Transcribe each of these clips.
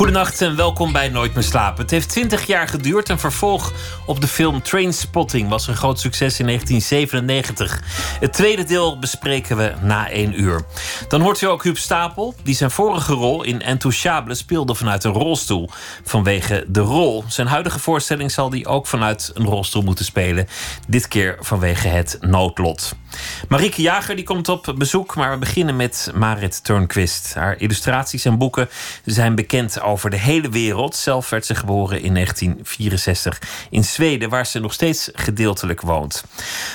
Goedenacht en welkom bij Nooit meer slapen. Het heeft 20 jaar geduurd. Een vervolg op de film Trainspotting was een groot succes in 1997. Het tweede deel bespreken we na één uur. Dan hoort u ook Huub Stapel, die zijn vorige rol in Entouchable speelde vanuit een rolstoel. Vanwege de rol. Zijn huidige voorstelling zal hij ook vanuit een rolstoel moeten spelen. Dit keer vanwege het noodlot. Marieke Jager die komt op bezoek, maar we beginnen met Marit Turnquist. Haar illustraties en boeken zijn bekend over de hele wereld. Zelf werd ze geboren in 1964 in Zweden, waar ze nog steeds gedeeltelijk woont.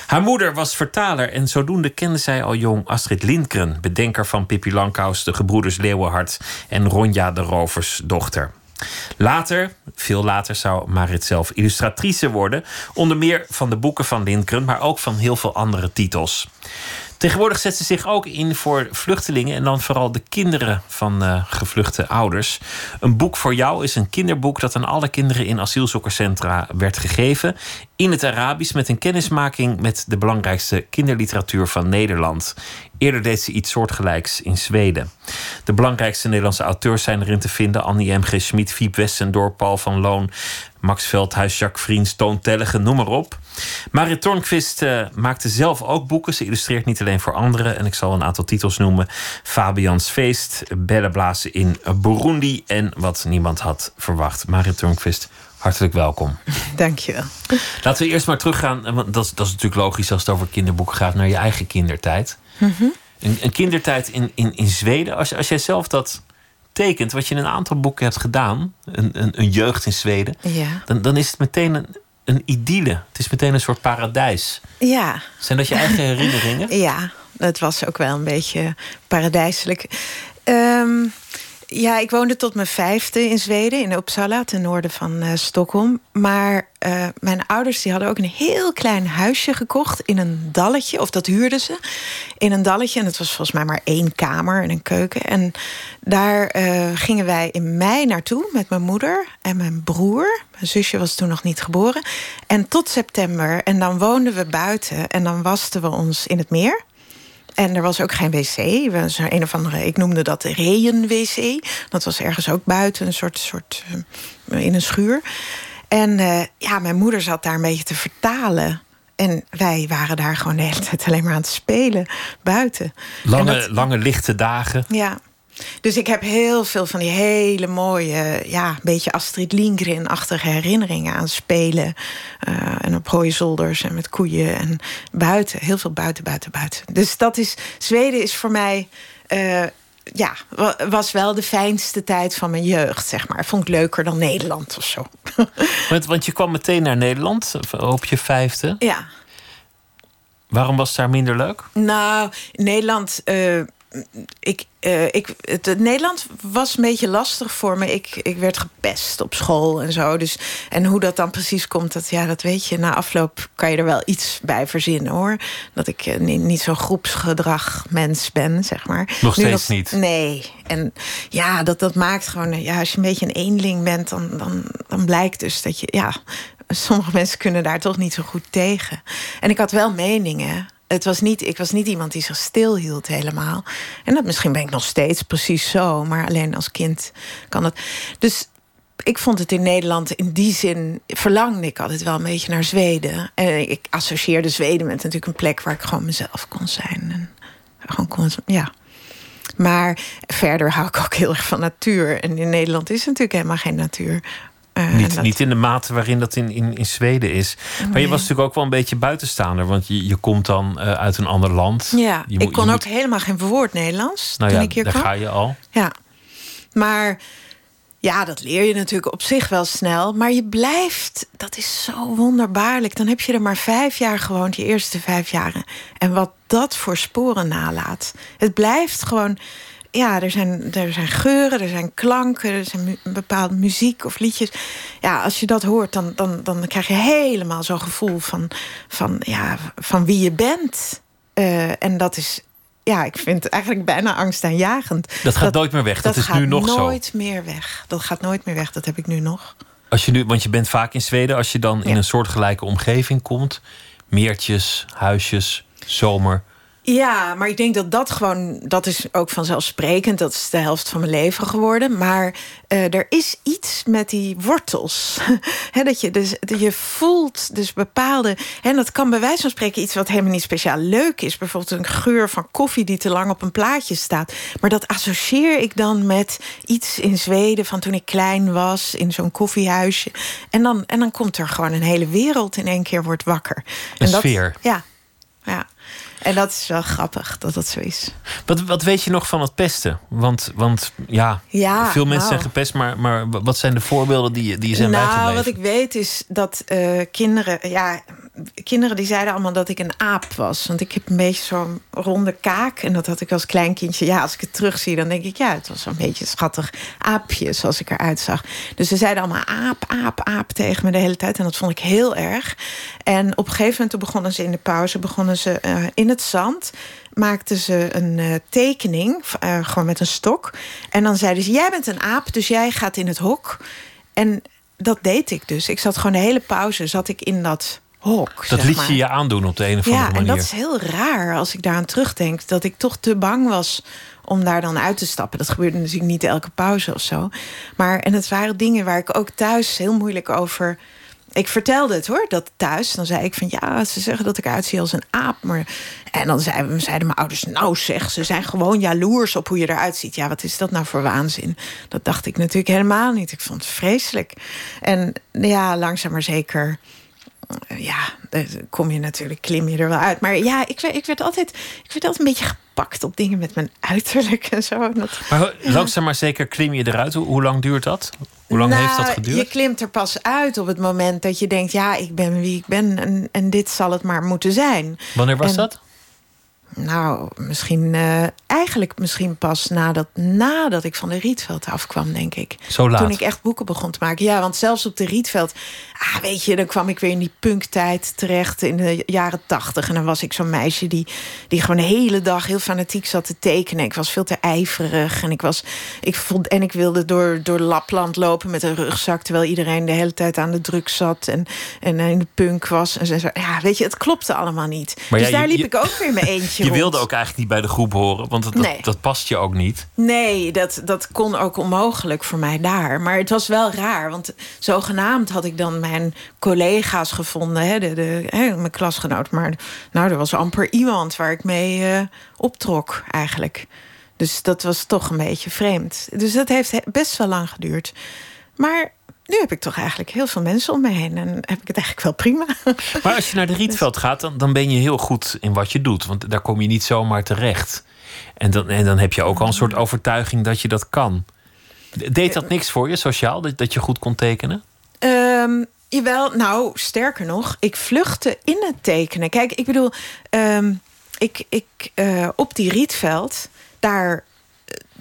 Haar moeder was vertaler en zodoende kende zij al jong Astrid Lindgren, bedenker van Pippi Langkous, de gebroeders Leeuwenhard en Ronja de Roversdochter. Later, veel later, zou Marit zelf illustratrice worden. Onder meer van de boeken van Lindgren, maar ook van heel veel andere titels. Tegenwoordig zet ze zich ook in voor vluchtelingen en dan vooral de kinderen van uh, gevluchte ouders. Een boek voor jou is een kinderboek dat aan alle kinderen in asielzoekerscentra werd gegeven. In het Arabisch met een kennismaking met de belangrijkste kinderliteratuur van Nederland. Eerder deed ze iets soortgelijks in Zweden. De belangrijkste Nederlandse auteurs zijn erin te vinden: Annie M.G. Schmid, Fiep Westendorp, Paul van Loon, Max Veldhuis, Jacques Vriends, Toon Tellegen, noem maar op. Marit Tornquist uh, maakte zelf ook boeken. Ze illustreert niet alleen voor anderen. En ik zal een aantal titels noemen. Fabians Feest, Bellenblazen in Burundi... en Wat niemand had verwacht. Marit Tornquist, hartelijk welkom. Dankjewel. Laten we eerst maar teruggaan. Want dat, dat is natuurlijk logisch als het over kinderboeken gaat... naar je eigen kindertijd. Mm -hmm. een, een, kindertijd in, in, in Zweden. Als, als jij zelf dat tekent, wat je in een aantal boeken hebt gedaan... een, een, een jeugd in Zweden... Ja. Dan, dan is het meteen een, een idylle. Het is meteen een soort paradijs. Ja. Zijn dat je eigen herinneringen? Ja, het was ook wel een beetje paradijselijk. Um, ja, ik woonde tot mijn vijfde in Zweden, in Uppsala, ten noorden van uh, Stockholm. Maar uh, mijn ouders die hadden ook een heel klein huisje gekocht in een dalletje, of dat huurden ze, in een dalletje. En het was volgens mij maar één kamer en een keuken. En daar uh, gingen wij in mei naartoe met mijn moeder en mijn broer. Mijn zusje was toen nog niet geboren. En tot september. En dan woonden we buiten en dan wasten we ons in het meer. En er was ook geen wc. Was een of andere, ik noemde dat reën-wc. Dat was ergens ook buiten, een soort, soort uh, in een schuur. En uh, ja, mijn moeder zat daar een beetje te vertalen. En wij waren daar gewoon de hele tijd alleen maar aan het spelen buiten. Lange, dat, lange lichte dagen. Ja. Dus ik heb heel veel van die hele mooie, ja, een beetje Astrid Lindgren-achtige herinneringen aan spelen. Uh, en op hooizolders en met koeien en buiten. Heel veel buiten, buiten, buiten. Dus dat is, Zweden is voor mij, uh, ja, was wel de fijnste tijd van mijn jeugd, zeg maar. Vond ik leuker dan Nederland of zo. Want, want je kwam meteen naar Nederland op je vijfde. Ja. Waarom was het daar minder leuk? Nou, Nederland. Uh, ik, uh, ik, het, het, Nederland was een beetje lastig voor me. Ik, ik werd gepest op school en zo. Dus, en hoe dat dan precies komt, dat, ja, dat weet je. Na afloop kan je er wel iets bij verzinnen hoor. Dat ik uh, niet, niet zo'n groepsgedrag mens ben, zeg maar. Nog steeds nog, niet? Nee. En ja, dat, dat maakt gewoon... Ja, als je een beetje een eenling bent, dan, dan, dan blijkt dus dat je... Ja, sommige mensen kunnen daar toch niet zo goed tegen. En ik had wel meningen het was niet, ik was niet iemand die zich stilhield helemaal. En dat misschien ben ik nog steeds precies zo, maar alleen als kind kan dat. Dus ik vond het in Nederland in die zin verlangde ik altijd wel een beetje naar Zweden. En ik associeerde Zweden met natuurlijk een plek waar ik gewoon mezelf kon zijn. En gewoon kon, ja. Maar verder hou ik ook heel erg van natuur. En in Nederland is natuurlijk helemaal geen natuur. Uh, niet, dat... niet in de mate waarin dat in, in, in Zweden is. Nee. Maar je was natuurlijk ook wel een beetje buitenstaander. Want je, je komt dan uh, uit een ander land. Ja, je ik kon ook moet... helemaal geen woord Nederlands nou toen ja, ik hier daar kwam. ga je al. Ja, maar ja, dat leer je natuurlijk op zich wel snel. Maar je blijft, dat is zo wonderbaarlijk. Dan heb je er maar vijf jaar gewoond, je eerste vijf jaren. En wat dat voor sporen nalaat. Het blijft gewoon ja, er zijn, er zijn geuren, er zijn klanken, er zijn mu bepaalde muziek of liedjes. Ja, als je dat hoort, dan, dan, dan krijg je helemaal zo'n gevoel van, van, ja, van wie je bent. Uh, en dat is ja, ik vind het eigenlijk bijna angstaanjagend. Dat gaat nooit meer weg. Dat, is nu nog zo. zo. Dat gaat nooit meer weg. Dat gaat nooit meer weg. Dat heb ik nu nog. Als je nu, want je bent vaak in Zweden. Als je dan in een soortgelijke omgeving komt. Meertjes, huisjes, zomer. Ja, maar ik denk dat dat gewoon, dat is ook vanzelfsprekend. Dat is de helft van mijn leven geworden. Maar uh, er is iets met die wortels. He, dat je, dus, je voelt dus bepaalde. En dat kan bij wijze van spreken iets wat helemaal niet speciaal leuk is. Bijvoorbeeld een geur van koffie die te lang op een plaatje staat. Maar dat associeer ik dan met iets in Zweden van toen ik klein was, in zo'n koffiehuisje. En dan, en dan komt er gewoon een hele wereld in één keer wordt wakker. Een en dat, sfeer. Ja, ja. En dat is wel grappig dat dat zo is. Wat, wat weet je nog van het pesten? Want, want ja, ja veel mensen nou. zijn gepest, maar, maar wat zijn de voorbeelden die, die zijn nou, bijgebleven? Wat ik weet is dat uh, kinderen, ja, kinderen die zeiden allemaal dat ik een aap was. Want ik heb een beetje zo'n ronde kaak. En dat had ik als klein kindje. Ja, als ik het terugzie, dan denk ik, ja, het was zo'n beetje een schattig aapje zoals ik eruit zag. Dus ze zeiden allemaal aap, aap, aap tegen me de hele tijd. En dat vond ik heel erg. En op een gegeven moment toen begonnen ze in de pauze, begonnen ze uh, in het zand maakten ze een uh, tekening, uh, gewoon met een stok. En dan zeiden ze: Jij bent een aap, dus jij gaat in het hok. En dat deed ik dus. Ik zat gewoon de hele pauze zat ik in dat hok. Dat liet je je aandoen op de een of andere ja, manier. Ja, en dat is heel raar als ik daaraan terugdenk. Dat ik toch te bang was om daar dan uit te stappen. Dat gebeurde natuurlijk niet elke pauze of zo. Maar, en het waren dingen waar ik ook thuis heel moeilijk over ik vertelde het hoor, dat thuis. Dan zei ik van ja, ze zeggen dat ik uitzie als een aap. Maar... En dan zeiden, zeiden mijn ouders, nou zeg, ze zijn gewoon jaloers op hoe je eruit ziet. Ja, wat is dat nou voor waanzin? Dat dacht ik natuurlijk helemaal niet. Ik vond het vreselijk. En ja, langzaam maar zeker ja, kom je natuurlijk, klim je er wel uit. Maar ja, ik, ik, werd altijd, ik werd altijd een beetje gepakt op dingen met mijn uiterlijk en zo. Dat, maar langzaam maar zeker klim je eruit. Hoe, hoe lang duurt dat? Hoe lang nou, heeft dat geduurd? Je klimt er pas uit op het moment dat je denkt... ja, ik ben wie ik ben en, en dit zal het maar moeten zijn. Wanneer was en, dat? Nou, misschien uh, eigenlijk misschien pas nadat, nadat ik van de Rietveld afkwam, denk ik. Zo laat. Toen ik echt boeken begon te maken. Ja, want zelfs op de Rietveld, ah, weet je, dan kwam ik weer in die punktijd terecht in de jaren tachtig. En dan was ik zo'n meisje die, die gewoon de hele dag heel fanatiek zat te tekenen. Ik was veel te ijverig en ik was, ik vond, en ik wilde door, door Lapland lopen met een rugzak, terwijl iedereen de hele tijd aan de druk zat en, en in de punk was. En zo, ja, weet je, het klopte allemaal niet. Maar dus daar liep je, ik ook weer mijn eentje. Je wilde ook eigenlijk niet bij de groep horen, want dat, nee. dat, dat, past je ook niet. Nee, dat, dat kon ook onmogelijk voor mij daar. Maar het was wel raar, want zogenaamd had ik dan mijn collega's gevonden, hè, de, de, hè, mijn klasgenoot. Maar nou, er was amper iemand waar ik mee uh, optrok eigenlijk. Dus dat was toch een beetje vreemd. Dus dat heeft best wel lang geduurd. Maar nu heb ik toch eigenlijk heel veel mensen om me heen. En heb ik het eigenlijk wel prima. Maar als je naar de Rietveld gaat, dan, dan ben je heel goed in wat je doet. Want daar kom je niet zomaar terecht. En dan, en dan heb je ook al een soort overtuiging dat je dat kan. Deed dat niks voor je, sociaal, dat, dat je goed kon tekenen? Um, jawel, nou, sterker nog, ik vluchtte in het tekenen. Kijk, ik bedoel, um, ik, ik, uh, op die Rietveld, daar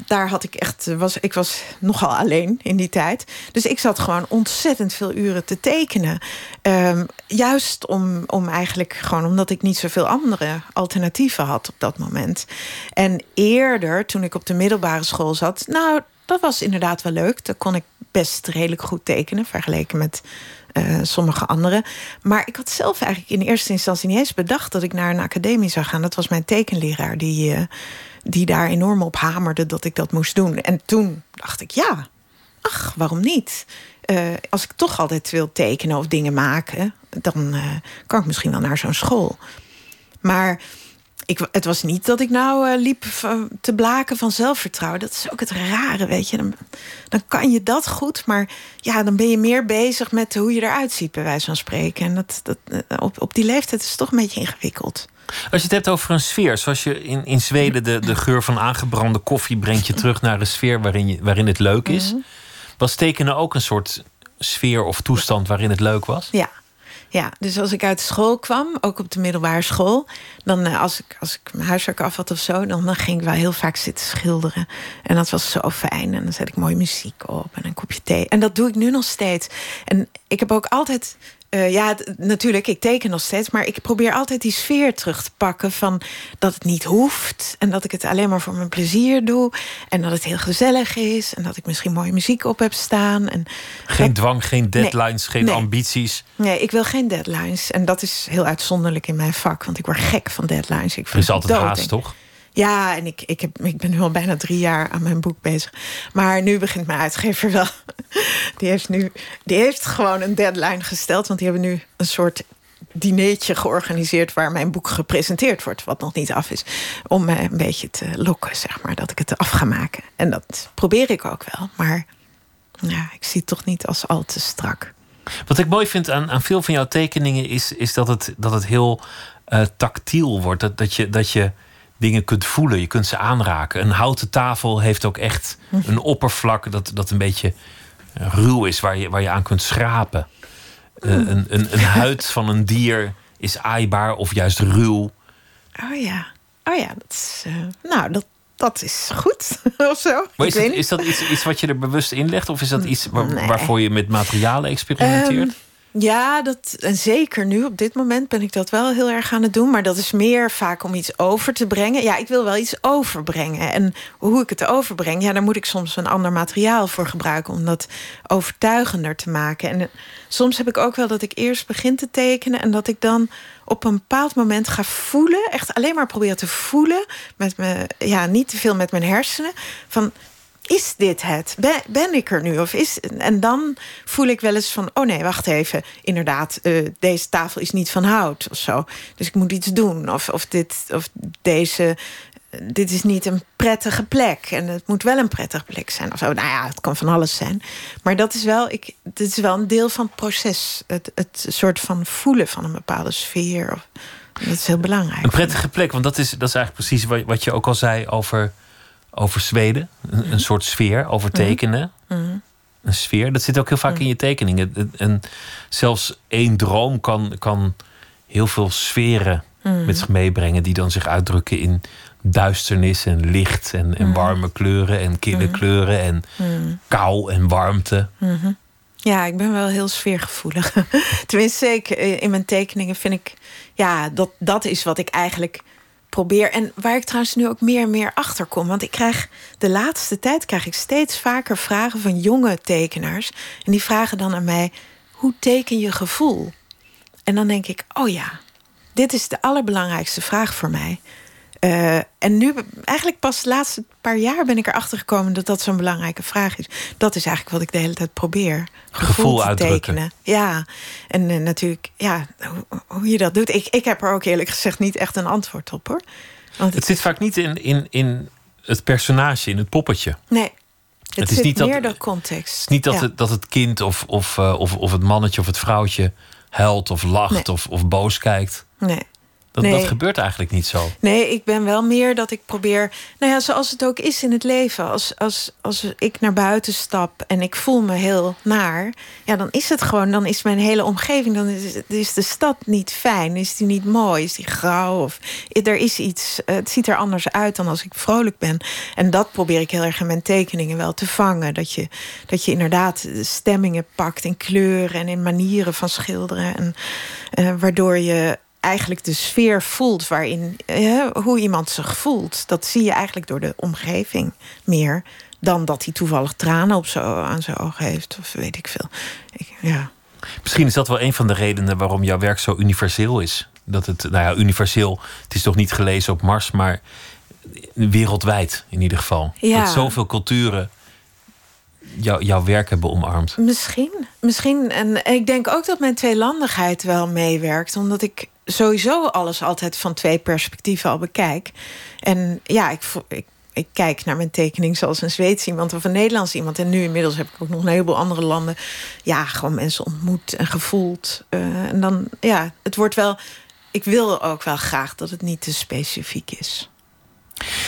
daar had ik echt, was, ik was nogal alleen in die tijd. Dus ik zat gewoon ontzettend veel uren te tekenen. Um, juist om, om eigenlijk gewoon omdat ik niet zoveel andere alternatieven had op dat moment. En eerder, toen ik op de middelbare school zat, nou, dat was inderdaad wel leuk. Daar kon ik best redelijk goed tekenen, vergeleken met uh, sommige anderen. Maar ik had zelf eigenlijk in eerste instantie niet eens bedacht dat ik naar een academie zou gaan. Dat was mijn tekenleraar die. Uh, die daar enorm op hamerde dat ik dat moest doen. En toen dacht ik, ja, ach, waarom niet? Uh, als ik toch altijd wil tekenen of dingen maken, dan uh, kan ik misschien wel naar zo'n school. Maar ik, het was niet dat ik nou uh, liep te blaken van zelfvertrouwen. Dat is ook het rare, weet je. Dan, dan kan je dat goed, maar ja, dan ben je meer bezig met hoe je eruit ziet, bij wijze van spreken. En dat, dat, op, op die leeftijd is het toch een beetje ingewikkeld. Als je het hebt over een sfeer, zoals je in, in Zweden de, de geur van aangebrande koffie brengt je terug naar een sfeer waarin, je, waarin het leuk is. -hmm. Was tekenen ook een soort sfeer of toestand waarin het leuk was? Ja. Ja, dus als ik uit school kwam, ook op de middelbare school, dan uh, als ik, als ik mijn huiswerk af had of zo, dan, dan ging ik wel heel vaak zitten schilderen. En dat was zo fijn. En dan zet ik mooie muziek op en een kopje thee. En dat doe ik nu nog steeds. En ik heb ook altijd Uh, ja, natuurlijk, ik teken nog steeds. Maar ik probeer altijd die sfeer terug te pakken van dat het niet hoeft. En dat ik het alleen maar voor mijn plezier doe. En dat het heel gezellig is. En dat ik misschien mooie muziek op heb staan. En geen dwang, geen deadlines, geen ambities. Nee, ik wil geen deadlines. En dat is heel uitzonderlijk in mijn vak. Want ik word gek van deadlines. Ik er is altijd haast, toch? Ja, en ik, ik, heb, ik ben nu al bijna drie jaar aan mijn boek bezig. Maar nu begint mijn uitgever wel. Die heeft nu die heeft gewoon een deadline gesteld. Want die hebben nu een soort dineetje georganiseerd waar mijn boek gepresenteerd wordt, wat nog niet af is, om mij een beetje te lokken, zeg maar, dat ik het af ga maken. En dat probeer ik ook wel, maar ja, ik zie het toch niet als al te strak. Wat ik mooi vind aan, aan veel van jouw tekeningen is, is dat, het, dat het heel uh, tactiel wordt. Dat, dat, je, dat je dingen kunt voelen. Je kunt ze aanraken. Een houten tafel heeft ook echt een oppervlak dat, dat een beetje eh, ruw is, waar je, waar je aan kunt schrapen. Uh, een, een, een huid van een dier is aaibaar of juist ruw. Oh ja, oh ja, dat is, uh, nou, dat, dat is goed of zo. Maar is, dat, is dat iets, iets wat je er bewust in legt? Of is dat iets waar, waarvoor je met materialen experimenteert? Um, ja, dat, en zeker nu op dit moment ben ik dat wel heel erg aan het doen. Maar dat is meer vaak om iets over te brengen. Ja, ik wil wel iets overbrengen. En hoe ik het overbreng, ja, daar moet ik soms een ander materiaal voor gebruiken om dat overtuigender te maken. En soms heb ik ook wel dat ik eerst begin te tekenen en dat ik dan op een bepaald moment ga voelen, echt alleen maar proberen te voelen, met me, ja, niet te veel met mijn hersenen. Van is dit het? Ben, ben, ik er nu? Of is, en dan voel ik wel eens van... oh nee, wacht even. Inderdaad, uh, deze tafel is niet van hout of zo. Dus ik moet iets doen. Of, of, dit, of deze... Dit is niet een prettige plek. En het moet wel een prettige plek zijn. Of zo. Nou ja, het kan van alles zijn. Maar dat is wel, ik, dit is wel een deel van het proces. Het, het soort van voelen van een bepaalde sfeer. Of, dat is heel belangrijk. Een prettige plek, want dat is, dat is eigenlijk precies wat je ook al zei over over Zweden. Een, een soort sfeer, over tekenen. Mhm. Een sfeer, dat zit ook heel vaak mhm. in je tekeningen. En zelfs één droom kan, kan heel veel sferen met zich meebrengen, die dan zich uitdrukken in duisternis en licht en, en warme kleuren en kille kleuren en kou en warmte. Ja, ik ben wel heel sfeergevoelig. Tenminste, zeker in mijn tekeningen vind ik, ja, dat, dat is wat ik eigenlijk probeer. En waar ik trouwens nu ook meer en meer achter kom. Want ik krijg de laatste tijd krijg ik steeds vaker vragen van jonge tekenaars. En die vragen dan aan mij: hoe teken je gevoel? En dan denk ik: oh ja, dit is de allerbelangrijkste vraag voor mij. Uh, en nu, eigenlijk pas de laatste paar jaar ben ik erachter gekomen dat dat zo'n belangrijke vraag is. Dat is eigenlijk wat ik de hele tijd probeer. Gevoel, Gevoel te tekenen. Ja, en uh, natuurlijk, ja, hoe, hoe, je dat doet. Ik, ik heb er ook eerlijk gezegd niet echt een antwoord op hoor. Want het zit vaak niet in, in, in het personage, in het poppetje. Nee. Het, het is niet meer dat, de context. Het is niet dat, het, dat het kind of, of, uh, of, of het mannetje of het vrouwtje huilt of lacht of, of boos kijkt. Nee. Dat, nee. dat gebeurt eigenlijk niet zo. Nee, ik ben wel meer dat ik probeer. Nou ja, zoals het ook is in het leven. Als, als, als ik naar buiten stap en ik voel me heel naar. Ja, dan is het gewoon. Dan is mijn hele omgeving. Dan is, is de stad niet fijn. Is die niet mooi? Is die grauw? Of er is iets. Het ziet er anders uit dan als ik vrolijk ben. En dat probeer ik heel erg in mijn tekeningen wel te vangen. Dat je, dat je inderdaad stemmingen pakt in kleuren en in manieren van schilderen. En, uh, waardoor je eigenlijk de sfeer voelt waarin eh, hoe iemand zich voelt. Dat zie je eigenlijk door de omgeving meer dan dat hij toevallig tranen op zo, aan zijn ogen heeft of weet ik veel. Ik, ja. Misschien is dat wel een van de redenen waarom jouw werk zo universeel is. Dat het, nou ja, universeel, het is toch niet gelezen op Mars, maar wereldwijd in ieder geval. Ja. Dat zoveel culturen jou, jouw werk hebben omarmd. Misschien, misschien. En ik denk ook dat mijn tweelandigheid wel meewerkt, omdat ik sowieso alles altijd van twee perspectieven al bekijk. En ja, ik, ik, kijk naar mijn tekening zoals een Zweeds iemand of een Nederlands iemand. En nu inmiddels heb ik ook nog een heleboel andere landen. Ja, gewoon mensen ontmoet en gevoeld. Uh, en dan, ja, het wordt wel. Ik wil ook wel graag dat het niet te specifiek is.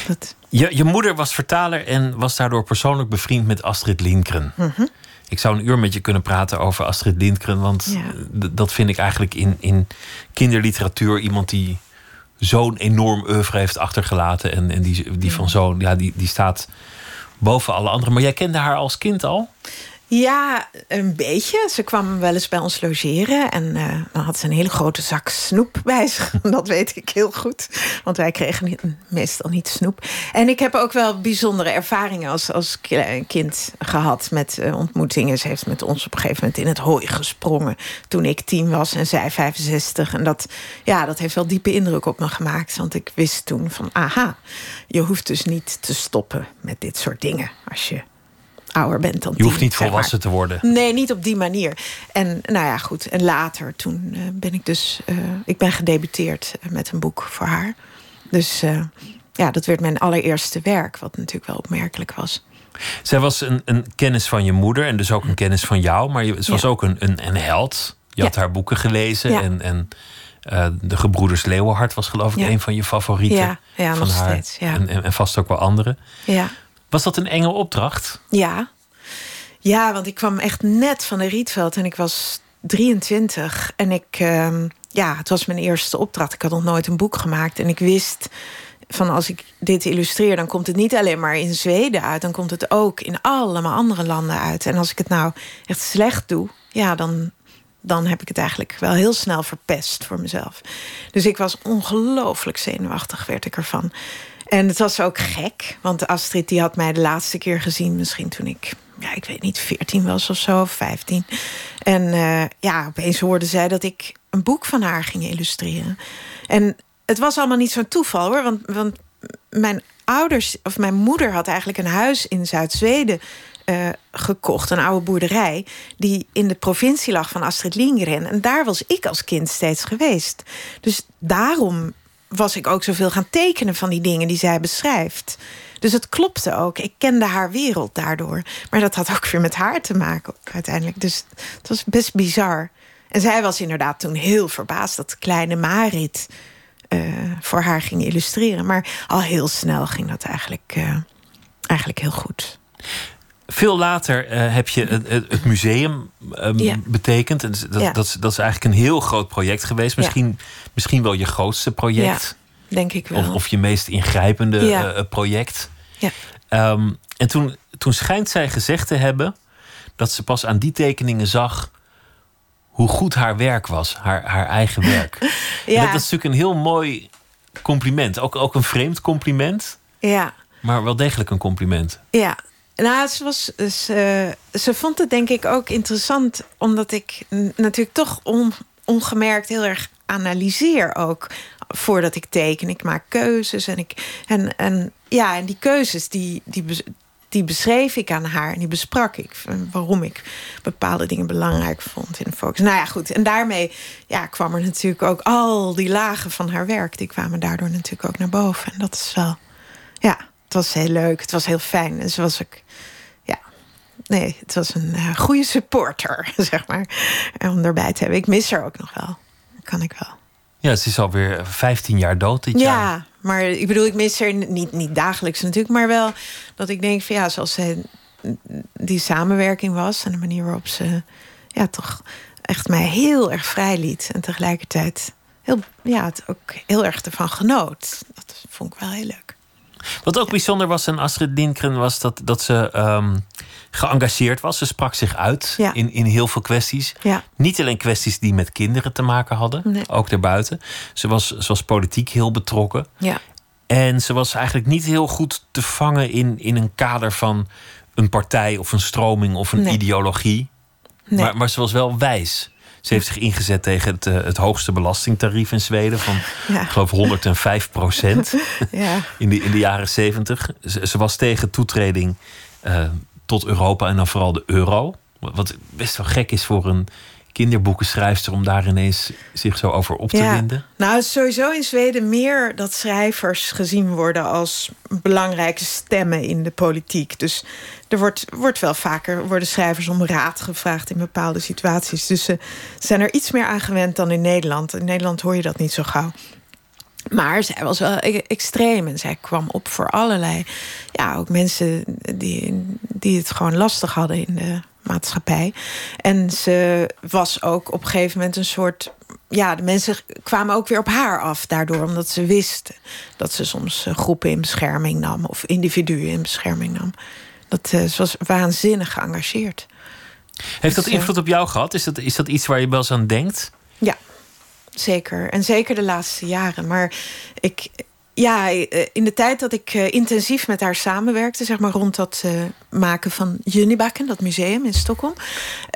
Dat... Je, je moeder was vertaler en was daardoor persoonlijk bevriend met Astrid Lindgren. Mm ik zou een uur met je kunnen praten over Astrid Lindgren. Want dat vind ik eigenlijk in, in kinderliteratuur iemand die zo'n enorm oeuvre heeft achtergelaten. En, en die, die van zo'n, ja, die, die staat boven alle anderen. Maar jij kende haar als kind al? Ja, een beetje. Ze kwam wel eens bij ons logeren. En uh, dan had ze een hele grote zak snoep bij zich. Dat weet ik heel goed. Want wij kregen meestal niet snoep. En ik heb ook wel bijzondere ervaringen als, als kind gehad met uh, ontmoetingen. Ze heeft met ons op een gegeven moment in het hooi gesprongen. Toen ik tien was en zij 65. En dat, ja, dat heeft wel diepe indruk op me gemaakt. Want ik wist toen van, aha, je hoeft dus niet te stoppen met dit soort dingen. Als je ouder bent dan Je hoeft niet volwassen te worden. Nee, niet op die manier. En nou ja, goed. En later, toen uh, ben ik dus... Uh, ik ben gedebuteerd met een boek voor haar. Dus uh, ja, dat werd mijn allereerste werk. Wat natuurlijk wel opmerkelijk was. Zij was een, een kennis van je moeder en dus ook een kennis van jou. Maar je, ze was ja. ook een, een, een, held. Je had haar boeken gelezen. Ja. En, en De Gebroeders Leeuwenhart was geloof ik een van je favorieten. Ja, ja van nog haar. steeds. Ja. En, en, en vast ook wel andere. Ja. Was dat een enge opdracht? Ja. Ja, want ik kwam echt net van de Rietveld en ik was 23. En ik, uh, ja, het was mijn eerste opdracht. Ik had nog nooit een boek gemaakt. En ik wist van als ik dit illustreer, dan komt het niet alleen maar in Zweden uit. Dan komt het ook in allemaal andere landen uit. En als ik het nou echt slecht doe, ja, dan, dan heb ik het eigenlijk wel heel snel verpest voor mezelf. Dus ik was ongelooflijk zenuwachtig, werd ik ervan. En het was ook gek, want Astrid die had mij de laatste keer gezien, misschien toen ik, ja, ik weet niet, 14 was of zo, of 15. En uh, ja, opeens hoorde zij dat ik een boek van haar ging illustreren. En het was allemaal niet zo'n toeval hoor, want, want mijn ouders, of mijn moeder had eigenlijk een huis in Zuid-Zweden uh, gekocht, een oude boerderij, die in de provincie lag van Astrid Lindgren. En daar was ik als kind steeds geweest. Dus daarom was ik ook zoveel gaan tekenen van die dingen die zij beschrijft. Dus het klopte ook. Ik kende haar wereld daardoor. Maar dat had ook weer met haar te maken uiteindelijk. Dus het was best bizar. En zij was inderdaad toen heel verbaasd dat kleine Marit uh, voor haar ging illustreren. Maar al heel snel ging dat eigenlijk, uh, eigenlijk heel goed. Veel later uh, heb je het, het museum um, Ja. betekend. En dat, Ja. dat, is- dat is eigenlijk een heel groot project geweest. Misschien, misschien wel je grootste project. Denk ik wel. Of, of je meest ingrijpende eh, project. Ja. Ehm, en toen, toen schijnt zij gezegd te hebben dat ze pas aan die tekeningen zag hoe goed haar werk was, haar, haar eigen werk. Ja. Dat is natuurlijk een heel mooi compliment. Ook, ook een vreemd compliment, ja. maar wel degelijk een compliment. Ja, nou, ze, was, ze, ze vond het denk ik ook interessant, omdat ik natuurlijk toch on, ongemerkt heel erg analyseer ook voordat ik teken. Ik maak keuzes en ik en, en ja, en die keuzes die, die, die beschreef ik aan haar en die besprak ik waarom ik bepaalde dingen belangrijk vond in de focus. Nou ja, goed. En daarmee ja, kwam er natuurlijk ook al die lagen van haar werk, die kwamen daardoor natuurlijk ook naar boven. En dat is wel ja, het was heel leuk. Het was heel fijn. En ze was ook, nee, het was een eh, goede supporter, zeg maar. En om erbij te hebben. Ik mis haar ook nog wel. Kan ik wel. Ja, ze is alweer 15 jaar dood dit jaar. Ja, maar ik bedoel, ik mis haar niet, niet dagelijks natuurlijk, maar wel dat ik denk van ja, zoals zij die samenwerking was en de manier waarop ze ja, toch echt mij heel erg vrij liet en tegelijkertijd heel, ja, het ook heel erg ervan genoot. Dat vond ik wel heel leuk. Wat ook bijzonder was aan Astrid Lindgren was dat, dat ze ehm, geëngageerd was. Ze sprak zich uit Ja. in, in heel veel kwesties. Ja. Niet alleen kwesties die met kinderen te maken hadden, Nee. ook daarbuiten. Ze was, ze was politiek heel betrokken. Ja. En ze was eigenlijk niet heel goed te vangen in, in een kader van een partij of een stroming of een Nee. ideologie. Nee. Maar, maar ze was wel wijs. Ze heeft zich ingezet tegen het, eh, het hoogste belastingtarief in Zweden van, Ja. ik geloof, 105 procent Ja. in de, in de jaren 70. Ze, ze was tegen toetreding eh, tot Europa en dan vooral de euro. Wat best wel gek is voor een kinderboekenschrijfster om daar ineens zich zo over op te Ja. winden. Nou, het is sowieso in Zweden meer dat schrijvers gezien worden als belangrijke stemmen in de politiek. Dus er wordt, wordt wel vaker worden schrijvers om raad gevraagd in bepaalde situaties. Dus ze zijn er iets meer aan gewend dan in Nederland. In Nederland hoor je dat niet zo gauw. Maar zij was wel e- extreem en zij kwam op voor allerlei. Ja, ook mensen die, die het gewoon lastig hadden in de maatschappij. En ze was ook op een gegeven moment een soort. Ja, de mensen kwamen ook weer op haar af daardoor, omdat ze wisten dat ze soms eh, groepen in bescherming nam of individuen in bescherming nam. Dat, eh, ze was waanzinnig geëngageerd. Heeft dat dus, invloed op jou gehad? Is dat, is dat iets waar je wel eens aan denkt? Ja, zeker. En zeker de laatste jaren. Maar ik, ja, eh, in de tijd dat ik eh, intensief met haar samenwerkte, zeg maar rond dat uh, maken van Junibakken, dat museum in Stockholm,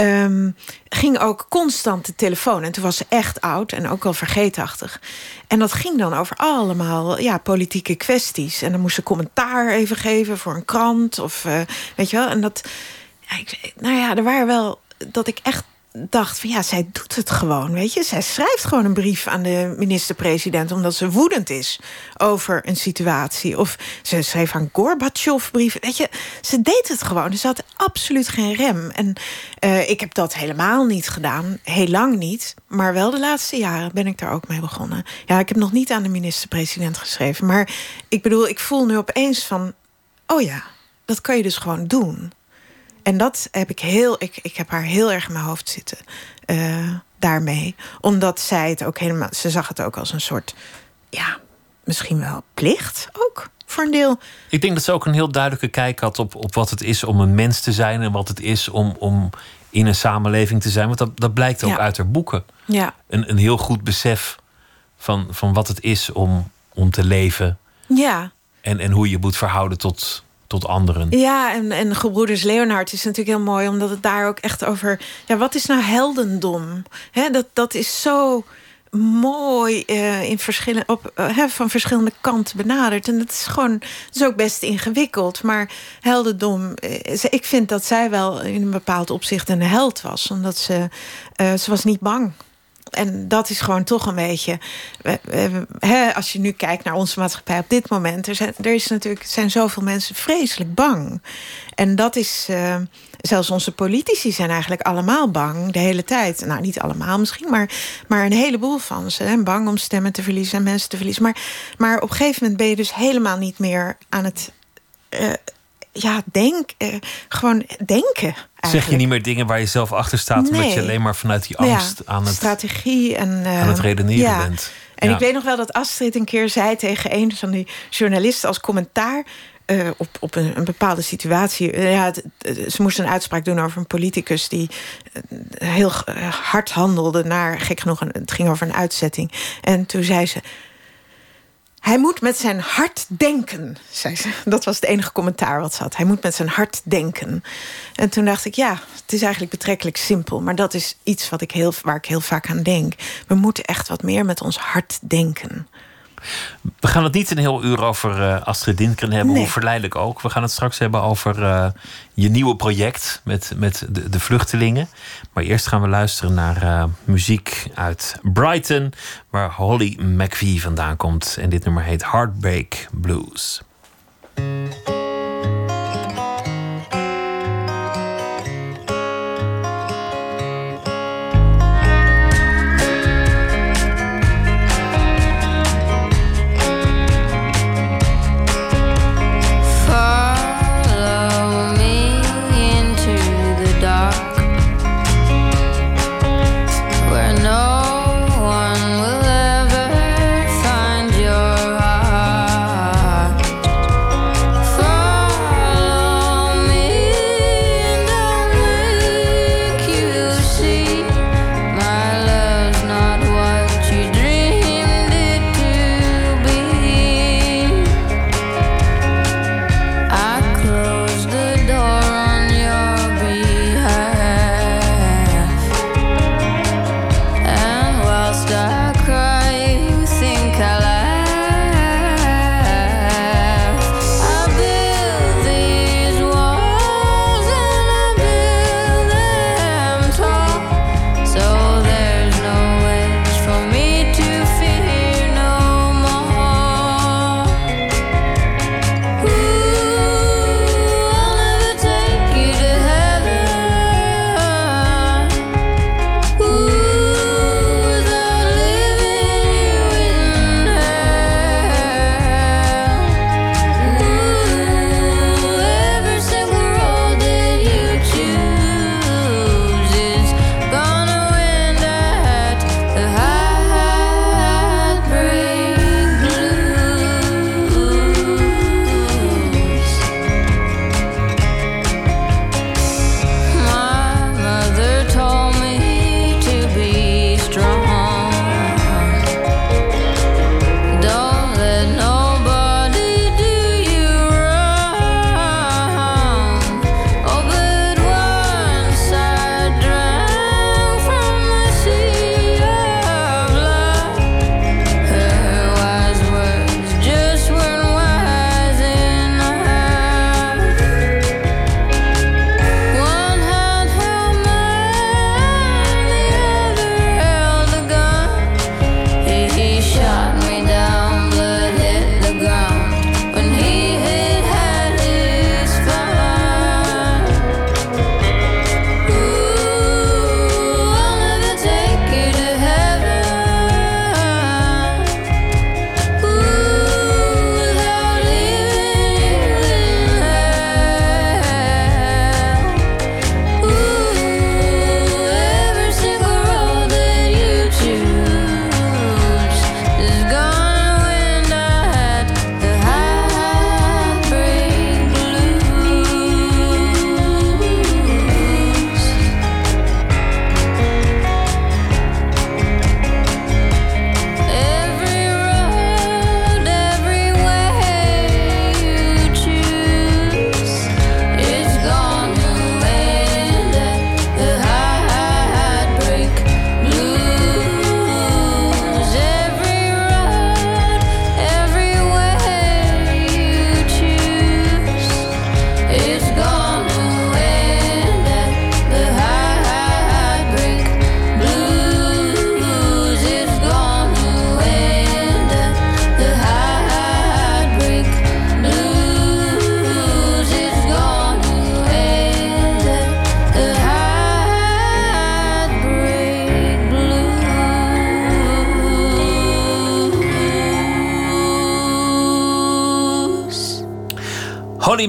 um, ging ook constant de telefoon. En toen was ze echt oud en ook al vergeetachtig. En dat ging dan over allemaal ja, politieke kwesties. En dan moest ze commentaar even geven voor een krant of weet je wel. En dat, nou ja, er waren wel dat ik echt dacht van ja, zij doet het gewoon, weet je. Zij schrijft gewoon een brief aan de minister-president... omdat ze woedend is over een situatie. Of ze schreef aan Gorbachev brief. Weet je, ze deed het gewoon. Ze had absoluut geen rem. En uh, ik heb dat helemaal niet gedaan. Heel lang niet. Maar wel de laatste jaren ben ik daar ook mee begonnen. Ja, ik heb nog niet aan de minister-president geschreven. Maar ik bedoel, ik voel nu opeens van... oh ja, dat kan je dus gewoon doen... En dat heb ik heel, ik, ik heb haar heel erg in mijn hoofd zitten uh, daarmee. Omdat zij het ook helemaal, ze zag het ook als een soort, ja, misschien wel plicht ook voor een deel. Ik denk dat ze ook een heel duidelijke kijk had op, op wat het is om een mens te zijn en wat het is om, om in een samenleving te zijn. Want dat, dat blijkt ook uit haar boeken. Ja. Een, een heel goed besef van, van wat het is om, om te leven. Ja. En, en hoe je moet verhouden tot, tot anderen. Ja, en, en Gebroeders Leonhard is natuurlijk heel mooi, omdat het daar ook echt over. Ja, wat is nou heldendom? He, dat, dat is zo mooi uh, in verschillen, op, uh, van verschillende kanten benaderd. En dat is gewoon dat is ook best ingewikkeld. Maar heldendom, uh, ik vind dat zij wel in een bepaald opzicht een held was. Omdat ze, ze was niet bang en dat is gewoon toch een beetje. Hè, als je nu kijkt naar onze maatschappij op dit moment. Er zijn, er is natuurlijk, zijn zoveel mensen vreselijk bang. En dat is. Uh, zelfs onze politici zijn eigenlijk allemaal bang de hele tijd. Nou, niet allemaal misschien, maar, maar een heleboel van ze. Hè, bang om stemmen te verliezen en mensen te verliezen. Maar, maar op een gegeven moment ben je dus helemaal niet meer aan het. Uh, ja, denk, uh, gewoon denken. Zeg je niet meer dingen waar je zelf achter staat, nee. omdat je alleen maar vanuit die angst aan het strategie en uh, aan het redeneren ja. bent. En ja. ik weet nog wel dat Astrid een keer zei tegen een van die journalisten als commentaar. Uh, op, op een, een, bepaalde situatie. Uh, ja, ze moest een uitspraak doen over een politicus die uh, heel hard handelde naar, gek genoeg, een, het ging over een uitzetting. En toen zei ze: hij moet met zijn hart denken, zei ze. Dat was het enige commentaar wat ze had. Hij moet met zijn hart denken. En toen dacht ik, ja, het is eigenlijk betrekkelijk simpel. Maar dat is iets wat ik heel, waar ik heel vaak aan denk. We moeten echt wat meer met ons hart denken. We gaan het niet een heel uur over uh, Astrid Lindgren hebben, nee. hoe verleidelijk ook. We gaan het straks hebben over uh, je nieuwe project met, met de, de, vluchtelingen. Maar eerst gaan we luisteren naar uh, muziek uit Brighton, waar Holly McVie vandaan komt. En dit nummer heet Heartbreak Blues.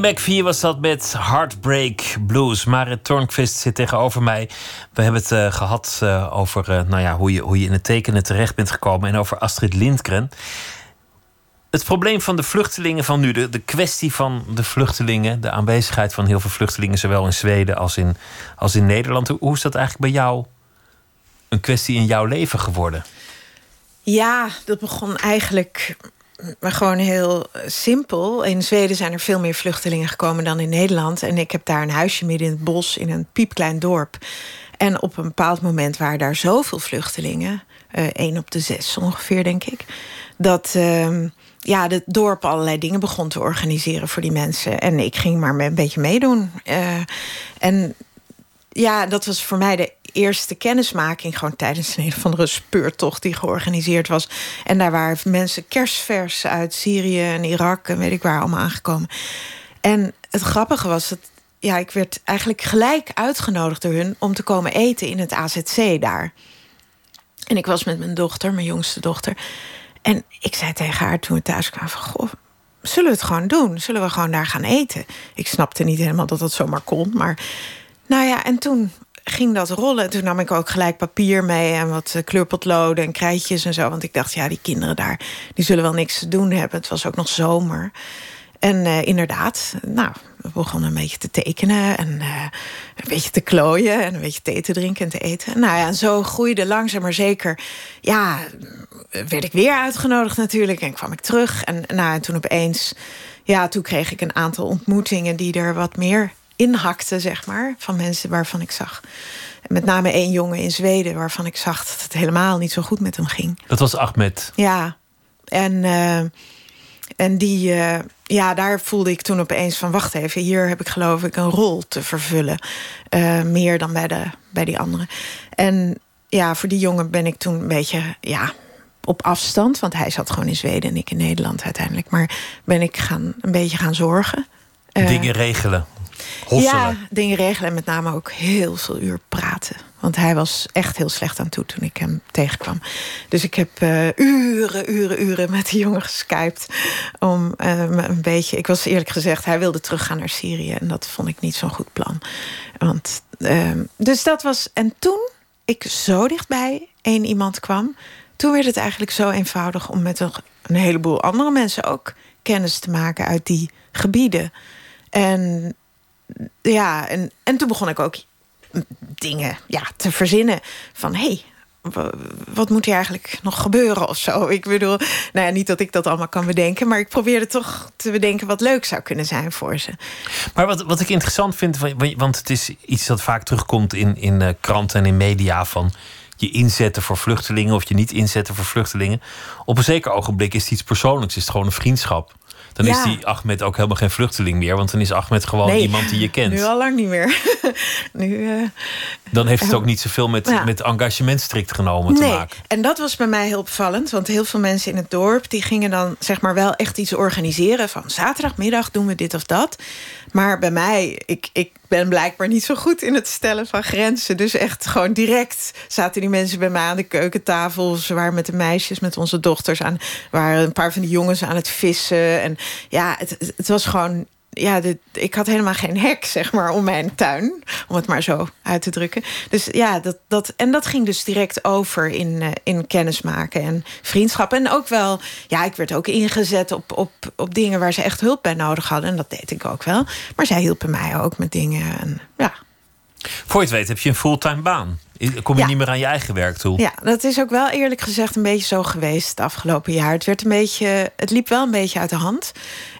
Molly McVie was dat met Heartbreak Blues. Marit Tornquist zit tegenover mij. We hebben het uh, gehad uh, over uh, nou ja, hoe, je, hoe je in het tekenen terecht bent gekomen. En over Astrid Lindgren. Het probleem van de vluchtelingen van nu, de, de kwestie van de vluchtelingen, de aanwezigheid van heel veel vluchtelingen, zowel in Zweden als in, als in Nederland. Hoe, hoe is dat eigenlijk bij jou een kwestie in jouw leven geworden? Ja, dat begon eigenlijk maar gewoon heel simpel. In Zweden zijn er veel meer vluchtelingen gekomen dan in Nederland. En ik heb daar een huisje midden in het bos in een piepklein dorp. En op een bepaald moment waren daar zoveel vluchtelingen, uh, één op de zes ongeveer, denk ik, dat. Uh, ja, het dorp allerlei dingen begon te organiseren voor die mensen. En ik ging maar een beetje meedoen. Uh, en ja, dat was voor mij de eerste kennismaking gewoon tijdens een of andere speurtocht die georganiseerd was. En daar waren mensen kerstvers uit Syrië en Irak en weet ik waar allemaal aangekomen. En het grappige was dat ja, ik werd eigenlijk gelijk uitgenodigd door hun om te komen eten in het AZC daar. En ik was met mijn dochter, mijn jongste dochter. En ik zei tegen haar toen we thuis kwamen van... Goh, zullen we het gewoon doen? Zullen we gewoon daar gaan eten? Ik snapte niet helemaal dat dat zomaar kon, maar... Nou ja, en toen ging dat rollen. Toen nam ik ook gelijk papier mee en wat eh, kleurpotloden en krijtjes en zo. Want ik dacht, ja, die kinderen daar, die zullen wel niks te doen hebben. Het was ook nog zomer. En uh, inderdaad, nou, we begonnen een beetje te tekenen en uh, een beetje te klooien en een beetje thee te drinken en te eten. Nou ja, en zo groeide langzaam maar zeker. Ja, werd ik weer uitgenodigd natuurlijk en kwam ik terug. En, nou, en toen opeens, ja, toen kreeg ik een aantal ontmoetingen die er wat meer inhakte, zeg maar, van mensen waarvan ik zag. Met name één jongen in Zweden waarvan ik zag dat het helemaal niet zo goed met hem ging. Dat was Ahmed. Ja, en, uh, en die, uh, ja, daar voelde ik toen opeens van: wacht even, hier heb ik geloof ik een rol te vervullen. Uh, meer dan bij, de, bij die anderen. En ja, voor die jongen ben ik toen een beetje, ja, op afstand, want hij zat gewoon in Zweden en ik in Nederland uiteindelijk. Maar ben ik gaan, een beetje gaan zorgen. Dingen regelen. Ja, dingen regelen en met name ook heel veel uur praten. Want hij was echt heel slecht aan toe toen ik hem tegenkwam. Dus ik heb uh, uren, uren, uren met die jongen geskypt. Om uh, een beetje. Ik was eerlijk gezegd, hij wilde teruggaan naar Syrië. En dat vond ik niet zo'n goed plan. Want, uh, dus dat was. En toen ik zo dichtbij één iemand kwam. Toen werd het eigenlijk zo eenvoudig om met een heleboel andere mensen ook kennis te maken uit die gebieden. En ja, en, en toen begon ik ook dingen ja, te verzinnen. Van hé, hey, wat moet hier eigenlijk nog gebeuren of zo? Ik bedoel, nou ja, niet dat ik dat allemaal kan bedenken... maar ik probeerde toch te bedenken wat leuk zou kunnen zijn voor ze. Maar wat, wat ik interessant vind, want het is iets dat vaak terugkomt in, in eh, kranten en in media... van je inzetten voor vluchtelingen of je niet inzetten voor vluchtelingen. Op een zeker ogenblik is het iets persoonlijks, is het gewoon een vriendschap. Dan is die Ahmed ook helemaal geen vluchteling meer. Want dan is Ahmed gewoon iemand die je kent. Nu al lang niet meer. nu, uh, dan heeft het ook niet zoveel met, ja. met engagement strikt genomen te maken. En dat was bij mij heel opvallend. Want heel veel mensen in het dorp die gingen dan zeg maar wel echt iets organiseren. Van zaterdagmiddag doen we dit of dat. Maar bij mij, ik, ik ben blijkbaar niet zo goed in het stellen van grenzen. Dus echt gewoon direct zaten die mensen bij mij aan de keukentafel. Ze waren met de meisjes, met onze dochters aan. waren een paar van die jongens aan het vissen. En ja, het, het was gewoon ja, ik had helemaal geen hek, zeg maar, om mijn tuin. Om het maar zo uit te drukken. Dus ja, dat, dat, en dat ging dus direct over in, uh, in kennismaken en vriendschap. En ook wel, ja, ik werd ook ingezet op, op, op dingen waar ze echt hulp bij nodig hadden. En dat deed ik ook wel. Maar zij hielpen mij ook met dingen. En, ja. Voor je het weet heb je een fulltime baan. Kom je niet meer aan je eigen werk toe? Ja, dat is ook wel eerlijk gezegd een beetje zo geweest het afgelopen jaar. Het, werd een beetje, het liep wel een beetje uit de hand.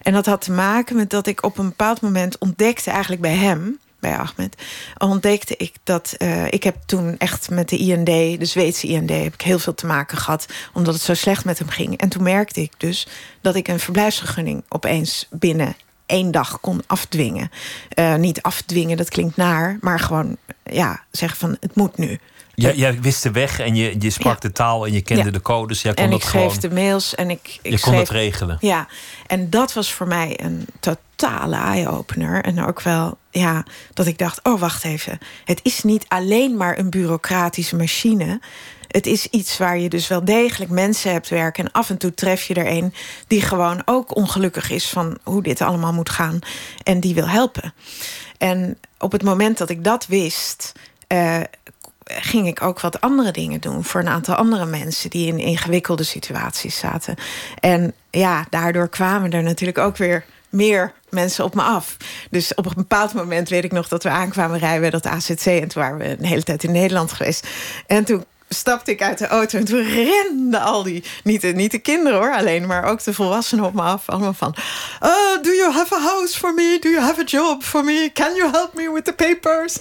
En dat had te maken met dat ik op een bepaald moment ontdekte, eigenlijk bij hem, bij Ahmed, ontdekte ik dat uh, ik heb toen echt met de IND, de Zweedse IND, heb ik heel veel te maken gehad, omdat het zo slecht met hem ging. En toen merkte ik dus dat ik een verblijfsvergunning opeens binnen één dag kon afdwingen. Uh, niet afdwingen, dat klinkt naar, maar gewoon ja, zeggen van het moet nu. Jij, jij wist de weg en je, je sprak de taal en je kende de codes. Jij kon en dat ik schreef gewoon, de mails en ik. ik je kon het regelen. Ja, en dat was voor mij een totale eye-opener. En ook wel ja, dat ik dacht: oh, wacht even. Het is niet alleen maar een bureaucratische machine. Het is iets waar je dus wel degelijk mensen hebt werken. En af en toe tref je er een die gewoon ook ongelukkig is van hoe dit allemaal moet gaan. En die wil helpen. En op het moment dat ik dat wist. Uh, ging ik ook wat andere dingen doen voor een aantal andere mensen die in ingewikkelde situaties zaten. En ja, daardoor kwamen er natuurlijk ook weer meer mensen op me af. Dus op een bepaald moment weet ik nog dat we aankwamen rijden dat AZC. En toen waren we een hele tijd in Nederland geweest. En toen stapte ik uit de auto en toen renden al die, niet de, niet de kinderen hoor, alleen maar ook de volwassenen op me af. Allemaal van: oh, Do you have a house for me? Do you have a job for me? Can you help me with the papers?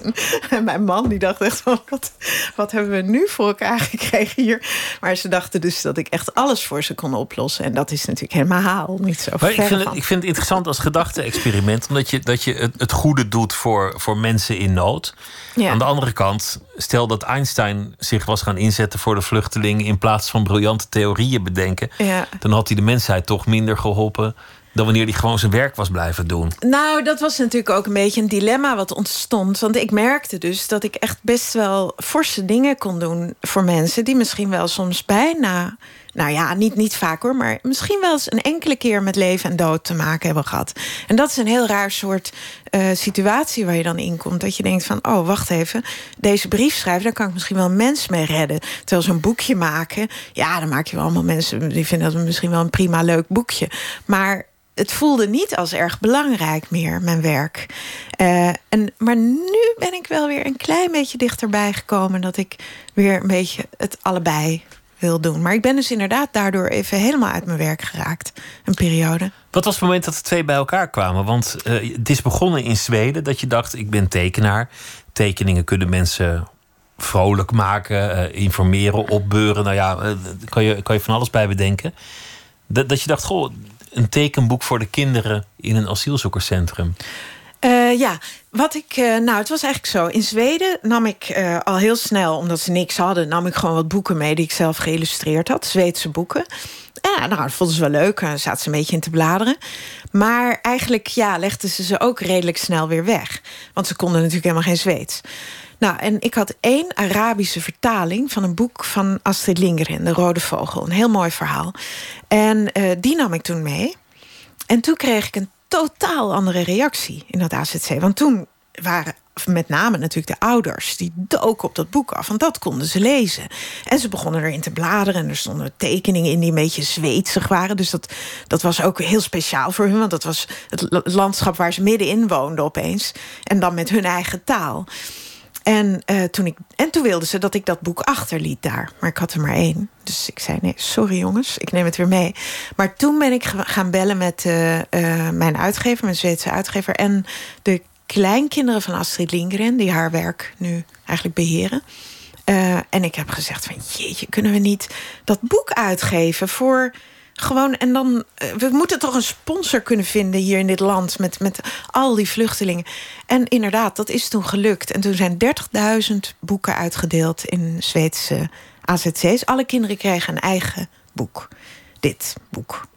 En mijn man die dacht echt: van, wat, wat hebben we nu voor elkaar gekregen hier? Maar ze dachten dus dat ik echt alles voor ze kon oplossen. En dat is natuurlijk helemaal niet zo maar ik vind, het, ik vind het interessant als gedachte-experiment, omdat je, dat je het, het goede doet voor, voor mensen in nood. Ja. Aan de andere kant, stel dat Einstein zich was gaan inzetten voor de vluchtelingen in plaats van briljante theorieën bedenken, ja. dan had hij de mensheid toch minder geholpen dan wanneer hij gewoon zijn werk was blijven doen. Nou, dat was natuurlijk ook een beetje een dilemma wat ontstond. Want ik merkte dus dat ik echt best wel forse dingen kon doen voor mensen die misschien wel soms bijna nou ja, niet, niet vaak hoor, maar misschien wel eens een enkele keer met leven en dood te maken hebben gehad. En dat is een heel raar soort uh, situatie waar je dan in komt. Dat je denkt van, oh, wacht even, deze brief schrijven, daar kan ik misschien wel een mens mee redden. Terwijl zo'n boekje maken, ja, dan maak je wel allemaal mensen die vinden dat misschien wel een prima leuk boekje. Maar het voelde niet als erg belangrijk meer, mijn werk. Uh, en, maar nu ben ik wel weer een klein beetje dichterbij gekomen dat ik weer een beetje het allebei wil doen. Maar ik ben dus inderdaad daardoor even helemaal uit mijn werk geraakt. Een periode. Wat was het moment dat de twee bij elkaar kwamen? Want uh, het is begonnen in Zweden dat je dacht: ik ben tekenaar. Tekeningen kunnen mensen vrolijk maken, uh, informeren, opbeuren. Nou ja, uh, kan, je, kan je van alles bij bedenken. Dat, dat je dacht: goh, een tekenboek voor de kinderen in een asielzoekerscentrum. Uh, ja, wat ik. Uh, nou, het was eigenlijk zo. In Zweden nam ik uh, al heel snel, omdat ze niks hadden, nam ik gewoon wat boeken mee die ik zelf geïllustreerd had. Zweedse boeken. Ja, nou, dat vonden ze wel leuk. Daar zaten ze een beetje in te bladeren. Maar eigenlijk, ja, legden ze ze ook redelijk snel weer weg. Want ze konden natuurlijk helemaal geen Zweeds. Nou, en ik had één Arabische vertaling van een boek van Astrid Lindgren, De Rode Vogel. Een heel mooi verhaal. En die nam ik toen mee. En toen kreeg ik een totaal andere reactie in dat AZC. Want toen waren met name natuurlijk de ouders, die doken op dat boek af. Want dat konden ze lezen. En ze begonnen erin te bladeren. En er stonden tekeningen in die een beetje Zweedsig waren. Dus dat, dat was ook heel speciaal voor hun. Want dat was het landschap waar ze middenin woonden opeens. En dan met hun eigen taal. En, uh, toen ik, en toen wilden ze dat ik dat boek achterliet daar. Maar ik had er maar één. Dus ik zei: nee, sorry jongens, ik neem het weer mee. Maar toen ben ik gaan bellen met uh, uh, mijn uitgever, mijn Zweedse uitgever. En de kleinkinderen van Astrid Lindgren, die haar werk nu eigenlijk beheren. en ik heb gezegd: van jeetje, kunnen we niet dat boek uitgeven voor gewoon, en dan, eh, we moeten toch een sponsor kunnen vinden hier in dit land met, met al die vluchtelingen. En inderdaad, dat is toen gelukt. En toen zijn 30.000 boeken uitgedeeld in Zweedse AZC's. Alle kinderen kregen een eigen boek. Dit boek.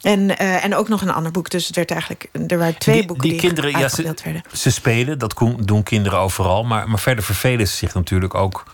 En, uh, en ook nog een ander boek. Dus het werd eigenlijk. Er waren twee die, boeken die, die kinderen, ja, ze, werden. Ze spelen, dat doen kinderen overal. Maar, maar verder vervelen ze zich natuurlijk ook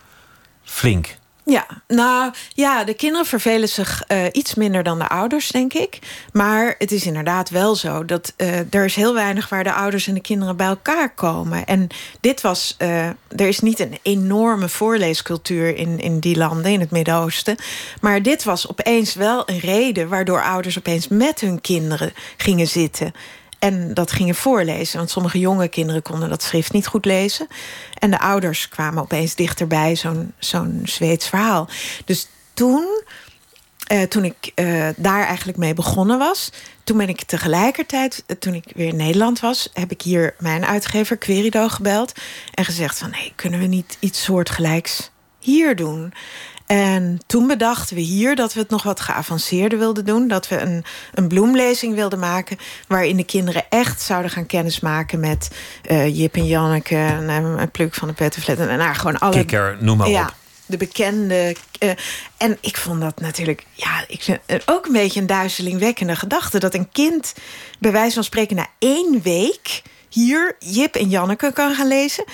flink. Ja, nou ja, de kinderen vervelen zich uh, iets minder dan de ouders, denk ik. Maar het is inderdaad wel zo dat uh, er is heel weinig waar de ouders en de kinderen bij elkaar komen. En dit was, uh, er is niet een enorme voorleescultuur in, in die landen, in het Midden-Oosten. Maar dit was opeens wel een reden waardoor ouders opeens met hun kinderen gingen zitten. En dat gingen voorlezen. Want sommige jonge kinderen konden dat schrift niet goed lezen. En de ouders kwamen opeens dichterbij zo'n zo'n Zweeds verhaal. Dus toen, eh, toen ik eh, daar eigenlijk mee begonnen was... toen ben ik tegelijkertijd, eh, toen ik weer in Nederland was... heb ik hier mijn uitgever Querido gebeld... en gezegd van, hey, kunnen we niet iets soortgelijks hier doen? En toen bedachten we hier dat we het nog wat geavanceerder wilden doen. Dat we een, een bloemlezing wilden maken. Waarin de kinderen echt zouden gaan kennismaken met uh, Jip en Janneke. En, en Pluk van de Pettenflat. En nou, gewoon alle. Kikker, noem maar ja, op. De bekende. Uh, en ik vond dat natuurlijk. Ja, ik vind ook een beetje een duizelingwekkende gedachte. Dat een kind, bij wijze van spreken, na één week hier Jip en Janneke kan gaan lezen.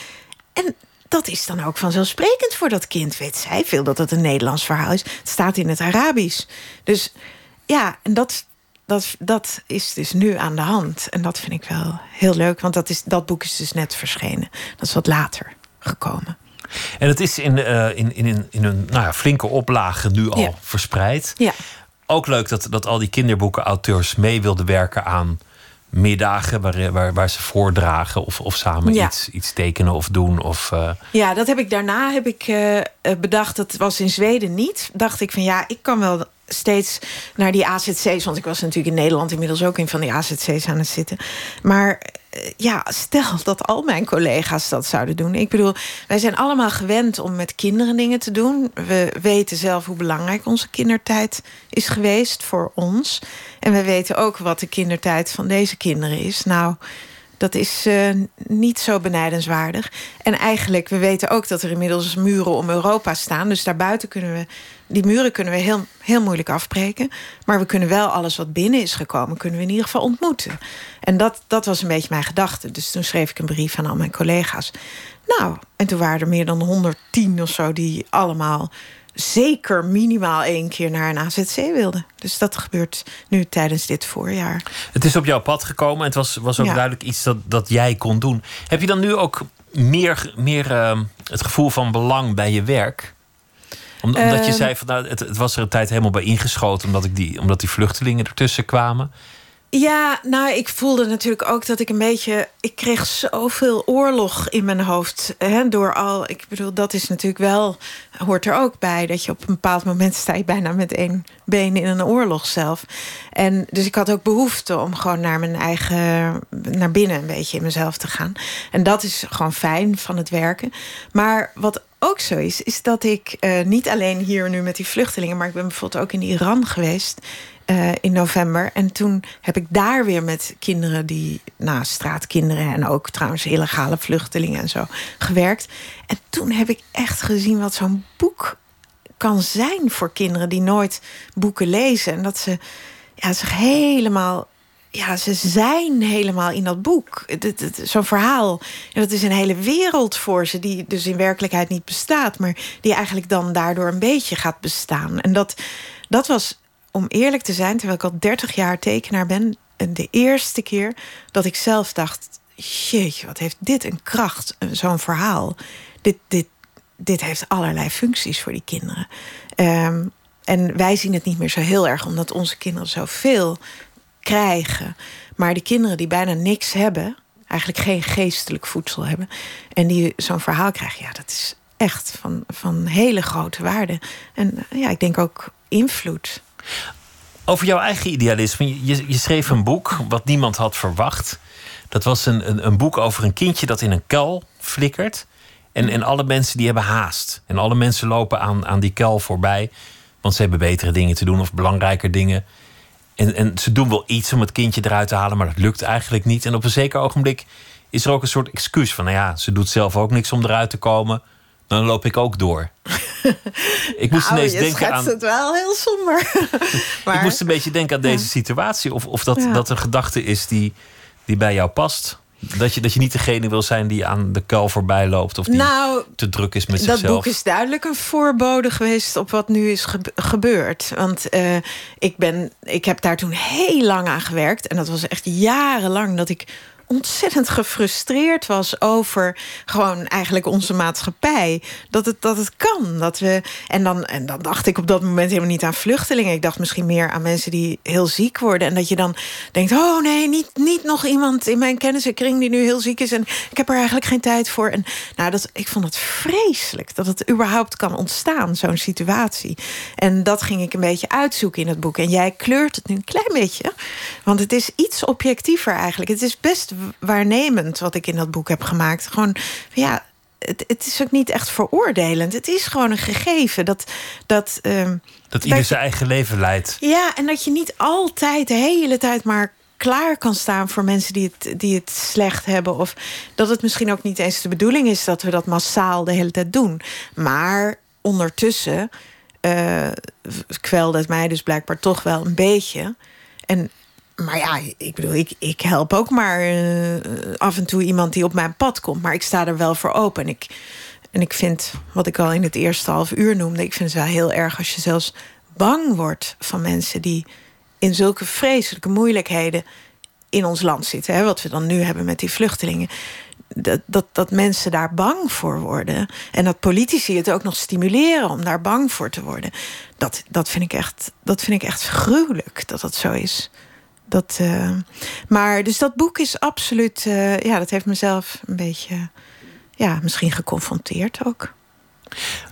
En dat is dan ook vanzelfsprekend voor dat kind. Weet zij veel dat het een Nederlands verhaal is. Het staat in het Arabisch. Dus ja, en dat, dat, dat is dus nu aan de hand. En dat vind ik wel heel leuk, want dat, is, dat boek is dus net verschenen. Dat is wat later gekomen. En het is in, uh, in, in, in een nou ja, flinke oplage nu al verspreid. Ja. Ook leuk dat, dat al die kinderboeken-auteurs mee wilden werken aan middagen waar, waar, waar ze voordragen of, of samen iets, iets tekenen of doen. Of, uh... Ja, dat heb ik daarna heb ik, uh, bedacht. Dat was in Zweden niet. Dacht ik van ja, ik kan wel steeds naar die AZC's. Want ik was natuurlijk in Nederland inmiddels ook in van die AZC's aan het zitten. Maar eh, ja, stel dat al mijn collega's dat zouden doen. Ik bedoel, wij zijn allemaal gewend om met kinderen dingen te doen. We weten zelf hoe belangrijk onze kindertijd is geweest voor ons. En we weten ook wat de kindertijd van deze kinderen is. Nou, dat is uh, niet zo benijdenswaardig. En eigenlijk, we weten ook dat er inmiddels muren om Europa staan. Dus daarbuiten kunnen we die muren kunnen we heel, heel moeilijk afbreken. Maar we kunnen wel alles wat binnen is gekomen, kunnen we in ieder geval ontmoeten. En dat, dat was een beetje mijn gedachte. Dus toen schreef ik een brief aan al mijn collega's. Nou, en toen waren er meer dan 110 of zo die allemaal zeker minimaal één keer naar een AZC wilden. Dus dat gebeurt nu tijdens dit voorjaar. Het is op jouw pad gekomen en het was, was ook duidelijk iets dat, dat jij kon doen. Heb je dan nu ook meer, meer uh, het gevoel van belang bij je werk? Omdat je ehm, zei van nou, het, het, was er een tijd helemaal bij ingeschoten, omdat, ik die, omdat die vluchtelingen ertussen kwamen. Ja, nou, ik voelde natuurlijk ook dat ik een beetje. Ik kreeg zoveel oorlog in mijn hoofd. Hè, door al. Ik bedoel, dat is natuurlijk wel. Hoort er ook bij. Dat je op een bepaald moment sta je bijna met één been in een oorlog zelf. En dus ik had ook behoefte om gewoon naar mijn eigen. naar binnen een beetje in mezelf te gaan. En dat is gewoon fijn van het werken. Maar wat ook zo is, is dat ik uh, niet alleen hier nu met die vluchtelingen, maar ik ben bijvoorbeeld ook in Iran geweest. Uh, in november. En toen heb ik daar weer met kinderen die, nou, straatkinderen en ook trouwens illegale vluchtelingen en zo gewerkt. En toen heb ik echt gezien wat zo'n boek kan zijn voor kinderen die nooit boeken lezen. En dat ze ja, zich helemaal ja, ze zijn helemaal in dat boek. Zo'n verhaal. En dat is een hele wereld voor ze, die dus in werkelijkheid niet bestaat, maar die eigenlijk dan daardoor een beetje gaat bestaan. En dat, dat was, om eerlijk te zijn, terwijl ik al 30 jaar tekenaar ben, de eerste keer dat ik zelf dacht: jeetje, wat heeft dit een kracht, zo'n verhaal. Dit, dit, dit heeft allerlei functies voor die kinderen. Um, en wij zien het niet meer zo heel erg, omdat onze kinderen zoveel krijgen. Maar de kinderen die bijna niks hebben, eigenlijk geen geestelijk voedsel hebben, en die zo'n verhaal krijgen, ja, dat is echt van, van hele grote waarde. En ja, ik denk ook invloed. Over jouw eigen idealisme. Je, je schreef een boek wat niemand had verwacht. Dat was een, een, een boek over een kindje dat in een kuil flikkert. En, en alle mensen die hebben haast. En alle mensen lopen aan, aan die kuil voorbij. Want ze hebben betere dingen te doen of belangrijker dingen. En, en ze doen wel iets om het kindje eruit te halen, maar dat lukt eigenlijk niet. En op een zeker ogenblik is er ook een soort excuus van: nou ja, ze doet zelf ook niks om eruit te komen. Dan loop ik ook door. ik moest nou, ineens denken aan. het wel heel somber. maar... Ik moest een beetje denken aan deze situatie. Of, of dat, dat een gedachte is die, die bij jou past. Dat je, dat je niet degene wil zijn die aan de kuil voorbij loopt. Of die nou, te druk is met dat zichzelf. Dat boek is duidelijk een voorbode geweest op wat nu is gebeurd. Want uh, ik, ben, ik heb daar toen heel lang aan gewerkt. En dat was echt jarenlang dat ik ontzettend gefrustreerd was over gewoon eigenlijk onze maatschappij. Dat het, dat het kan. Dat we, en, dan, en dan dacht ik op dat moment helemaal niet aan vluchtelingen. Ik dacht misschien meer aan mensen die heel ziek worden. En dat je dan denkt: oh nee, niet, niet nog iemand in mijn kennissenkring die nu heel ziek is. En ik heb er eigenlijk geen tijd voor. En nou, dat, ik vond het vreselijk dat het überhaupt kan ontstaan, zo'n situatie. En dat ging ik een beetje uitzoeken in het boek. En jij kleurt het nu een klein beetje. Want het is iets objectiever eigenlijk. Het is best waarnemend wat ik in dat boek heb gemaakt. Gewoon, ja, het, het is ook niet echt veroordelend. Het is gewoon een gegeven dat. Dat, um, dat ieder zijn eigen leven leidt. Ja, en dat je niet altijd de hele tijd maar klaar kan staan voor mensen die het, die het slecht hebben. Of dat het misschien ook niet eens de bedoeling is dat we dat massaal de hele tijd doen. Maar ondertussen uh, kwelde het mij dus blijkbaar toch wel een beetje. En maar ja, ik bedoel, ik, ik help ook maar uh, af en toe iemand die op mijn pad komt. Maar ik sta er wel voor open. En ik, en ik vind, wat ik al in het eerste half uur noemde... ik vind het wel heel erg als je zelfs bang wordt van mensen... die in zulke vreselijke moeilijkheden in ons land zitten. Hè, wat we dan nu hebben met die vluchtelingen. Dat, dat, dat mensen daar bang voor worden. En dat politici het ook nog stimuleren om daar bang voor te worden. Dat, dat, vind, ik echt, dat vind ik echt gruwelijk dat dat zo is. Dat, uh, maar dus dat boek is absoluut. Uh, ja, dat heeft mezelf een beetje. Ja, misschien geconfronteerd ook.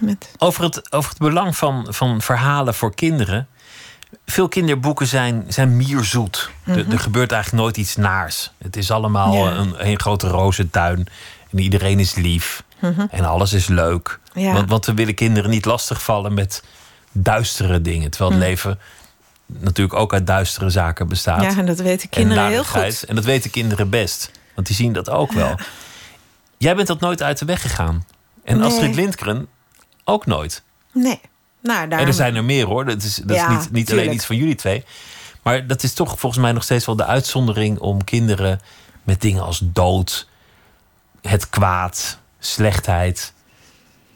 Met... Over, het, over het belang van, van verhalen voor kinderen. Veel kinderboeken zijn, zijn mierzoet. Mm -hmm. er, gebeurt eigenlijk nooit iets naars. Het is allemaal ja. een, een grote rozentuin. En iedereen is lief. Mm -hmm. En alles is leuk. Ja. Want, want we willen kinderen niet lastigvallen met duistere dingen. Terwijl het mm. leven natuurlijk ook uit duistere zaken bestaat. Ja, en dat weten kinderen heel goed. En dat weten kinderen best. Want die zien dat ook wel. Jij bent dat nooit uit de weg gegaan. En nee. Astrid Lindgren ook nooit. Nee. Nou, En er zijn er meer hoor. Dat is, dat ja, is niet, niet alleen iets van jullie twee. Maar dat is toch volgens mij nog steeds wel de uitzondering om kinderen met dingen als dood, het kwaad, slechtheid,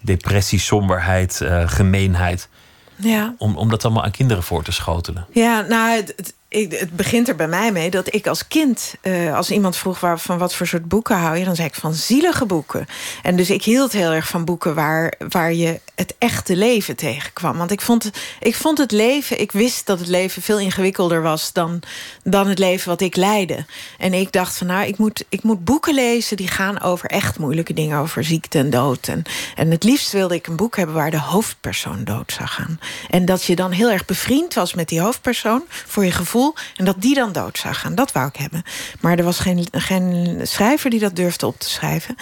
depressie, somberheid, uh, gemeenheid. Ja. Om, om dat allemaal aan kinderen voor te schotelen. Ja, nou, het, het, ik, het begint er bij mij mee dat ik als kind, uh, als iemand vroeg waar, van wat voor soort boeken hou je, dan zei ik van zielige boeken. En dus ik hield heel erg van boeken waar, waar je het echte leven tegenkwam. Want ik vond, ik vond het leven, ik wist dat het leven veel ingewikkelder was dan, dan het leven wat ik leidde. En ik dacht van nou, ik moet, ik moet boeken lezen die gaan over echt moeilijke dingen, over ziekte en dood. En, en het liefst wilde ik een boek hebben waar de hoofdpersoon dood zou gaan. En dat je dan heel erg bevriend was met die hoofdpersoon voor je gevoel. En dat die dan dood zou gaan. Dat wou ik hebben. Maar er was geen, geen schrijver die dat durfde op te schrijven.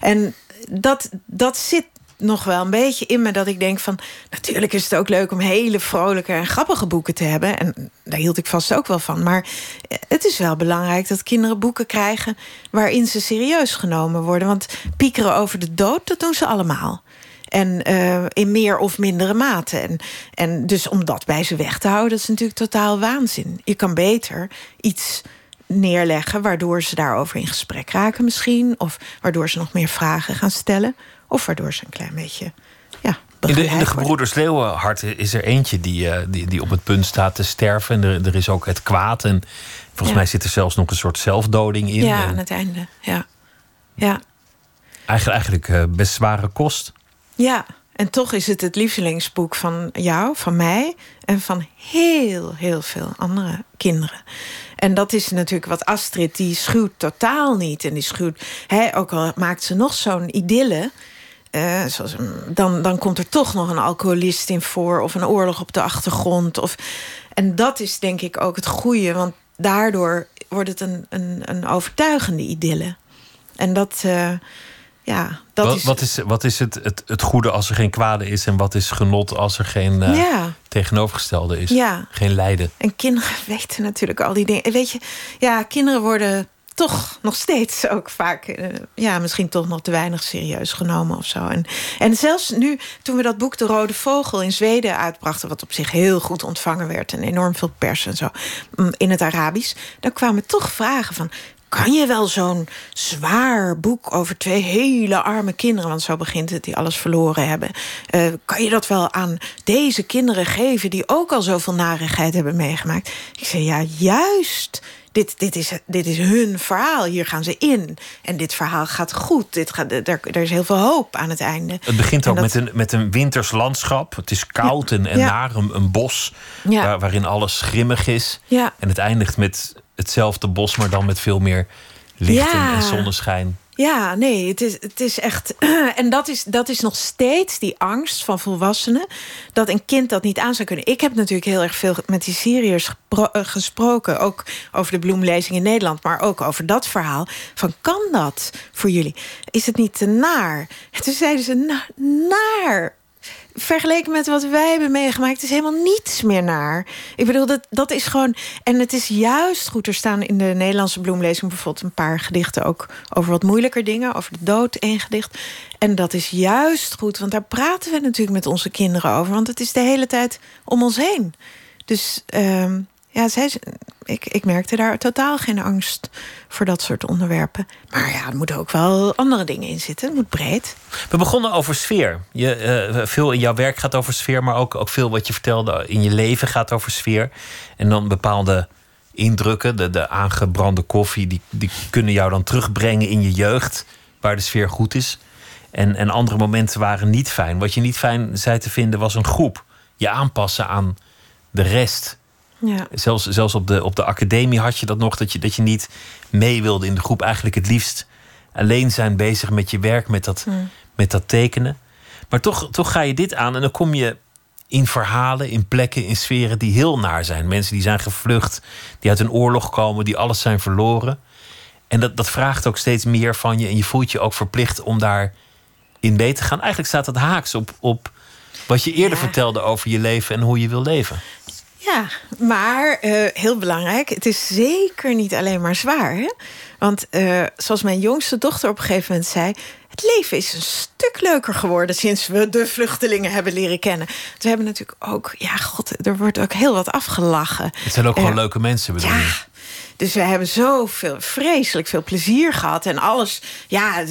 En dat, dat zit nog wel een beetje in me dat ik denk van... natuurlijk is het ook leuk om hele vrolijke en grappige boeken te hebben. En daar hield ik vast ook wel van. Maar het is wel belangrijk dat kinderen boeken krijgen... waarin ze serieus genomen worden. Want piekeren over de dood, dat doen ze allemaal. En uh, in meer of mindere mate. En, en dus om dat bij ze weg te houden, dat is natuurlijk totaal waanzin. Je kan beter iets neerleggen waardoor ze daarover in gesprek raken misschien. Of waardoor ze nog meer vragen gaan stellen. Of waardoor ze een klein beetje... Ja, in de, in de gebroeders Leeuwenhart is er eentje die, uh, die, die op het punt staat te sterven. En er, er is ook het kwaad. En volgens ja. mij zit er zelfs nog een soort zelfdoding in. Ja, en aan het einde. Ja. ja. Eigenlijk, eigenlijk uh, best zware kost. Ja, en toch is het het lievelingsboek van jou, van mij... en van heel, heel veel andere kinderen. En dat is natuurlijk wat Astrid, die schuwt totaal niet. En die schuwt, hè, ook al maakt ze nog zo'n idylle... Uh, zoals, dan, dan komt er toch nog een alcoholist in voor... of een oorlog op de achtergrond. Of, en dat is denk ik ook het goede, want daardoor wordt het een, een, een overtuigende idylle. En dat... Uh, ja, dat wat, is... Wat is, wat is het, het, het goede als er geen kwade is... en wat is genot als er geen uh, ja. tegenovergestelde is? Ja. Geen lijden. En kinderen weten natuurlijk al die dingen. Weet je, ja, kinderen worden toch nog steeds ook vaak... Uh, ja, misschien toch nog te weinig serieus genomen of zo. En, en zelfs nu, toen we dat boek De Rode Vogel in Zweden uitbrachten... wat op zich heel goed ontvangen werd en enorm veel pers en zo... in het Arabisch, dan kwamen toch vragen van kan je wel zo'n zwaar boek over twee hele arme kinderen... want zo begint het, die alles verloren hebben... Uh, kan je dat wel aan deze kinderen geven... die ook al zoveel narigheid hebben meegemaakt? Ik zei, ja, juist... Dit, dit, is, dit is hun verhaal. Hier gaan ze in. En dit verhaal gaat goed. Dit gaat, er, er is heel veel hoop aan het einde. Het begint ook dat... met, een, met een winters landschap. Het is koud ja. en, en ja. naar een, een bos ja. waar, waarin alles grimmig is. Ja. En het eindigt met hetzelfde bos, maar dan met veel meer licht ja. en zonneschijn. Ja, nee, het is, het is echt. En dat is, dat is nog steeds die angst van volwassenen. dat een kind dat niet aan zou kunnen. Ik heb natuurlijk heel erg veel met die Syriërs gespro gesproken. Ook over de bloemlezing in Nederland, maar ook over dat verhaal. Van kan dat voor jullie? Is het niet te naar? En toen zeiden ze: na, naar vergeleken met wat wij hebben meegemaakt, is helemaal niets meer naar. Ik bedoel, dat, dat is gewoon. En het is juist goed. Er staan in de Nederlandse bloemlezing bijvoorbeeld een paar gedichten ook over wat moeilijker dingen, over de dood, één gedicht. En dat is juist goed, want daar praten we natuurlijk met onze kinderen over. Want het is de hele tijd om ons heen. Dus uh, Ja, zij, ik, ik merkte daar totaal geen angst voor dat soort onderwerpen. Maar ja, er moeten ook wel andere dingen in zitten. Het moet breed. We begonnen over sfeer. Je, eh, veel in jouw werk gaat over sfeer, maar ook, ook veel wat je vertelde in je leven gaat over sfeer. En dan bepaalde indrukken, de, de aangebrande koffie, die, die kunnen jou dan terugbrengen in je jeugd, waar de sfeer goed is. En, en andere momenten waren niet fijn. Wat je niet fijn zei te vinden was een groep. Je aanpassen aan de rest. Ja. Zelfs, zelfs op, de, op de academie had je dat nog, dat je, dat je niet mee wilde in de groep. Eigenlijk het liefst alleen zijn bezig met je werk, met dat, met dat tekenen. Maar toch, toch ga je dit aan en dan kom je in verhalen, in plekken, in sferen die heel naar zijn. Mensen die zijn gevlucht, die uit een oorlog komen, die alles zijn verloren. En dat, dat vraagt ook steeds meer van je en je voelt je ook verplicht om daar in mee te gaan. Eigenlijk staat het haaks op, op wat je eerder Ja. vertelde over je leven en hoe je wil leven. Ja, maar eh, heel belangrijk, het is zeker niet alleen maar zwaar. Hè? Want eh, zoals mijn jongste dochter op een gegeven moment zei... het leven is een stuk leuker geworden sinds we de vluchtelingen hebben leren kennen. We hebben natuurlijk ook, ja god, er wordt ook heel wat afgelachen. Het zijn ook gewoon Eh, leuke mensen, bedoel Ja, je? Dus we hebben zoveel, vreselijk veel plezier gehad. En alles, ja,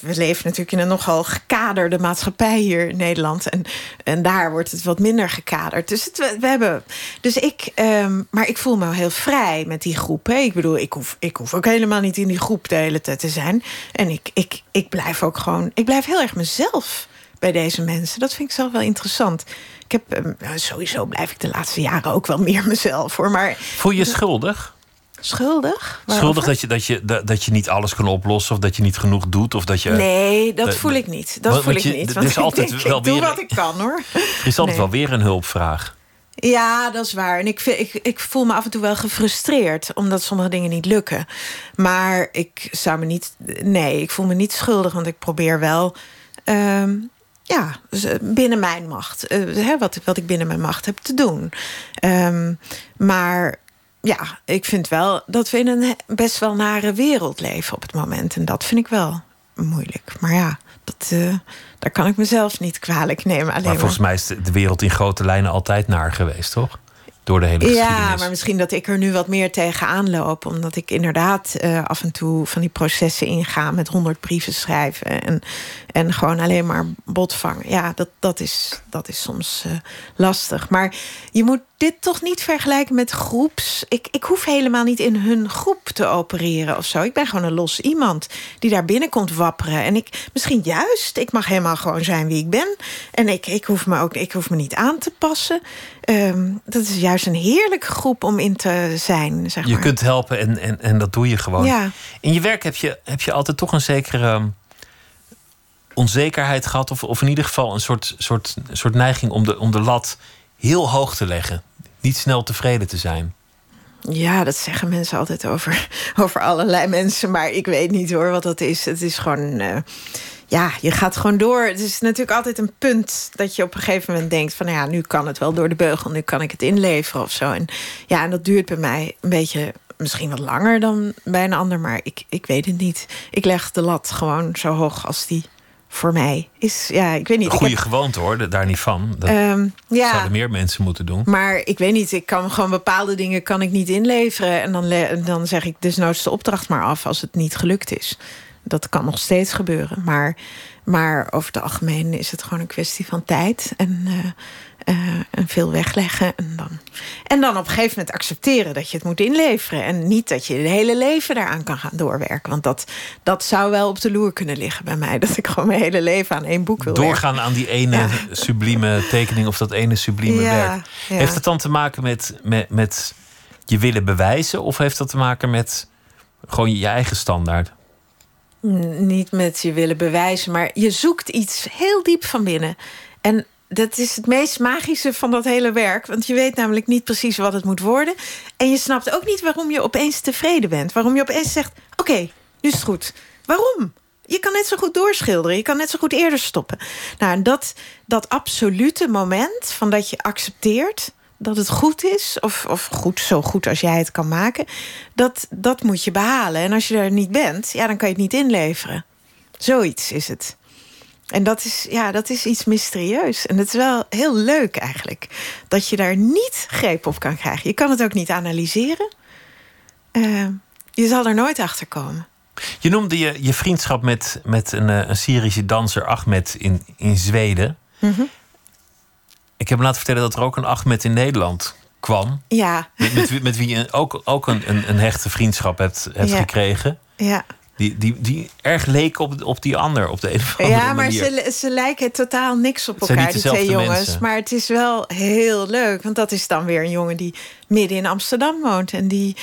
we leven natuurlijk in een nogal gekaderde maatschappij hier in Nederland. En, en daar wordt het wat minder gekaderd. Dus, we, hebben, dus ik, ehm, maar ik voel me heel vrij met die groep. Hè. Ik bedoel, ik hoef, ik hoef ook helemaal niet in die groep de hele tijd te zijn. En ik, ik, ik blijf ook gewoon, ik blijf heel erg mezelf bij deze mensen. Dat vind ik zelf wel interessant. Ik heb, ehm, nou, sowieso blijf ik de laatste jaren ook wel meer mezelf hoor. Maar Voel je schuldig? Schuldig? Waarover? Schuldig dat je, dat, je, dat, dat je niet alles kan oplossen of dat je niet genoeg doet? Of dat je, Nee, dat Eh, voel ik niet. Dat want- voel want ik je- niet. Want is ik altijd denk, wel ik doe wat ik kan hoor. Er is altijd Nee. wel weer een hulpvraag. Ja, dat is waar. En ik, vind- ik, ik voel me af en toe wel gefrustreerd... omdat sommige dingen niet lukken. Maar ik zou me niet... Nee, ik voel me niet schuldig, want ik probeer wel... ehm, ja, binnen mijn macht. hè, wat, wat ik binnen mijn macht heb te doen. Ehm, maar ja, ik vind wel dat we in een best wel nare wereld leven op het moment. En dat vind ik wel moeilijk. Maar ja, dat, eh, daar kan ik mezelf niet kwalijk nemen. Alleen Maar volgens mij is de wereld in grote lijnen altijd naar geweest, toch? Door de hele Ja, maar misschien dat ik er nu wat meer tegenaan loop. Omdat ik inderdaad eh, af en toe van die processen inga met honderd brieven schrijven. En, en gewoon alleen maar bot vangen. Ja, dat, dat, is, dat is soms eh, lastig. Maar je moet dit toch niet vergelijken met groeps. Ik, ik hoef helemaal niet in hun groep te opereren of zo. Ik ben gewoon een los iemand die daar binnenkomt wapperen. En ik, misschien juist, ik mag helemaal gewoon zijn wie ik ben. En ik, ik, hoef, me ook, ik hoef me niet aan te passen. Ehm, dat is juist een heerlijke groep om in te zijn, zeg Je maar. kunt helpen en, en, en dat doe je gewoon. Ja. In je werk heb je, heb je altijd toch een zekere um, onzekerheid gehad. Of, of in ieder geval een soort, soort, soort neiging om de, om de lat heel hoog te leggen. Niet snel tevreden te zijn. Ja, dat zeggen mensen altijd over, over allerlei mensen. Maar ik weet niet hoor wat dat is. Het is gewoon. eh, ja, je gaat gewoon door. Het is natuurlijk altijd een punt dat je op een gegeven moment denkt: van nou ja, nu kan het wel door de beugel, nu kan ik het inleveren of zo. En ja, en dat duurt bij mij een beetje, misschien wat langer dan bij een ander, maar ik, ik weet het niet. Ik leg de lat gewoon zo hoog als die voor mij is. Ja, ik weet niet. Goede heb, gewoonte hoor, daar niet van. Dat ehm, ja. zouden meer mensen moeten doen. Maar ik weet niet, ik kan gewoon bepaalde dingen kan ik niet inleveren. En dan, dan zeg ik desnoods de opdracht maar af als het niet gelukt is. Dat kan nog steeds gebeuren. Maar, maar over het algemeen is het gewoon een kwestie van tijd. En, eh, eh, en veel wegleggen. En dan, en dan op een gegeven moment accepteren dat je het moet inleveren. En niet dat je je hele leven daaraan kan gaan doorwerken. Want dat, dat zou wel op de loer kunnen liggen bij mij. Dat ik gewoon mijn hele leven aan één boek wil werken. Doorgaan aan die ene Ja. sublieme tekening of dat ene sublieme Ja, werk. ja. Heeft het dan te maken met, met, met je willen bewijzen? Of heeft dat te maken met gewoon je eigen standaard? Niet met je willen bewijzen, maar je zoekt iets heel diep van binnen. En dat is het meest magische van dat hele werk. Want je weet namelijk niet precies wat het moet worden. En je snapt ook niet waarom je opeens tevreden bent. Waarom je opeens zegt: Oké, nu is het goed. Waarom? Je kan net zo goed doorschilderen. Je kan net zo goed eerder stoppen. Nou, dat, dat absolute moment van dat je accepteert dat het goed is, of, of goed, zo goed als jij het kan maken, dat, dat moet je behalen. En als je er niet bent, ja, dan kan je het niet inleveren. Zoiets is het. En dat is, ja, dat is iets mysterieus. En het is wel heel leuk eigenlijk. Dat je daar niet greep op kan krijgen. Je kan het ook niet analyseren. Uh, je zal er nooit achter komen. Je noemde je, je vriendschap met, met een, een Syrische danser, Ahmed, in, in Zweden. Mm Ik heb me laten vertellen dat er ook een Ahmed in Nederland kwam. Ja. Met, met, met wie je ook, ook een, een, een hechte vriendschap hebt, hebt ja. gekregen. Ja. Die, die, die erg leek op, op die ander op de een of andere ja, manier. Ja, maar ze, ze lijken totaal niks op elkaar, die twee jongens. Mensen. Maar het is wel heel leuk. Want dat is dan weer een jongen die midden in Amsterdam woont. En die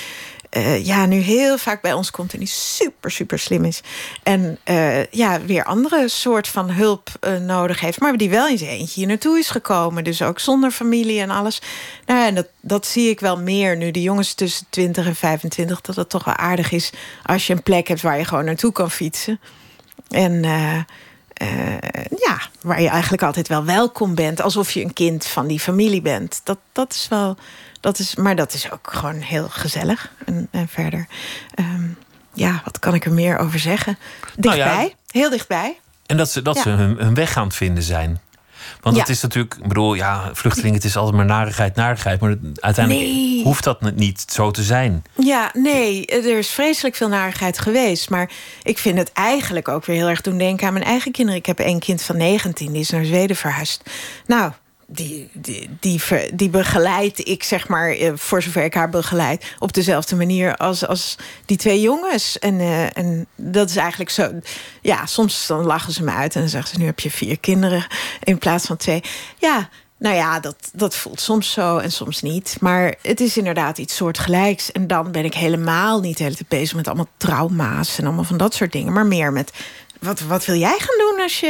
uh, ja, nu heel vaak bij ons komt en die super, super slim is. En uh, ja, weer andere soort van hulp uh, nodig heeft. Maar die wel zijn eentje hier naartoe is gekomen. Dus ook zonder familie en alles. Nou ja, en dat, dat zie ik wel meer nu. De jongens tussen 20 en 25, dat het toch wel aardig is als je een plek hebt waar je gewoon naartoe kan fietsen. En ja, waar je eigenlijk altijd wel welkom bent. Alsof je een kind van die familie bent. Dat, dat is wel dat is, maar dat is ook gewoon heel gezellig. En, en verder, um, ja, wat kan ik er meer over zeggen? Dichtbij, nou ja, heel dichtbij. En dat ze, dat Ja. ze hun, hun weg aan het vinden zijn. Want Ja. het is natuurlijk, ik bedoel, ja, vluchtelingen, het is altijd maar narigheid, narigheid. Maar uiteindelijk Nee. hoeft dat niet zo te zijn. Ja, nee, er is vreselijk veel narigheid geweest. Maar ik vind het eigenlijk ook weer heel erg doen denken aan mijn eigen kinderen. Ik heb één kind van 19, die is naar Zweden verhuisd. Nou, die, die, die, die begeleid ik, zeg maar, eh, voor zover ik haar begeleid... op dezelfde manier als, als die twee jongens. En, eh, en dat is eigenlijk zo... Ja, soms dan lachen ze me uit en dan zeggen ze... nu heb je vier kinderen in plaats van twee. Ja, nou ja, dat, dat voelt soms zo en soms niet. Maar het is inderdaad iets soortgelijks. En dan ben ik helemaal niet de hele bezig met allemaal trauma's... en allemaal van dat soort dingen. Maar meer met, wat, wat wil jij gaan doen als je...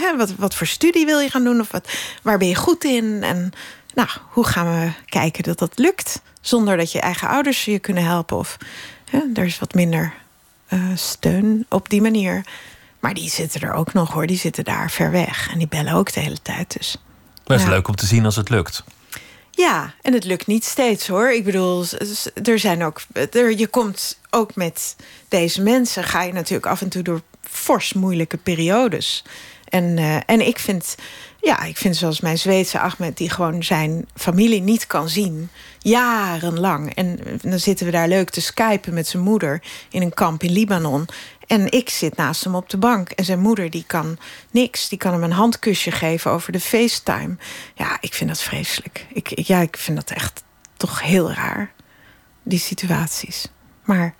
Hè, wat, wat voor studie wil je gaan doen? Of wat, waar ben je goed in? En nou, hoe gaan we kijken dat dat lukt? Zonder dat je eigen ouders je kunnen helpen. Of hè, er is wat minder eh, steun op die manier. Maar die zitten er ook nog hoor. Die zitten daar ver weg. En die bellen ook de hele tijd. Dus Maar het is Ja. leuk om te zien als het lukt. ja, en het lukt niet steeds hoor. Ik bedoel, er zijn ook. Er, je komt ook met deze mensen, ga je natuurlijk af en toe door fors moeilijke periodes. En, eh, en ik vind, ja, ik vind zoals mijn Zweedse Ahmed, die gewoon zijn familie niet kan zien, jarenlang. En dan zitten we daar leuk te skypen met zijn moeder in een kamp in Libanon. En ik zit naast hem op de bank. En zijn moeder die kan niks. Die kan hem een handkusje geven over de FaceTime. Ja, ik vind dat vreselijk. Ik, ik- ja, ik vind dat echt toch heel raar. Die situaties. Maar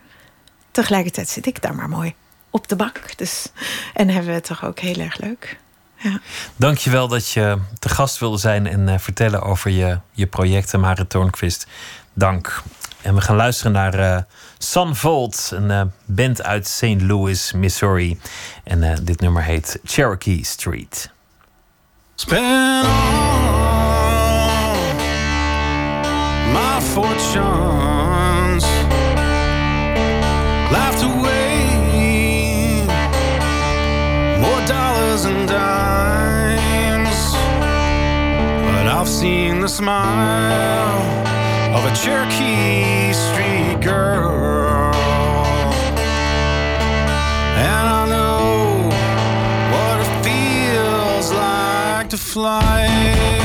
tegelijkertijd zit ik daar maar mooi op de bank. Dus, en hebben we het toch ook heel erg leuk. Ja. Dankjewel dat je te gast wilde zijn en eh, vertellen over je, je projecten, Marit Toornquist. Dank. En we gaan luisteren naar eh Sun Volt, een eh, band uit St. Louis, Missouri. En dit nummer heet Cherokee Street. My seen the smile of a Cherokee Street girl, and I know what it feels like to fly.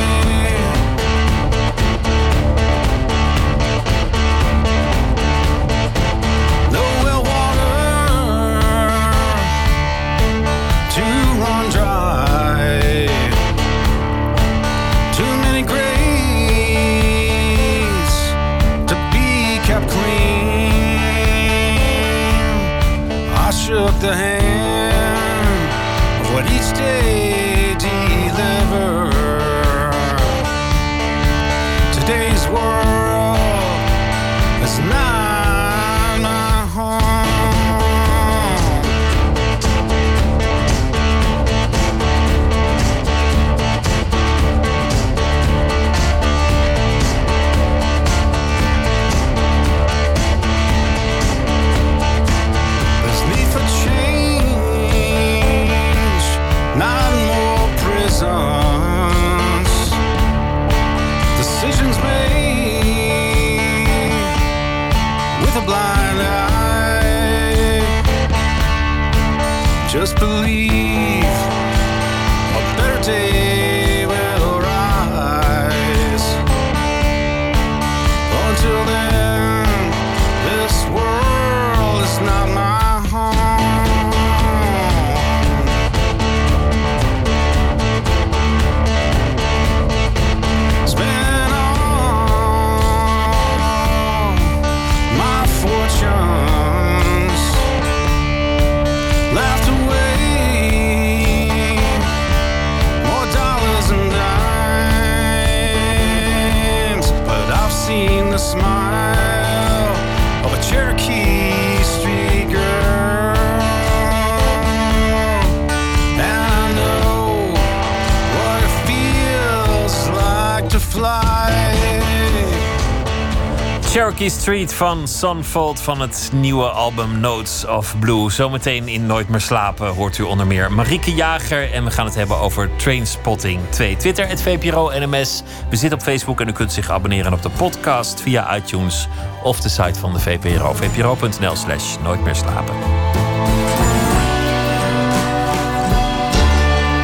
Cherokee Street van Sunfold van het nieuwe album Notes of Blue. Zometeen in Nooit meer slapen hoort u onder meer Marieke Jager. En we gaan het hebben over Trainspotting 2. Twitter, het VPRO NMS. We zitten op Facebook en u kunt zich abonneren op de podcast via iTunes of de site van de VPRO. vpro.nl slash Nooit meer slapen.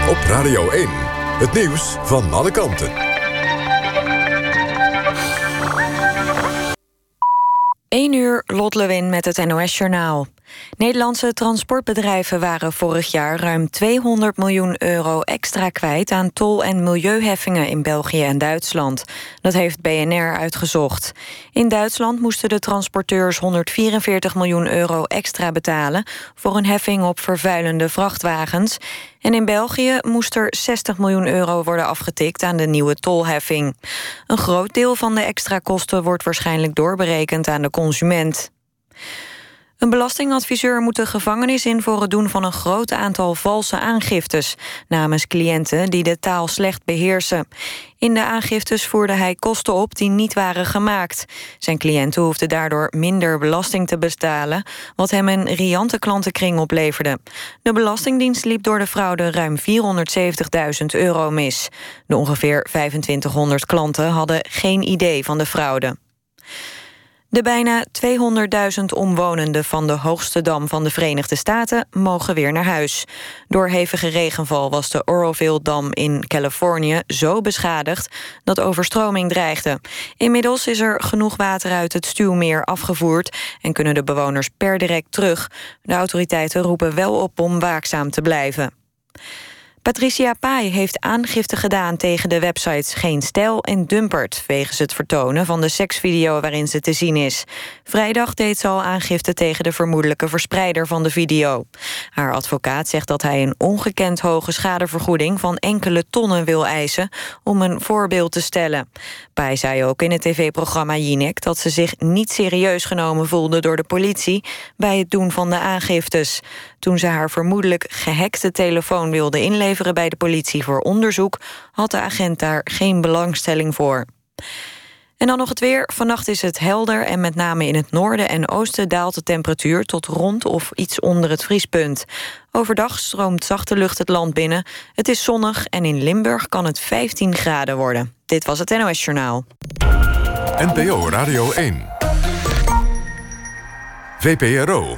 Op Radio 1. Het nieuws van alle kanten. Lot Lewin met het NOS-journaal. Nederlandse transportbedrijven waren vorig jaar ruim 200 miljoen euro extra kwijt aan tol- en milieuheffingen in België en Duitsland. Dat heeft BNR uitgezocht. In Duitsland moesten de transporteurs 144 miljoen euro extra betalen voor een heffing op vervuilende vrachtwagens. En in België moest er 60 miljoen euro worden afgetikt aan de nieuwe tolheffing. Een groot deel van de extra kosten wordt waarschijnlijk doorberekend aan de consument. Een belastingadviseur moet de gevangenis in voor het doen van een groot aantal valse aangiftes namens cliënten die de taal slecht beheersen. In de aangiftes voerde hij kosten op die niet waren gemaakt. Zijn cliënten hoefden daardoor minder belasting te betalen, wat hem een riante klantenkring opleverde. De Belastingdienst liep door de fraude ruim 470.000 euro mis. De ongeveer 2500 klanten hadden geen idee van de fraude. De bijna 200.000 omwonenden van de hoogste dam van de Verenigde Staten mogen weer naar huis. Door hevige regenval was de Oroville-dam in Californië zo beschadigd dat overstroming dreigde. Inmiddels is er genoeg water uit het Stuwmeer afgevoerd en kunnen de bewoners per direct terug. De autoriteiten roepen wel op om waakzaam te blijven. Patricia Pai heeft aangifte gedaan tegen de websites Geen Stijl en Dumpert... wegens het vertonen van de seksvideo waarin ze te zien is. Vrijdag deed ze al aangifte tegen de vermoedelijke verspreider van de video. Haar advocaat zegt dat hij een ongekend hoge schadevergoeding... van enkele tonnen wil eisen om een voorbeeld te stellen. Pai zei ook in het tv-programma Jinek... dat ze zich niet serieus genomen voelde door de politie... bij het doen van de aangiftes. Toen ze haar vermoedelijk gehackte telefoon wilde inleveren bij de politie voor onderzoek, had de agent daar geen belangstelling voor. En dan nog het weer. Vannacht is het helder en met name in het noorden en oosten daalt de temperatuur tot rond of iets onder het vriespunt. Overdag stroomt zachte lucht het land binnen. Het is zonnig en in Limburg kan het 15 graden worden. Dit was het NOS Journaal. NPO Radio 1. VPRO.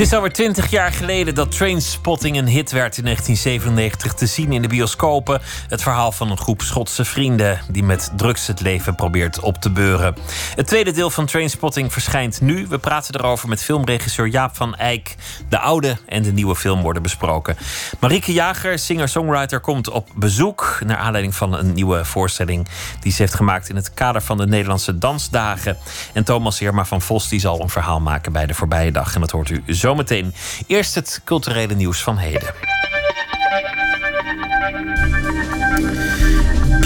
Het is alweer twintig jaar geleden dat Trainspotting een hit werd in 1997 te zien in de bioscopen. Het verhaal van een groep Schotse vrienden die met drugs het leven probeert op te beuren. Het tweede deel van Trainspotting verschijnt nu. We praten erover met filmregisseur Jaap van Eyck. De oude en de nieuwe film worden besproken. Marieke Jager, singer-songwriter, komt op bezoek naar aanleiding van een nieuwe voorstelling die ze heeft gemaakt in het kader van de Nederlandse Dansdagen. En Thomas Heerma van Vos die zal een verhaal maken bij de voorbije dag. En dat hoort u zo zometeen. Eerst het culturele nieuws van heden.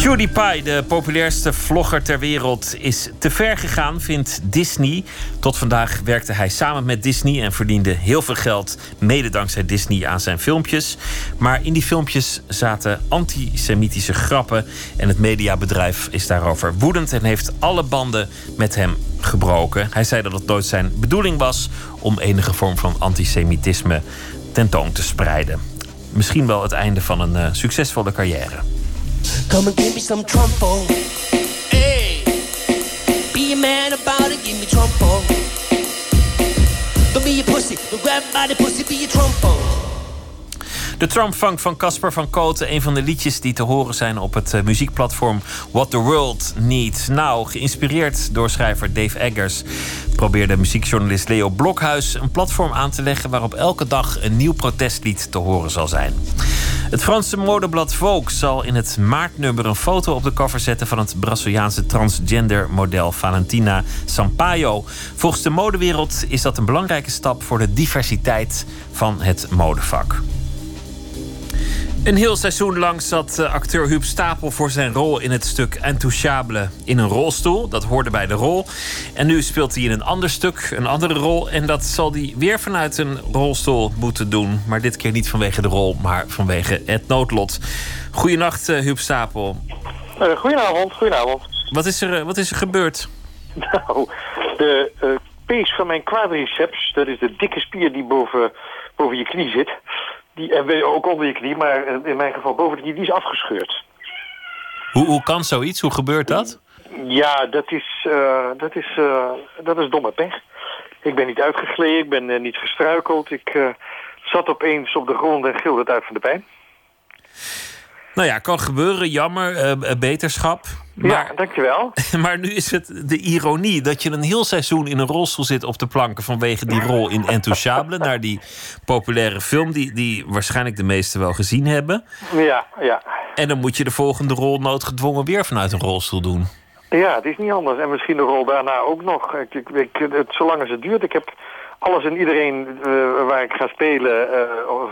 PewDiePie, de populairste vlogger ter wereld, is te ver gegaan, vindt Disney. Tot vandaag werkte hij samen met Disney en verdiende heel veel geld, mede dankzij Disney, aan zijn filmpjes. Maar in die filmpjes zaten antisemitische grappen en het mediabedrijf is daarover woedend en heeft alle banden met hem gebroken. Hij zei dat het nooit zijn bedoeling was om enige vorm van antisemitisme tentoon te spreiden. Misschien wel het einde van een uh, succesvolle carrière. Come and give me some trumpo. Hey, be a man about it, give me trumpo. Don't be a pussy, don't grab by the pussy, be a trumpo. De Trump-funk van Casper van Koten. Een van de liedjes die te horen zijn op het uh, muziekplatform What the World Needs Now. Geïnspireerd door schrijver Dave Eggers probeerde muziekjournalist Leo Blokhuis een platform aan te leggen waarop elke dag een nieuw protestlied te horen zal zijn. Het Franse modeblad Vogue zal in het maartnummer een foto op de cover zetten van het Braziliaanse transgender model Valentina Sampaio. Volgens de modewereld is dat een belangrijke stap voor de diversiteit van het modevak. Een heel seizoen lang zat uh, acteur Huub Stapel voor zijn rol in het stuk Intouchable in een rolstoel. Dat hoorde bij de rol. En nu speelt hij in een ander stuk, een andere rol. En dat zal hij weer vanuit een rolstoel moeten doen. Maar dit keer niet vanwege de rol, maar vanwege het noodlot. Goedenacht, uh, Huub Stapel. Uh, goedenavond, goedenavond. Wat is er, wat is er gebeurd? Nou, de pees van mijn quadriceps, dat is de dikke spier die boven, boven je knie zit die, en ook onder je knie, maar in mijn geval boven de knie, die is afgescheurd. Hoe, hoe kan zoiets? Hoe gebeurt dat? Ja, dat is, uh, dat is, uh, dat is domme pech. Ik ben niet uitgegleden, ik ben uh, niet gestruikeld. Ik zat opeens op de grond en gilde het uit van de pijn. Nou ja, kan gebeuren. Jammer. beterschap. Maar, ja, dankjewel. Maar nu is het de ironie dat je een heel seizoen in een rolstoel zit op de planken vanwege die rol in Entouchable, naar die populaire film die, die waarschijnlijk de meesten wel gezien hebben. Ja, ja. En dan moet je de volgende rol noodgedwongen weer vanuit een rolstoel doen. Ja, het is niet anders. En misschien de rol daarna ook nog. Ik, ik, ik het, zolang als het duurt. Ik heb alles en iedereen uh, waar ik ga spelen, uh,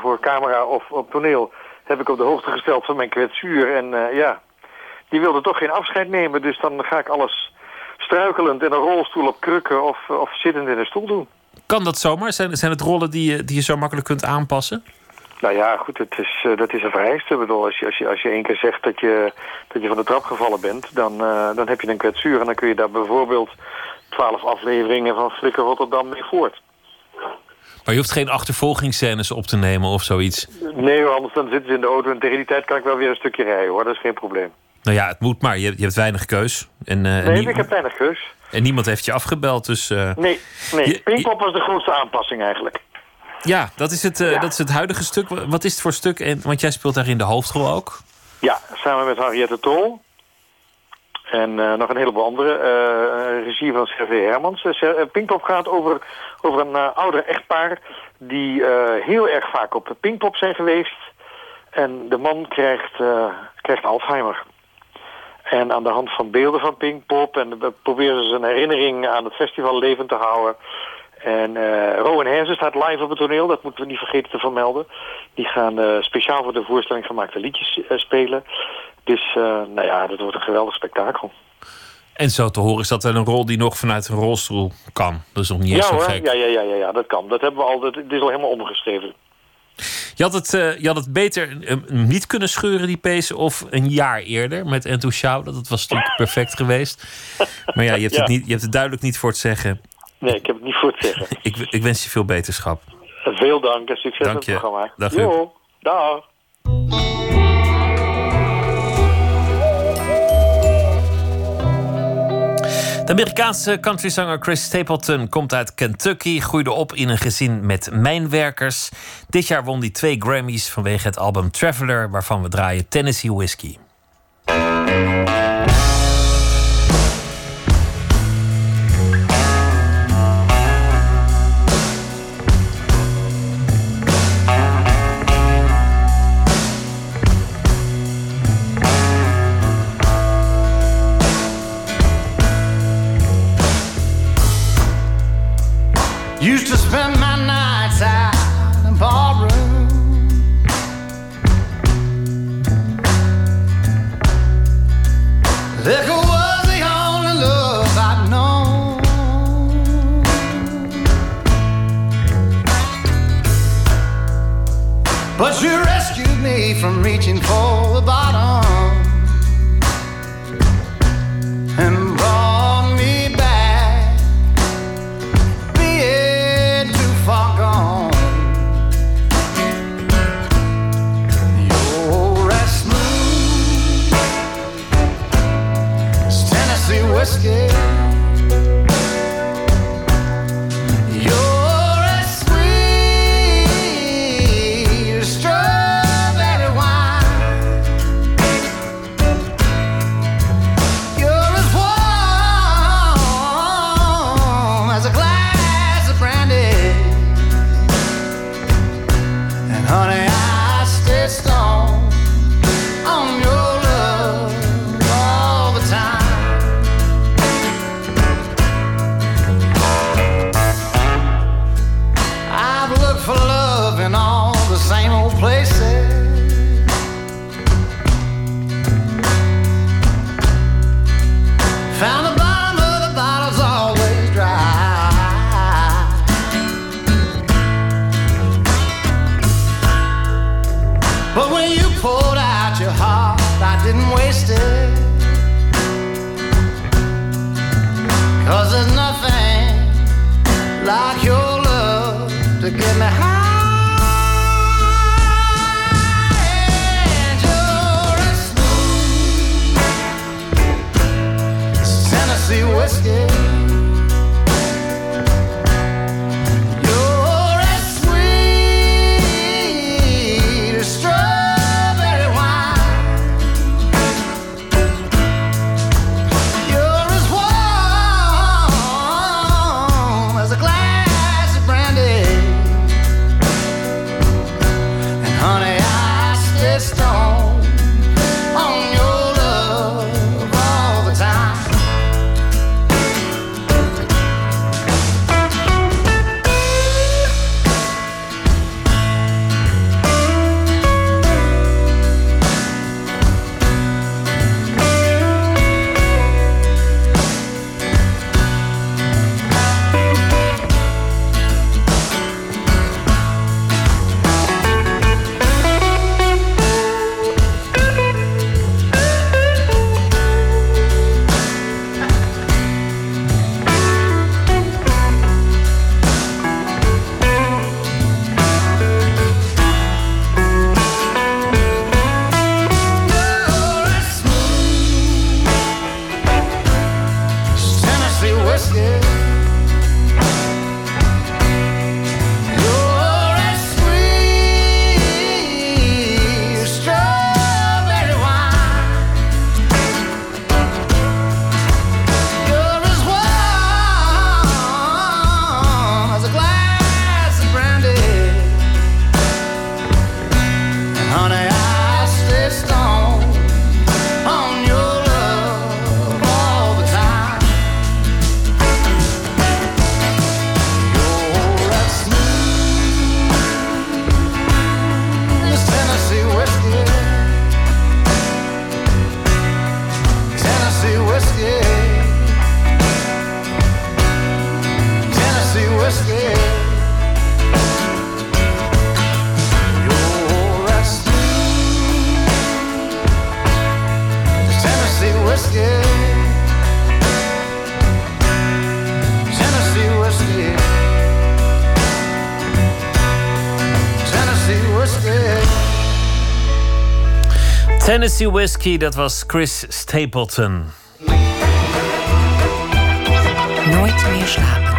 voor camera of op toneel, heb ik op de hoogte gesteld van mijn kwetsuur. En uh, ja, die wilde toch geen afscheid nemen. Dus dan ga ik alles struikelend in een rolstoel op krukken of, of zittend in een stoel doen. Kan dat zomaar? Zijn, zijn het rollen die je, die je zo makkelijk kunt aanpassen? Nou ja, goed, het is, uh, dat is een vereiste. Ik bedoel, als je, als, je, als je één keer zegt dat je, dat je van de trap gevallen bent... Dan, uh, dan heb je een kwetsuur en dan kun je daar bijvoorbeeld... twaalf afleveringen van Flikker Rotterdam mee voort. Maar je hoeft geen achtervolgingsscènes op te nemen of zoiets? Nee, anders dan zitten ze in de auto... en tegen die tijd kan ik wel weer een stukje rijden, hoor. Dat is geen probleem. Nou ja, het moet maar. Je, je hebt weinig keus. En, uh, nee, ik heb weinig keus. En niemand heeft je afgebeld, dus... Uh, nee, nee. Pinkpop was de grootste aanpassing eigenlijk. Ja, dat is het, uh, ja. dat is het huidige stuk. Wat is het voor stuk? En, want jij speelt daarin de hoofdrol ook. Ja, samen met Henriette Tol. En nog een heleboel andere. regie van Servé Hermans. Pinkpop gaat over, over een ouder echtpaar... die heel erg vaak op Pinkpop zijn geweest... En de man krijgt, krijgt Alzheimer. En aan de hand van beelden van Pinkpop... en proberen ze zijn herinnering aan het festival levend te houden. En uh, Rowan Hersen staat live op het toneel, dat moeten we niet vergeten te vermelden. Die gaan uh, speciaal voor de voorstelling gemaakte liedjes uh, spelen. Dus nou ja, dat wordt een geweldig spektakel. En zo te horen is dat wel een rol die nog vanuit een rolstoel kan. Dat is nog niet ja, zo gek. Ja, ja, ja, ja, ja, dat kan. Dat hebben we al, dat, dit is al helemaal omgeschreven. Je had het, uh, je had het beter uh, niet kunnen scheuren, die pees, of een jaar eerder met Enthousiasme. Dat was natuurlijk perfect geweest. Maar ja, je hebt, Ja. Het niet, je hebt het duidelijk niet voor het zeggen. Nee, ik heb het niet voor te zeggen. Ik, ik wens je veel beterschap. Veel dank en succes Dank met je. het programma. Dag, Jo, dag. De Amerikaanse countryzanger Chris Stapleton komt uit Kentucky, groeide op in een gezin met mijnwerkers. Dit jaar won hij twee Grammys vanwege het album Traveler, waarvan we draaien Tennessee Whiskey. Used to spend my nights out in ballroom. Liquor was the only love I'd known. But you rescued me from reaching for the bottom Tennessee whiskey. Tennessee whiskey. Tennessee whiskey. Tennessee dat was Chris Stapleton. Nooit meer slapen.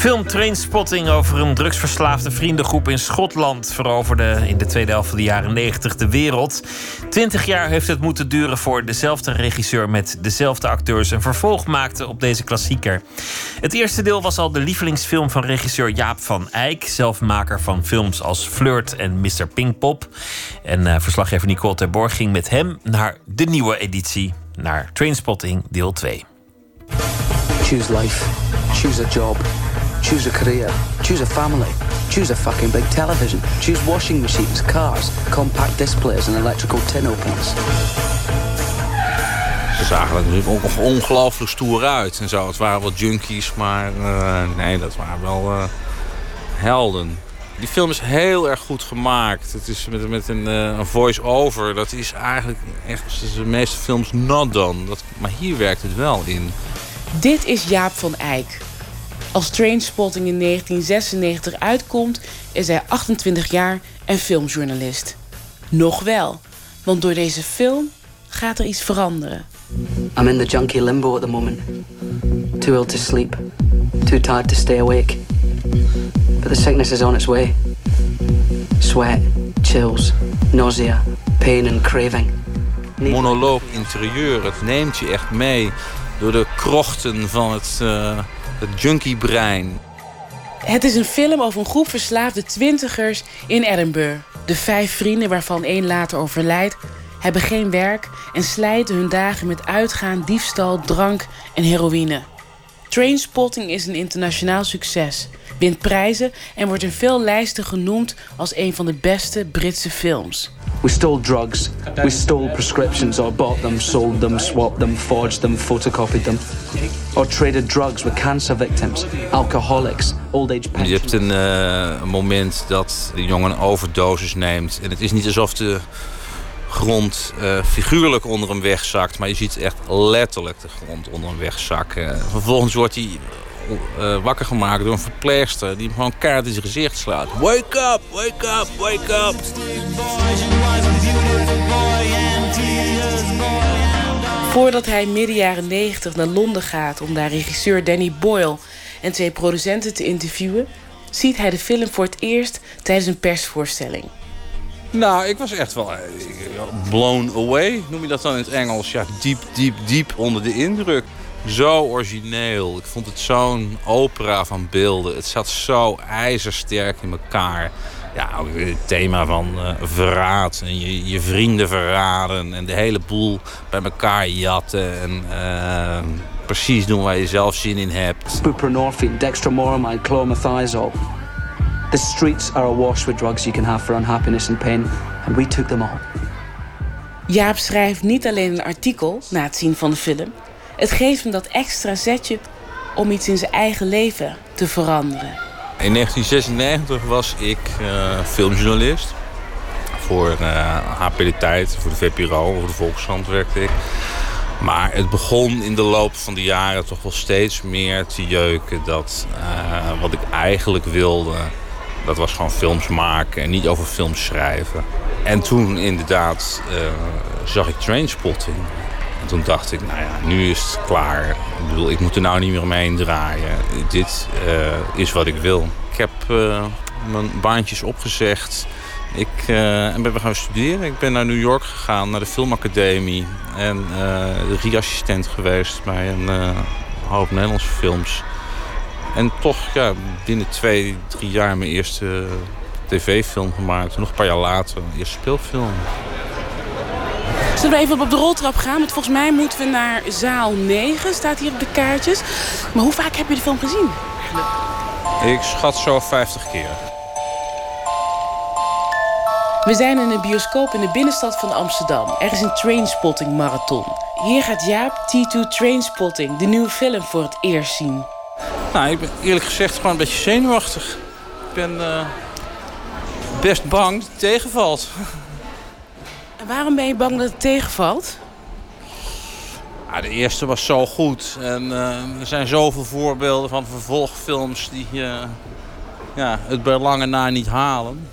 Film Trainspotting over een drugsverslaafde vriendengroep in Schotland veroverde in de tweede helft van de jaren 90 de wereld. Twintig jaar heeft het moeten duren voor dezelfde regisseur met dezelfde acteurs een vervolg maakte op deze klassieker. Het eerste deel was al de lievelingsfilm van regisseur Jaap van Eyck, zelfmaker van films als Flirt en Mr. Pinkpop. En eh, verslaggever Nicole Terborg ging met hem naar de nieuwe editie, naar Trainspotting deel 2. Choose life. Choose a job. Choose a career. Choose a family. Choose a fucking big television. Choose washing machines, cars, compact displays, and electrical tin openers. Ze zagen er natuurlijk ook nog ongelooflijk stoer uit en zo. Het waren wel junkies, maar eh, nee, dat waren wel eh, helden. Die film is heel erg goed gemaakt. Het is met, met een, eh, een voice-over. Dat is eigenlijk echt de meeste films not done. Dat, maar hier werkt het wel in. Dit is Jaap van Eyck. Als Trainspotting in 1996 uitkomt, is hij 28 jaar en filmjournalist. Nog wel, want door deze film gaat er iets veranderen. I'm in the junkie limbo at the moment. Too ill to sleep, too tired to stay awake. But the sickness is on its way. Sweat, chills, nausea, pain and craving. Monoloog interieur, het neemt je echt mee door de krochten van het, uh, het junkiebrein. Het is een film over een groep verslaafde twintigers in Edinburgh. De vijf vrienden, waarvan één later overlijdt, hebben geen werk en slijten hun dagen met uitgaan, diefstal, drank en heroïne. Trainspotting is een internationaal succes, wint prijzen en wordt in veel lijsten genoemd als een van de beste Britse films. We stole drugs, we stole prescriptions or bought them, sold them, swapped them, forged them, photocopied them. Or traded drugs with cancer victims, alcoholics, old age pensioners. Je hebt een uh, moment dat de jongen een overdosis neemt en het is niet alsof de grond uh, figuurlijk onder hem wegzakt. Maar je ziet echt letterlijk de grond onder hem wegzakken. Vervolgens wordt hij uh, wakker gemaakt door een verpleegster... die hem gewoon kaart in zijn gezicht slaat. Wake up, wake up, wake up. Voordat hij midden jaren 90 naar Londen gaat... om daar regisseur Danny Boyle en twee producenten te interviewen... ziet hij de film voor het eerst tijdens een persvoorstelling. Nou, ik was echt wel eh, blown away, noem je dat dan in het Engels. Ja, diep, diep, diep onder de indruk. Zo origineel. Ik vond het zo'n opera van beelden. Het zat zo ijzersterk in elkaar. Ja, ook het thema van uh, verraad en je, je, vrienden verraden en de hele boel bij elkaar jatten en uh, precies doen waar je zelf zin in hebt. Buprenorphine, dextromorphine, clomethazole. The streets are awash with drugs you can have for unhappiness and pain, and we took them all. Jaap schrijft niet alleen een artikel na het zien van de film. Het geeft hem dat extra zetje om iets in zijn eigen leven te veranderen. In 1996 was ik uh, filmjournalist. Voor uh, HP De Tijd, voor de VPRO, voor de Volkskrant werkte ik. Maar het begon in de loop van de jaren toch wel steeds meer te jeuken... dat uh, wat ik eigenlijk wilde, dat was gewoon films maken en niet over films schrijven. En toen inderdaad zag ik Trainspotting. En toen dacht ik, nou ja, nu is het klaar. Ik bedoel, ik moet er nou niet meer omheen draaien. Dit uh, is wat ik wil. Ik heb uh, mijn baantjes opgezegd. Ik uh, ben gaan studeren. Ik ben naar New York gegaan, naar de filmacademie. En regieassistent geweest bij een hoop Nederlandse films. En toch ja, binnen twee, drie jaar mijn eerste tv-film gemaakt. nog een paar jaar later een eerste speelfilm. Zullen we even op de roltrap gaan? Want volgens mij moeten we naar zaal 9, staat hier op de kaartjes. Maar hoe vaak heb je de film gezien? Ik schat zo 50 keer. We zijn in een bioscoop in de binnenstad van Amsterdam. Er is een trainspotting marathon. Hier gaat Jaap T2 Trainspotting, de nieuwe film, voor het eerst zien. Nou, ik ben eerlijk gezegd gewoon een beetje zenuwachtig. Ik ben uh, best bang dat het tegenvalt. En waarom ben je bang dat het tegenvalt? Ja, de eerste was zo goed. En uh, er zijn zoveel voorbeelden van vervolgfilms die uh, ja, het bij lange na niet halen.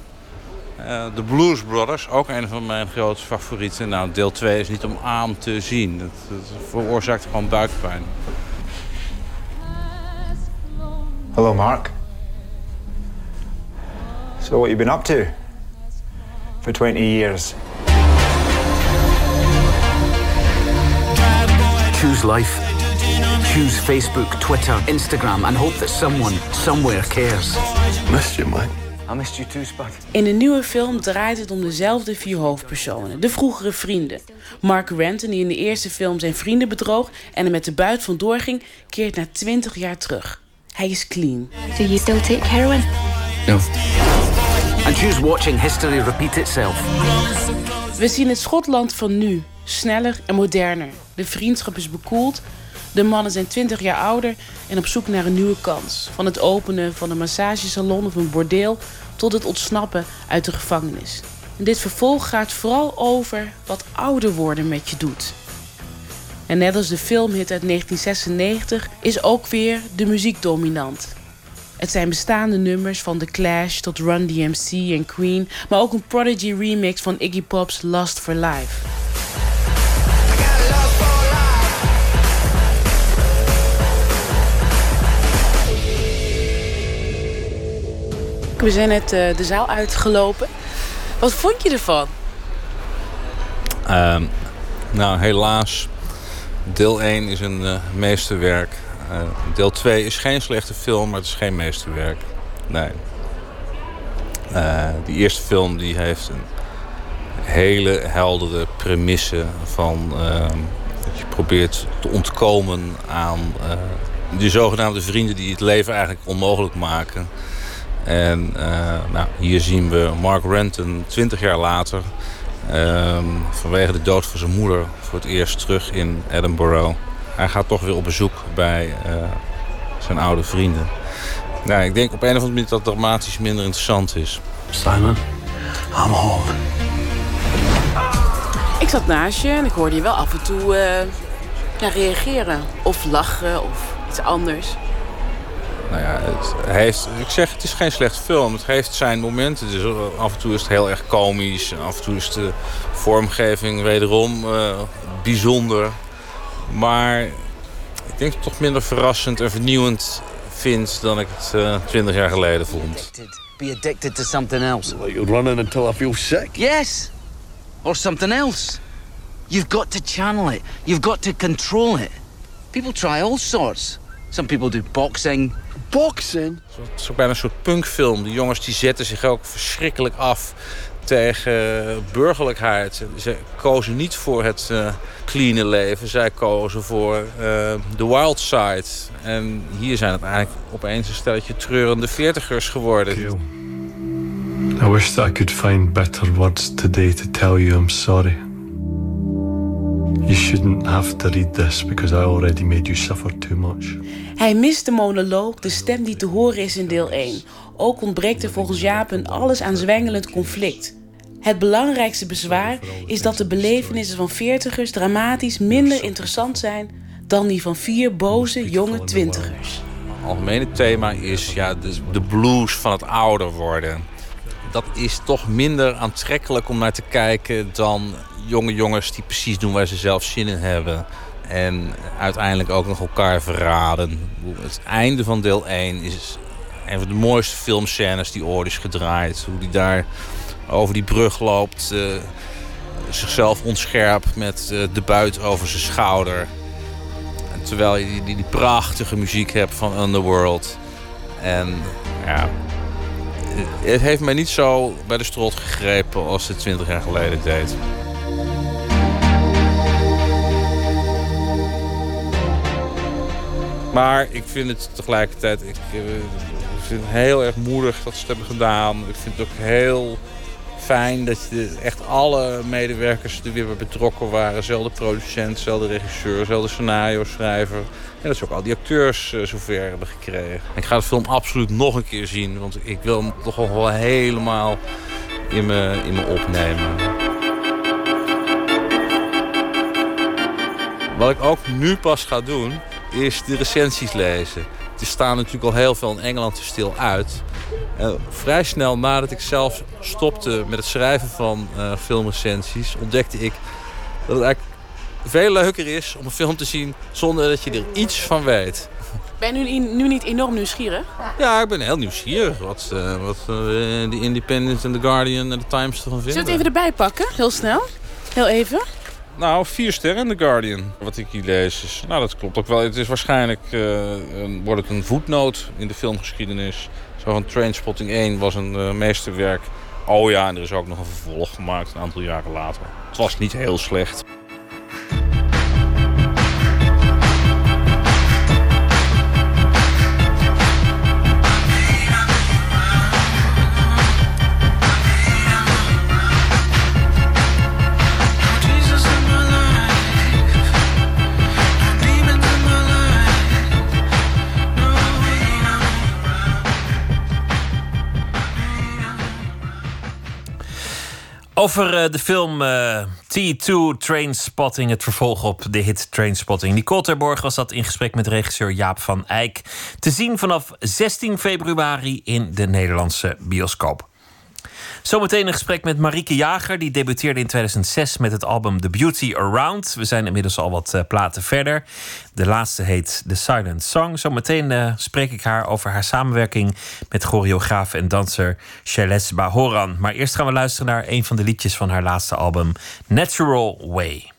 De Blues Brothers, ook een van mijn grote favorieten. Nou, deel 2 is niet om aan te zien. Het, het veroorzaakt gewoon buikpijn. Hello, Mark. So, what you been up to for 20 years? Choose life. Choose Facebook, Twitter, Instagram, and hope that someone, somewhere cares. Missed you, man. I missed you too, Spud. In de nieuwe film draait het om dezelfde vier hoofdpersonen, de vroegere vrienden. Mark Renton, die in de eerste film zijn vrienden bedroog en er met de buit vandoor ging, keert na 20 jaar terug. Hij is clean. Do you still take heroin? No. And choose watching history repeat itself. We zien het Schotland van nu, sneller en moderner. De vriendschap is bekoeld. De mannen zijn 20 jaar ouder en op zoek naar een nieuwe kans. Van het openen van een massagesalon of een bordeel tot het ontsnappen uit de gevangenis. En dit vervolg gaat vooral over wat ouder worden met je doet. En net als de filmhit uit 1996 is ook weer de muziek dominant. Het zijn bestaande nummers van The Clash tot Run DMC en Queen, maar ook een Prodigy remix van Iggy Pop's Lust for Life. We zijn net eh, de zaal uitgelopen. Wat vond je ervan? Ehm, nou, helaas. Deel 1 is een eh, meesterwerk. Eh, deel 2 is geen slechte film, maar het is geen meesterwerk. Nee. Eh, die eerste film die heeft een hele heldere premisse van... ehm, dat je probeert te ontkomen aan die zogenaamde vrienden die het leven eigenlijk onmogelijk maken. En eh, nou, hier zien we Mark Renton 20 jaar later... ehm, vanwege de dood van zijn moeder voor het eerst terug in Edinburgh. Hij gaat toch weer op bezoek bij eh, zijn oude vrienden. Nou, ik denk op een of andere manier dat het dramatisch minder interessant is. Simon, I'm home. Ik zat naast je en ik hoorde je wel af en toe eh, ja, reageren. Of lachen of iets anders. Nou ja, het heeft, ik zeg, het is geen slechte film. Het heeft zijn momenten. Dus af en toe is het heel erg komisch. En af en toe is de vormgeving wederom eh, bijzonder. Maar ik denk dat het toch minder verrassend en vernieuwend vind dan ik het eh, twintig jaar geleden vond. Be addicted to something else. Like running until I feel sick. Yes. Or something else. You've got to channel it. You've got to control it. People try all sorts. Some people do boxing. Boxing? Het is ook bijna een soort punkfilm. De jongens die zetten zich ook verschrikkelijk af tegen burgerlijkheid. Ze kozen niet voor het eh cleane leven. Zij kozen voor eh, de wild side. En hier zijn het eigenlijk opeens een stelletje treurende veertigers geworden. I wish that I could find better words today to tell you I'm sorry. You shouldn't have to read this because I already made you suffer too much. Hij mist de monoloog, de stem die te horen is in deel 1. Ook ontbreekt er volgens Jaap een alles aanzwengelend conflict. Het belangrijkste bezwaar is dat de belevenissen van veertigers dramatisch minder interessant zijn dan die van vier boze jonge twintigers. Het algemene thema is ja, de, de blues van het ouder worden. Dat is toch minder aantrekkelijk om naar te kijken dan jonge jongens die precies doen waar ze zelf zin in hebben. En uiteindelijk ook nog elkaar verraden. Het einde van deel 1 is een van de mooiste filmscènes die ooit is gedraaid. Hoe die daar over die brug loopt, eh, zichzelf ontscherpt met eh, de buit over zijn schouder. Terwijl je die, die, die prachtige muziek hebt van Underworld. En ja, het heeft mij niet zo bij de strot gegrepen als het 20 jaar geleden deed. Maar ik vind het tegelijkertijd ik, eh, ik vind het heel erg moedig dat ze het hebben gedaan. Ik vind het ook heel fijn dat je echt alle medewerkers er weer betrokken waren. Zelfde producent, zelfde regisseur, zelfde scenario schrijver. En dat ze ook al die acteurs eh, zover hebben gekregen. Ik ga de film absoluut nog een keer zien. Want ik wil hem toch wel helemaal in me, in me opnemen. Wat ik ook nu pas ga doen, is de recensies lezen. Er staan natuurlijk al heel veel in Engeland te stil uit. Eh, vrij snel nadat ik zelf stopte met het schrijven van eh, filmrecensies... ontdekte ik dat het eigenlijk veel leuker is om een film te zien... zonder dat je er iets van weet. Ben je nu, nu niet enorm nieuwsgierig? Ja, ik ben heel nieuwsgierig wat, eh, wat de Independent en The Guardian en de Times ervan vinden. Zullen we het even erbij pakken? Heel snel. Heel even. Nou, vier sterren in The Guardian. Wat ik hier lees is... Nou, dat klopt ook wel. Het is waarschijnlijk... eh, een, wordt het een voetnoot in de filmgeschiedenis. Zo van Trainspotting 1 was een eh, meesterwerk. Oh ja, en er is ook nog een vervolg gemaakt een aantal jaren later. Het was niet heel slecht. Over eh, de film eh, T2 Trainspotting, het vervolg op de hit Trainspotting. Nicole Terborg was dat in gesprek met regisseur Jaap van Eyck. Te zien vanaf 16 februari in de Nederlandse bioscoop. Zometeen een gesprek met Marieke Jager. Die debuteerde in 2006 met het album The Beauty Around. We zijn inmiddels al wat uh, platen verder. De laatste heet The Silent Song. Zometeen uh, spreek ik haar over haar samenwerking met choreograaf en danser Shailesh Bahoran. Maar eerst gaan we luisteren naar een van de liedjes van haar laatste album, Natural Way.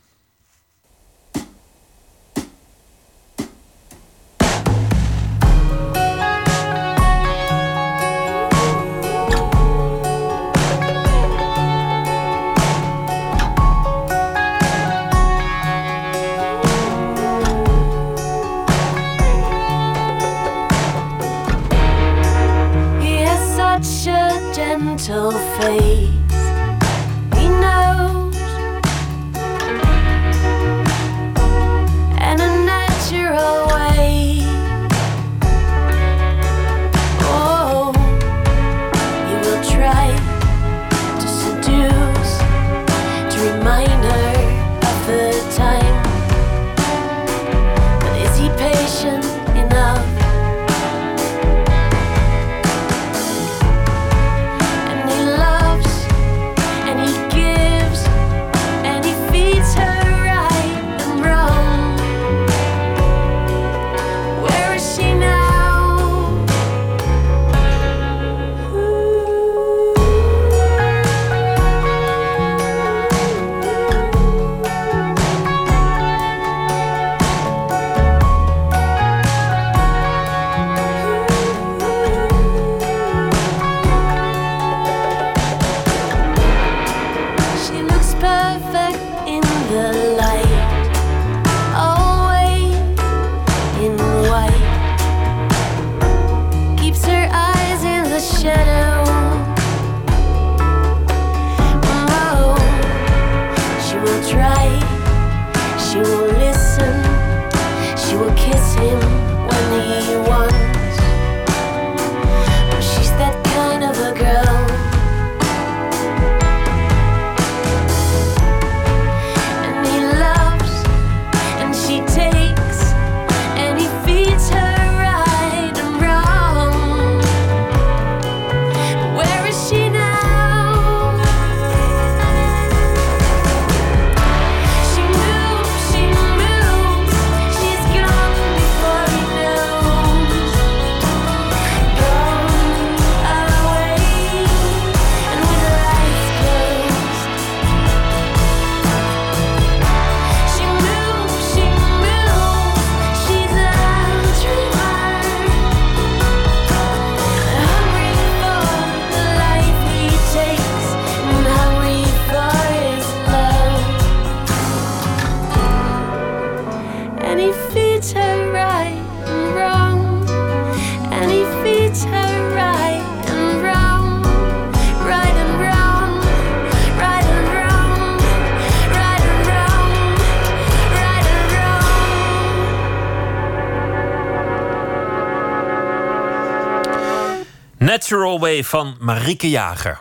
Natural Way van Marieke Jager.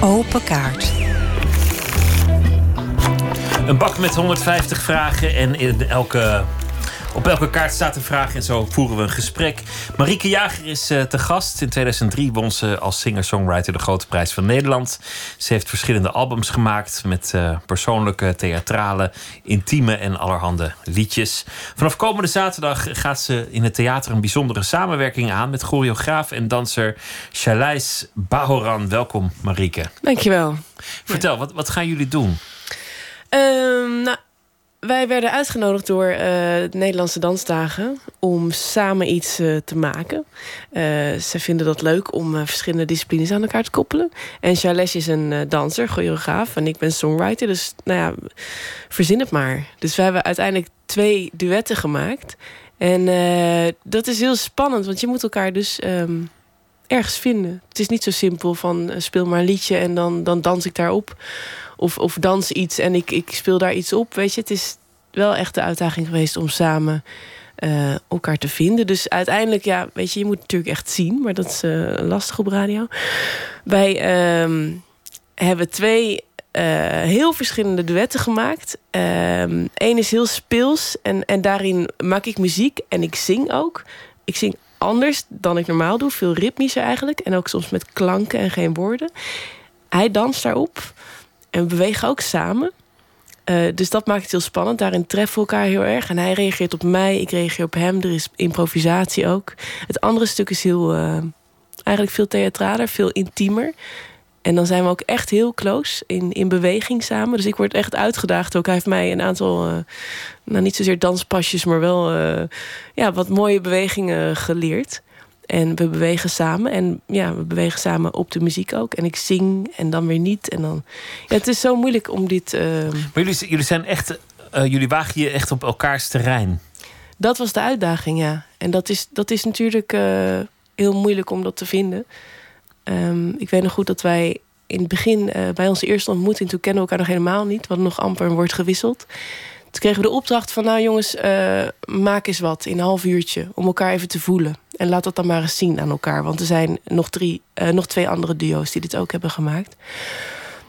Open kaart. Een bak met 150 vragen en in elke, op elke kaart staat een vraag en zo voeren we een gesprek. Marieke Jager is eh, te gast. In 2003 won ze als singer-songwriter de Grote Prijs van Nederland. Ze heeft verschillende albums gemaakt met eh, persoonlijke, theatrale, intieme en allerhande liedjes. Vanaf komende zaterdag gaat ze in het theater een bijzondere samenwerking aan met choreograaf en danser Shailesh Bahoran. Welkom Marieke. Dankjewel. Vertel, wat, wat gaan jullie doen? Ehm, nou, wij werden uitgenodigd door de Nederlandse Dansdagen om samen iets eh, te maken. Eh, ze vinden dat leuk om verschillende disciplines aan elkaar te koppelen. En Charles is een danser, choreograaf. En ik ben songwriter. Dus nou ja, verzin het maar. Dus we hebben uiteindelijk twee duetten gemaakt. En dat is heel spannend, want je moet elkaar dus ehm, ergens vinden. Het is niet zo simpel van speel maar een liedje en dan, dan dans ik daarop. Of, of dans iets en ik, ik speel daar iets op. Weet je, het is wel echt de uitdaging geweest om samen eh, elkaar te vinden. Dus uiteindelijk, ja, weet je, je moet het natuurlijk echt zien, maar dat is eh, lastig op radio. Wij ehm, hebben twee eh, heel verschillende duetten gemaakt. Eén is heel speels en, en daarin maak ik muziek en ik zing ook. Ik zing anders dan ik normaal doe. Veel ritmischer eigenlijk. En ook soms met klanken en geen woorden. Hij danst daarop. En we bewegen ook samen. Uh, dus dat maakt het heel spannend. Daarin treffen we elkaar heel erg. En hij reageert op mij, ik reageer op hem. Er is improvisatie ook. Het andere stuk is heel, uh, eigenlijk veel theatraler, veel intiemer. En dan zijn we ook echt heel close in, in beweging samen. Dus ik word echt uitgedaagd ook. Hij heeft mij een aantal, uh, nou niet zozeer danspasjes, maar wel ja, wat mooie bewegingen geleerd. En we bewegen samen. En ja, we bewegen samen op de muziek ook. En ik zing en dan weer niet. En dan... Ja, het is zo moeilijk om dit... Uh... Maar jullie, jullie zijn echt... Uh, jullie wagen je echt op elkaars terrein. Dat was de uitdaging, ja. En dat is, dat is natuurlijk uh, heel moeilijk om dat te vinden. Um, ik weet nog goed dat wij in het begin... bij onze eerste ontmoeting... toen kennen we elkaar nog helemaal niet. We hadden nog amper een woord gewisseld. Toen kregen we de opdracht van, nou jongens, maak eens wat in een half uurtje om elkaar even te voelen. En laat dat dan maar eens zien aan elkaar. Want er zijn nog, drie, uh, nog twee andere duo's die dit ook hebben gemaakt.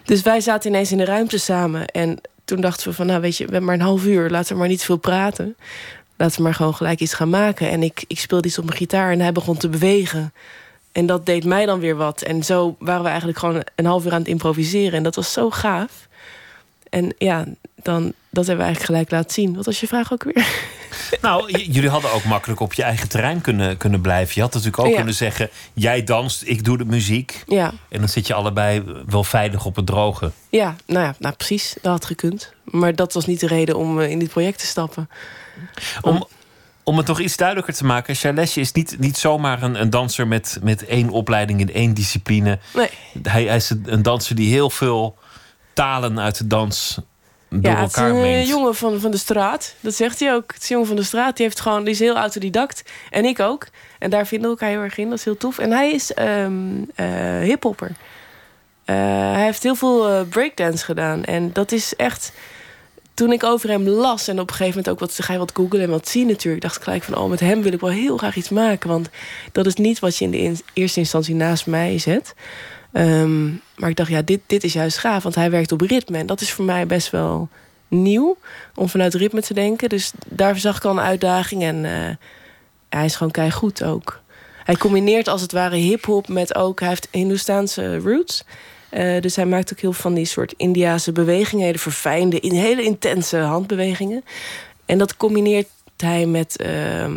Dus wij zaten ineens in de ruimte samen. En toen dachten we van, nou weet je, we hebben maar een half uur. Laten we maar niet veel praten. Laten we maar gewoon gelijk iets gaan maken. En ik, ik speelde iets op mijn gitaar en hij begon te bewegen. En dat deed mij dan weer wat. En zo waren we eigenlijk gewoon een half uur aan het improviseren. En dat was zo gaaf. En ja, dan, dat hebben we eigenlijk gelijk laten zien. Wat was je vraag ook weer? Nou, jullie hadden ook makkelijk op je eigen terrein kunnen, kunnen blijven. Je had natuurlijk ook Ja. kunnen zeggen: jij danst, ik doe de muziek. Ja. En dan zit je allebei wel veilig op het droge. Ja, nou ja, nou precies. Dat had gekund. Maar dat was niet de reden om eh, in dit project te stappen. Om, om het nog iets duidelijker te maken: Charlesje is niet, niet zomaar een, een danser met, met één opleiding in één discipline. Nee. Hij, hij is een danser die heel veel talen uit de dans door ja, het is een eh, mengt. jongen van, van de straat. Dat zegt hij ook. Het is een jongen van de straat. Die, heeft gewoon, die is heel autodidact. En ik ook. En daar vinden we elkaar heel erg in. Dat is heel tof. En hij is ehm eh, hiphopper. Eh, hij heeft heel veel breakdance gedaan. En dat is echt... Toen ik over hem las en op een gegeven moment ook wat, ga je wat googlen en wat zien natuurlijk, dacht ik gelijk van, oh, met hem wil ik wel heel graag iets maken. Want dat is niet wat je in de in- eerste instantie naast mij zet. Ehm, maar ik dacht, ja, dit, dit is juist gaaf, want hij werkt op ritme. En dat is voor mij best wel nieuw, om vanuit ritme te denken. Dus daar zag ik al een uitdaging en eh, hij is gewoon keigoed ook. Hij combineert als het ware hip-hop met ook, hij heeft Hindoestaanse roots. Eh, dus hij maakt ook heel van die soort Indiase bewegingen, hele verfijnde, in hele intense handbewegingen. En dat combineert hij met ehm,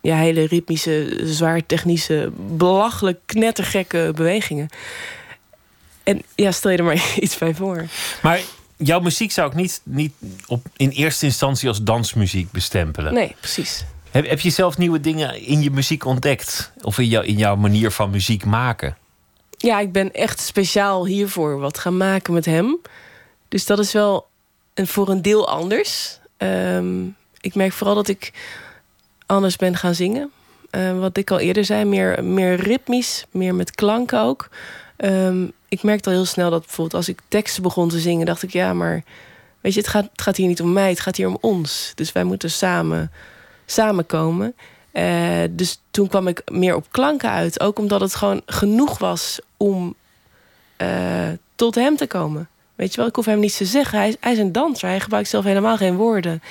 ja, hele ritmische, zwaar technische, belachelijk knettergekke bewegingen. En ja, stel je er maar iets bij voor. Maar jouw muziek zou ik niet, niet op, in eerste instantie als dansmuziek bestempelen. Nee, precies. Heb, heb je zelf nieuwe dingen in je muziek ontdekt? Of in, jou, in jouw manier van muziek maken? Ja, ik ben echt speciaal hiervoor wat gaan maken met hem. Dus dat is wel een, voor een deel anders. Ehm, ik merk vooral dat ik anders ben gaan zingen. Eh, wat ik al eerder zei, meer, meer ritmisch, meer met klanken ook. Ehm, ik merkte al heel snel dat bijvoorbeeld als ik teksten begon te zingen, dacht ik, ja, maar weet je, het gaat, het gaat hier niet om mij, het gaat hier om ons. Dus wij moeten samen samenkomen. Eh, dus toen kwam ik meer op klanken uit. Ook omdat het gewoon genoeg was om eh, tot hem te komen. Weet je wel, ik hoef hem niets te zeggen. Hij, is- hij is een danser. Hij gebruikt zelf helemaal geen woorden.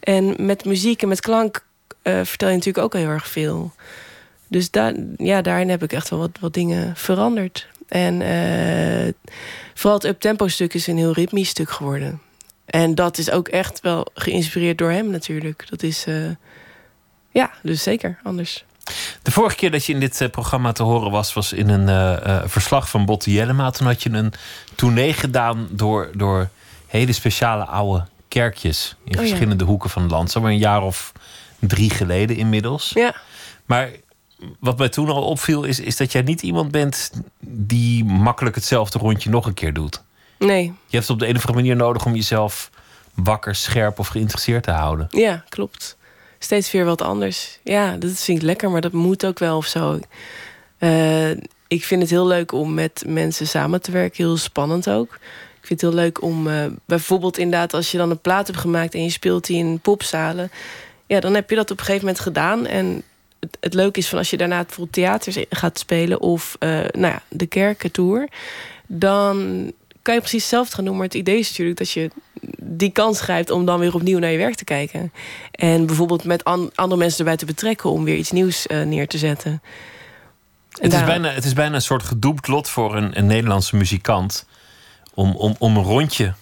En met muziek en met klank eh, vertel je natuurlijk ook heel erg veel. Dus ja, daarin heb ik echt wel wat, wat dingen veranderd. En eh, vooral het uptempo stuk is een heel ritmisch stuk geworden. En dat is ook echt wel geïnspireerd door hem natuurlijk. Dat is, eh, ja, dus zeker anders. De vorige keer dat je in dit eh, programma te horen was, was in een verslag van Botte Jellema. Toen had je een tournee gedaan door, door hele speciale oude kerkjes in Oh ja. verschillende hoeken van het land. Zomaar een jaar of drie geleden inmiddels. Ja. Maar wat mij toen al opviel, is, is dat jij niet iemand bent die makkelijk hetzelfde rondje nog een keer doet. Nee, Je hebt het op de een of andere manier nodig om jezelf wakker, scherp of geïnteresseerd te houden. Ja, klopt. Steeds weer wat anders. Ja, dat vind ik lekker, maar dat moet ook wel of zo. Eh, ik vind het heel leuk om met mensen samen te werken. Heel spannend ook. Ik vind het heel leuk om eh, bijvoorbeeld inderdaad... als je dan een plaat hebt gemaakt en je speelt die in popzalen... ja, dan heb je dat op een gegeven moment gedaan. En het, het leuke is van als je daarna bijvoorbeeld theaters gaat spelen... of eh, nou ja, de kerkentour... dan kan je precies hetzelfde gaan doen. Maar het idee is natuurlijk dat je die kans grijpt om dan weer opnieuw naar je werk te kijken. En bijvoorbeeld met an- andere mensen erbij te betrekken om weer iets nieuws eh, neer te zetten. En Het is, bijna, het is bijna een soort gedoemd lot voor een, een Nederlandse muzikant. Om, om, om een rondje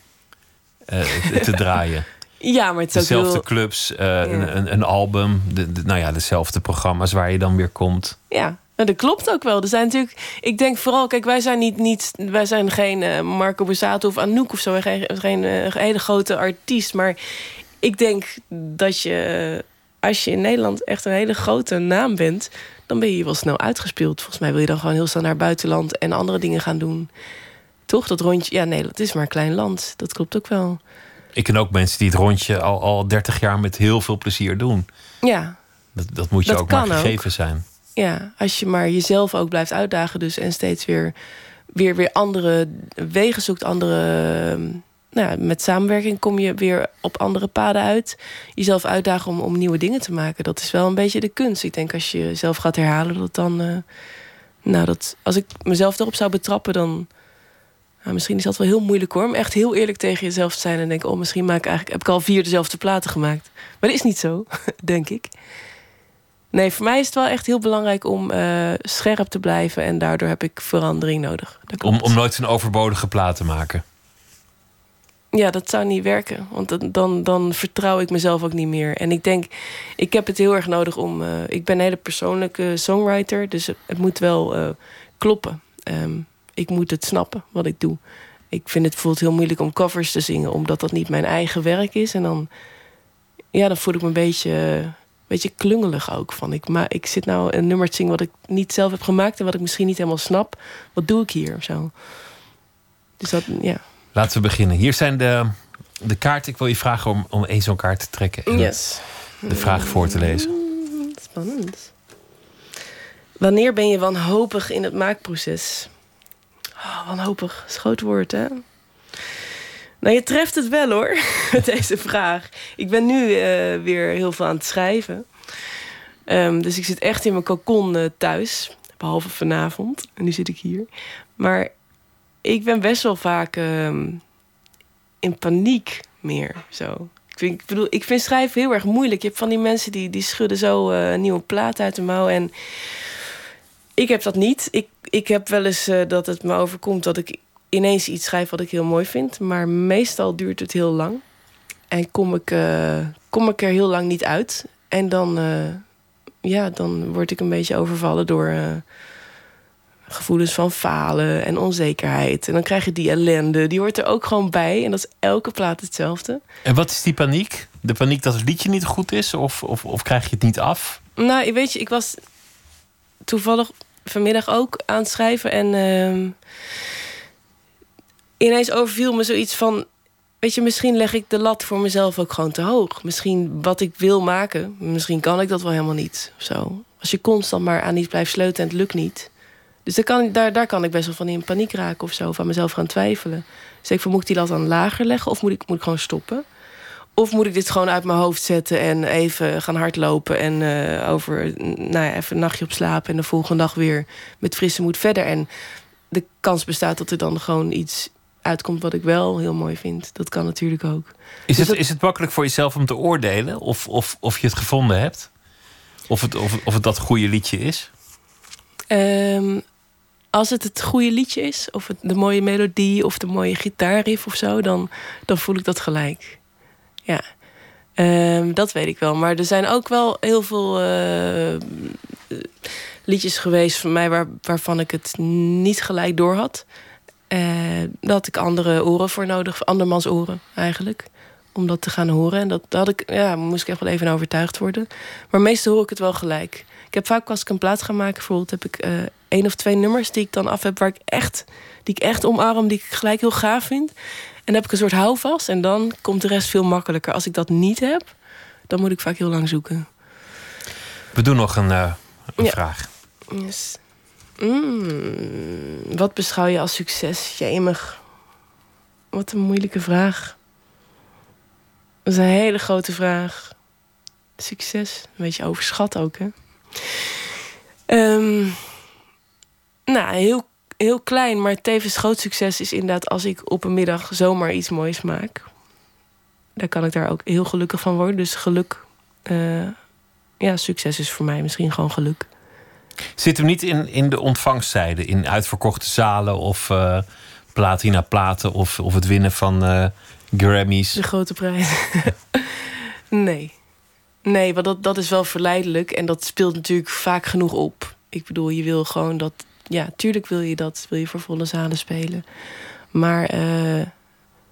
eh, te draaien. Ja, maar het is ook Dezelfde heel... clubs, eh, een, een, een album. De, de- nou ja, dezelfde programma's waar je dan weer komt. Ja, nou, dat klopt ook wel. Er zijn natuurlijk, ik denk vooral, kijk, wij zijn niet, niet wij zijn geen eh, Marco Borsato of Anouk of zo, geen, geen eh, hele grote artiest. Maar ik denk dat je, als je in Nederland echt een hele grote naam bent, dan ben je hier wel snel uitgespeeld. Volgens mij wil je dan gewoon heel snel naar buitenland en andere dingen gaan doen. Toch, dat rondje, ja, Nederland is maar een klein land. Dat klopt ook wel. Ik ken ook mensen die het rondje al, al 30 jaar met heel veel plezier doen. Ja, Dat, dat moet je Dat ook maar ook. gegeven zijn. Ja, als je maar jezelf ook blijft uitdagen, dus en steeds weer, weer, weer andere wegen zoekt, andere. Nou ja, met samenwerking kom je weer op andere paden uit. Jezelf uitdagen om, om nieuwe dingen te maken. Dat is wel een beetje de kunst. Ik denk als je jezelf gaat herhalen, dat dan. eh, nou, dat, als ik mezelf erop zou betrappen, dan. Nou, misschien is dat wel heel moeilijk hoor. Om echt heel eerlijk tegen jezelf te zijn en denken: oh, misschien maak ik eigenlijk, heb ik al vier dezelfde platen gemaakt. Maar dat is niet zo, denk ik. Nee, voor mij is het wel echt heel belangrijk om eh, scherp te blijven. En daardoor heb ik verandering nodig. Om, om nooit een overbodige plaat te maken. Ja, dat zou niet werken. Want dan, dan, vertrouw ik mezelf ook niet meer. En ik denk, ik heb het heel erg nodig om. eh, ik ben een hele persoonlijke songwriter. Dus het, het moet wel eh, kloppen. Ehm, ik moet het snappen wat ik doe. Ik vind het bijvoorbeeld heel moeilijk om covers te zingen, omdat dat niet mijn eigen werk is. En dan, ja, dan voel ik me een beetje, een beetje klungelig ook. Van ik, maar ik zit nou een nummer te zingen wat ik niet zelf heb gemaakt en wat ik misschien niet helemaal snap. Wat doe ik hier of zo? Dus dat, ja. Laten we beginnen. Hier zijn de, de kaarten. Ik wil je vragen om, om één zo'n kaart te trekken. en Yes. De vraag voor te lezen. Spannend. Wanneer ben je wanhopig in het maakproces? Oh, wanhopig, is een groot woord, hè? Nou, je treft het wel hoor, met deze vraag. Ik ben nu eh, weer heel veel aan het schrijven. Ehm, dus ik zit echt in mijn cocon eh, thuis. Behalve vanavond. En nu zit ik hier. Maar ik ben best wel vaak ehm, in paniek meer. Zo. Ik, vind, ik bedoel, ik vind schrijven heel erg moeilijk. Je hebt van die mensen die, die schudden zo eh, een nieuwe plaat uit de mouw. En ik heb dat niet. Ik, ik heb wel eens eh, dat het me overkomt dat ik ineens iets schrijf wat ik heel mooi vind. Maar meestal duurt het heel lang. En kom ik, eh, kom ik er heel lang niet uit. En dan, eh, ja, dan word ik een beetje overvallen door gevoelens van falen en onzekerheid. En dan krijg je die ellende. Die hoort er ook gewoon bij. En dat is elke plaat hetzelfde. En wat is die paniek? De paniek dat het liedje niet goed is? Of, of, of krijg je het niet af? Nou, weet je, ik was toevallig vanmiddag ook aan het schrijven. En ehm, ineens overviel me zoiets van... Weet je, misschien leg ik de lat voor mezelf ook gewoon te hoog. Misschien wat ik wil maken, misschien kan ik dat wel helemaal niet. Zo. Als je constant maar aan iets blijft sleutelen en het lukt niet. Dus daar kan, daar, daar kan ik best wel van in paniek raken of zo. Aan mezelf gaan twijfelen. Dus ik van, moet ik die lat dan lager leggen of moet ik, moet ik gewoon stoppen? Of moet ik dit gewoon uit mijn hoofd zetten en even gaan hardlopen en eh, over nou ja, even een nachtje op slapen en de volgende dag weer met frisse moed verder. En de kans bestaat dat er dan gewoon iets uitkomt wat ik wel heel mooi vind. Dat kan natuurlijk ook. Is, Dus het, dat- is het makkelijk voor jezelf om te oordelen of, of, of je het gevonden hebt? Of het, of, of het dat goede liedje is? Ehm, als het het goede liedje is, of het de mooie melodie of de mooie gitaarriff of zo, dan, dan voel ik dat gelijk. Ja, Ehm, dat weet ik wel. Maar er zijn ook wel heel veel eh, liedjes geweest van mij waar, waarvan ik het niet gelijk door had. Eh, daar had ik andere oren voor nodig, andermans oren eigenlijk. Om dat te gaan horen. En dat, dat had ik, ja, moest ik echt wel even overtuigd worden. Maar meestal hoor ik het wel gelijk. Ik heb vaak als ik een plaat ga maken, bijvoorbeeld, heb ik eh één of twee nummers die ik dan af heb waar ik echt, die ik echt omarm, die ik gelijk heel gaaf vind. En dan heb ik een soort houvast en dan komt de rest veel makkelijker. Als ik dat niet heb, dan moet ik vaak heel lang zoeken. We doen nog een, eh, een Ja. vraag. Yes. Mm, wat beschouw je als succes? Jemig. Wat een moeilijke vraag. Dat is een hele grote vraag. Succes. Een beetje overschat ook, hè? Ehm, nou, heel, heel klein, maar tevens groot succes is inderdaad als ik op een middag zomaar iets moois maak. daar kan ik daar ook heel gelukkig van worden. Dus geluk, eh, ja, succes is voor mij misschien gewoon geluk. Zit hem niet in, in de ontvangstzijde, in uitverkochte zalen of eh platina platen of, of het winnen van eh, Grammys? De grote prijs. nee. Nee, want dat, dat is wel verleidelijk. En dat speelt natuurlijk vaak genoeg op. Ik bedoel, je wil gewoon dat... Ja, tuurlijk wil je dat. Wil je voor volle zalen spelen. Maar... eh,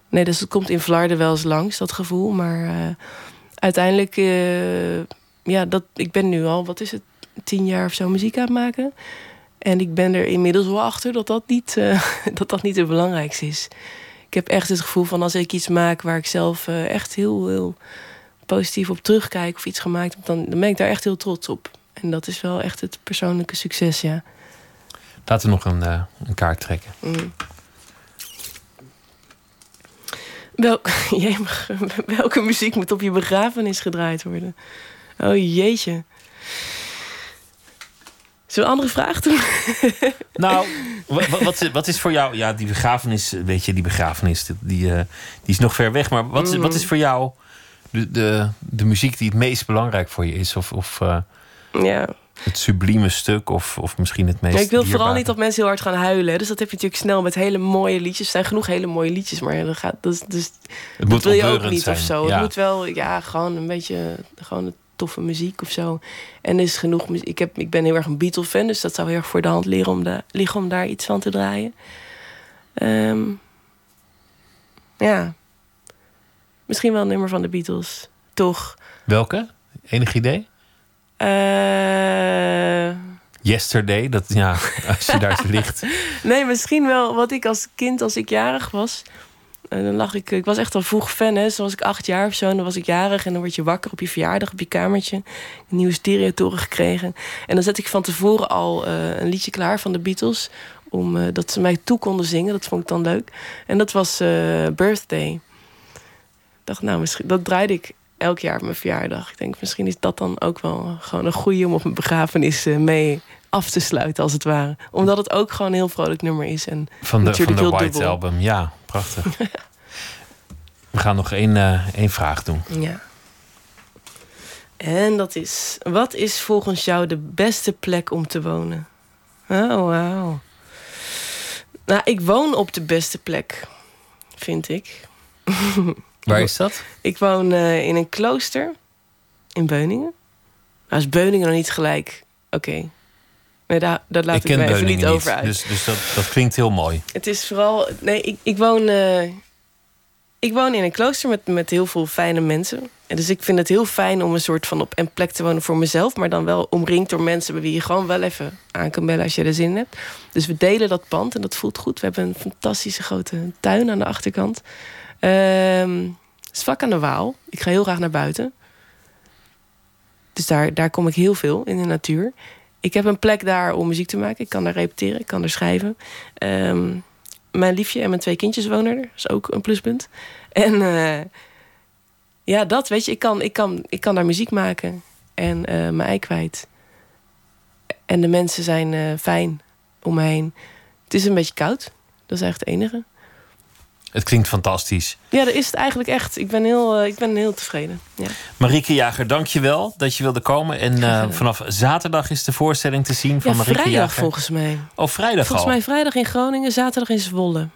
nee, dus het komt in Vlaarden wel eens langs, dat gevoel. Maar eh, uiteindelijk... eh, ja, dat, ik ben nu al, wat is het, tien jaar of zo muziek aan het maken. En ik ben er inmiddels wel achter dat dat niet, dat dat niet het belangrijkste is. Ik heb echt het gevoel van als ik iets maak waar ik zelf echt heel, heel positief op terugkijk of iets gemaakt heb, dan, dan ben ik daar echt heel trots op. En dat is wel echt het persoonlijke succes, ja. Laten we nog een, eh, een kaart trekken. Mm. Welke muziek moet op je begrafenis gedraaid worden? Oh jeetje. Zullen we een andere vraag doen? Nou, wa- wa- wat, wat is voor jou... Ja, die begrafenis, weet je, die begrafenis, die, die, eh, die is nog ver weg. Maar wat, is- Mhm. wat is voor jou de, de, de muziek die het meest belangrijk voor je is? Of, of eh, Ja. Het sublieme stuk? Of, of misschien het meest Ja, ik wil vooral niet dat mensen heel hard gaan huilen. Dus dat heb je natuurlijk snel met hele mooie liedjes. Er zijn genoeg hele mooie liedjes, maar dat gaat, dus, dus, dat moet wil je ook niet zijn, of zo. ja. Het moet wel, ja, gewoon een beetje gewoon toffe muziek of zo. En er is genoeg muziek. Ik, heb, ik ben heel erg een Beatle-fan, dus dat zou heel erg voor de hand liggen om, de, liggen om daar iets van te draaien. Ehm, ja. Misschien wel een nummer van de Beatles. Toch? Welke? Enig idee? Eh, Yesterday, dat, ja, als je daar ligt. Nee, misschien wel wat ik als kind, als ik jarig was. En dan lag ik, ik was echt al vroeg fan, hè. Zo was ik acht jaar of zo. En dan was ik jarig en dan word je wakker op je verjaardag op je kamertje. Een nieuwe stereotoren gekregen. En dan zet ik van tevoren al eh, een liedje klaar van de Beatles. Om, eh, dat ze mij toe konden zingen. Dat vond ik dan leuk. En dat was eh, Birthday. Ik dacht, nou, misschien, dat draaide ik elk jaar op mijn verjaardag. Ik denk, misschien is dat dan ook wel gewoon een goeie om op mijn begrafenis eh, mee af te sluiten, als het ware. Omdat het ook gewoon een heel vrolijk nummer is. En Van de, van White dubbel. Album. Ja, prachtig. We gaan nog één, eh, één vraag doen. Ja. En dat is: wat is volgens jou de beste plek om te wonen? Oh, wauw. Nou, ik woon op de beste plek, vind ik. Waar is dat? Ik woon eh, in een klooster in Beuningen. Nou, is Beuningen nog niet gelijk. Oké. Nee, daar, daar laat ik, ik ken me even Beuningen niet over uit. Dus, dus dat, dat klinkt heel mooi. Het is vooral. Nee, ik, ik woon. eh, ik woon in een klooster met, met heel veel fijne mensen. En dus ik vind het heel fijn om een soort van op een plek te wonen voor mezelf. Maar dan wel omringd door mensen bij wie je gewoon wel even aan kan bellen als je er zin in hebt. Dus we delen dat pand en dat voelt goed. We hebben een fantastische grote tuin aan de achterkant. Ehm, het is vlak aan de Waal. Ik ga heel graag naar buiten. Dus daar, daar kom ik heel veel in de natuur. Ik heb een plek daar om muziek te maken. Ik kan daar repeteren, ik kan daar schrijven. Ehm, mijn liefje en mijn twee kindjes wonen er. Dat is ook een pluspunt. En eh, ja, dat weet je. Ik kan, ik kan, ik kan daar muziek maken en eh, mijn ei kwijt. En de mensen zijn eh, fijn om me heen. Het is een beetje koud. Dat is eigenlijk het enige. Het klinkt fantastisch. Ja, dat is het eigenlijk echt. Ik ben heel, eh, ik ben heel tevreden. Ja. Marieke Jager, dank je wel dat je wilde komen. En vanaf zaterdag is de voorstelling te zien van Ja, Marieke vrijdag Jager. volgens mij. Oh, vrijdag Volgens al. mij vrijdag in Groningen, zaterdag in Zwolle.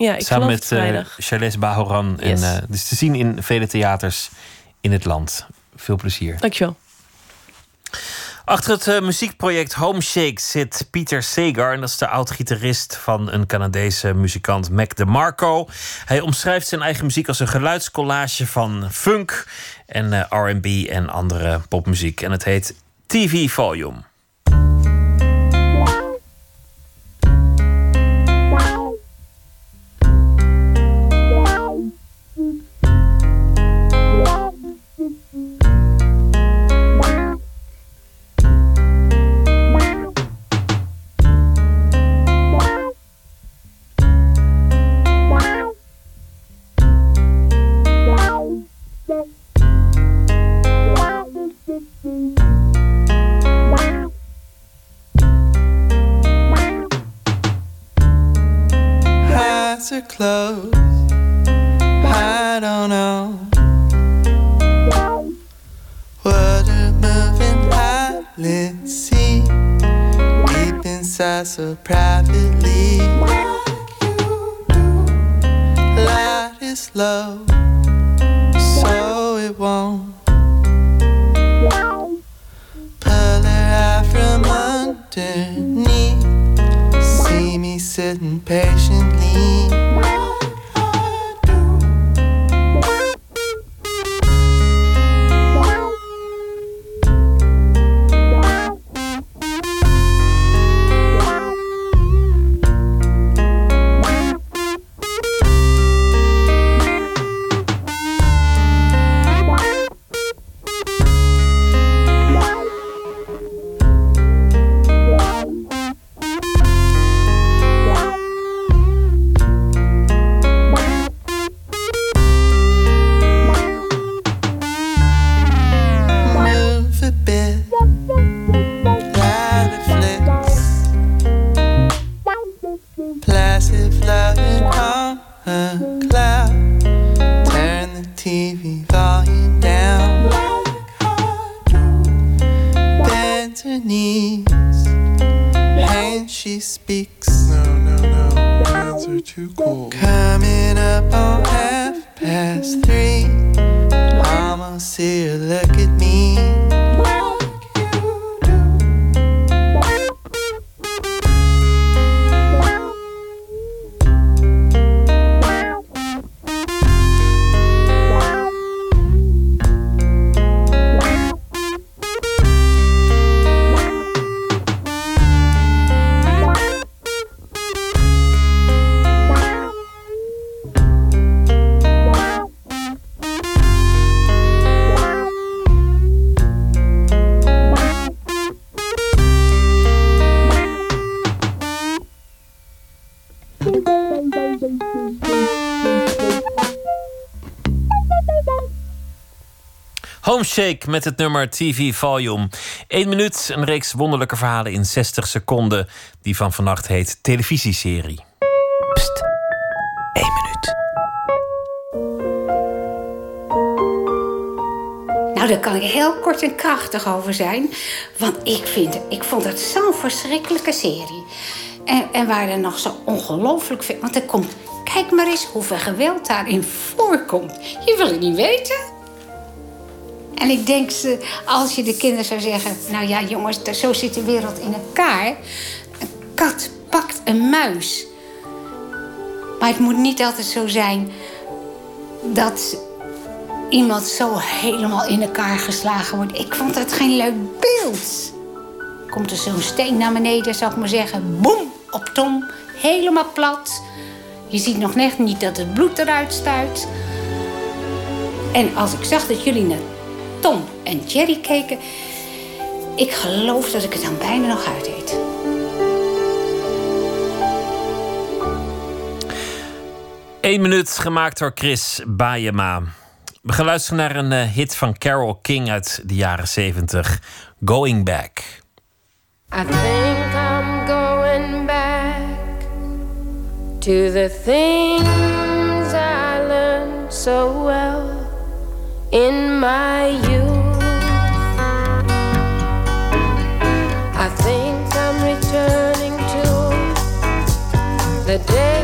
Ja, ik Samen met vrijdag. Charles Bahoran. Yes. En, eh, dus te zien in vele theaters in het land. Veel plezier. Dankjewel. Achter het eh, muziekproject Home Shake zit Pieter Segar. En dat is de oud-gitarist van een Canadese muzikant Mac DeMarco. Hij omschrijft zijn eigen muziek als een geluidscollage van funk en RB en andere popmuziek. En het heet TV Volume. Homeshake met het nummer TV Volume. Eén minuut, een reeks wonderlijke verhalen in 60 seconden. Die van vannacht heet Televisieserie. Pst, één minuut. Nou, daar kan ik heel kort en krachtig over zijn. Want ik, vind, ik vond het zo'n verschrikkelijke serie. En, en waar er nog zo ongelooflijk veel... Want er komt... Kijk maar eens hoeveel geweld daarin voorkomt. Je wil het niet weten. En ik denk, als je de kinderen zou zeggen... Nou ja, jongens, zo zit de wereld in elkaar. Een kat pakt een muis. Maar het moet niet altijd zo zijn... dat iemand zo helemaal in elkaar geslagen wordt. Ik vond het geen leuk beeld. Komt er zo'n steen naar beneden, zou ik maar zeggen. Boem, op Tom. Helemaal plat. Je ziet nog net niet dat het bloed eruit stuit. En als ik zag dat jullie naar Tom en Jerry keken... ik geloof dat ik het dan bijna nog uitdeed. Eén minuut gemaakt door Chris Baayema. We gaan luisteren naar een eh, hit van Carole King uit de jaren 70. Going Back. I think I'm going back to the things I learned so well in my youth. I think I'm returning to the days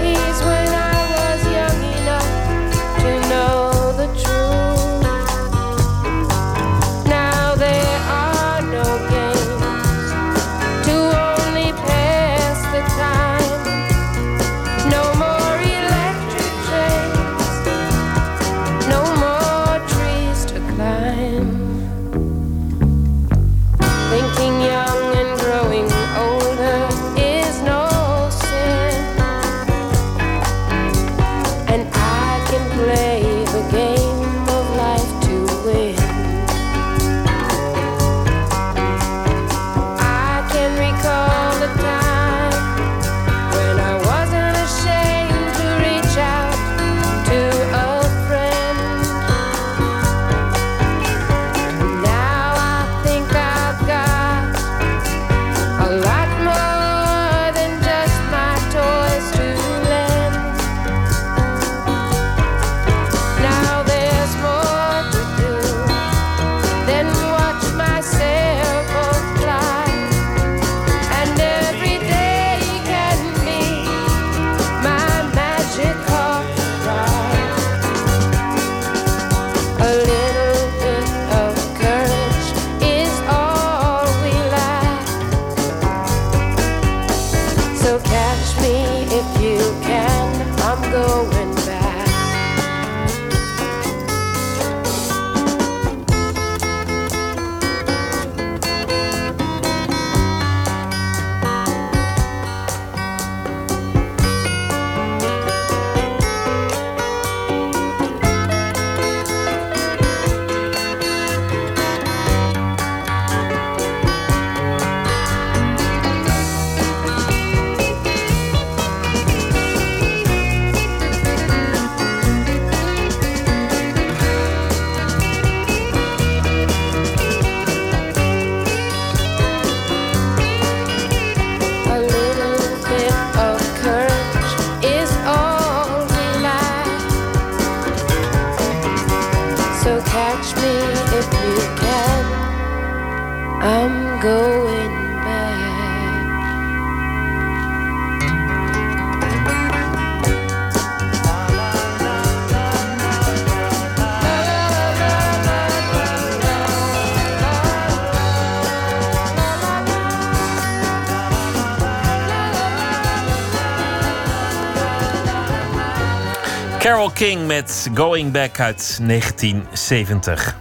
Carol King met Going Back uit 1970.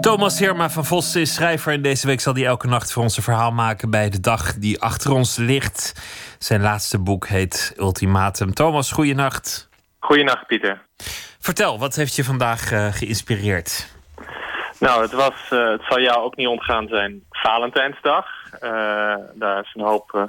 Thomas Herma van Vos is schrijver en deze week zal hij elke nacht voor ons een verhaal maken bij de dag die achter ons ligt. Zijn laatste boek heet Ultimatum. Thomas, goeienacht. Goeienacht, Pieter. Vertel, wat heeft je vandaag eh, geïnspireerd? Nou, het, was, eh, het zal jou ook niet ontgaan zijn. Valentijnsdag. Eh, daar is een hoop eh,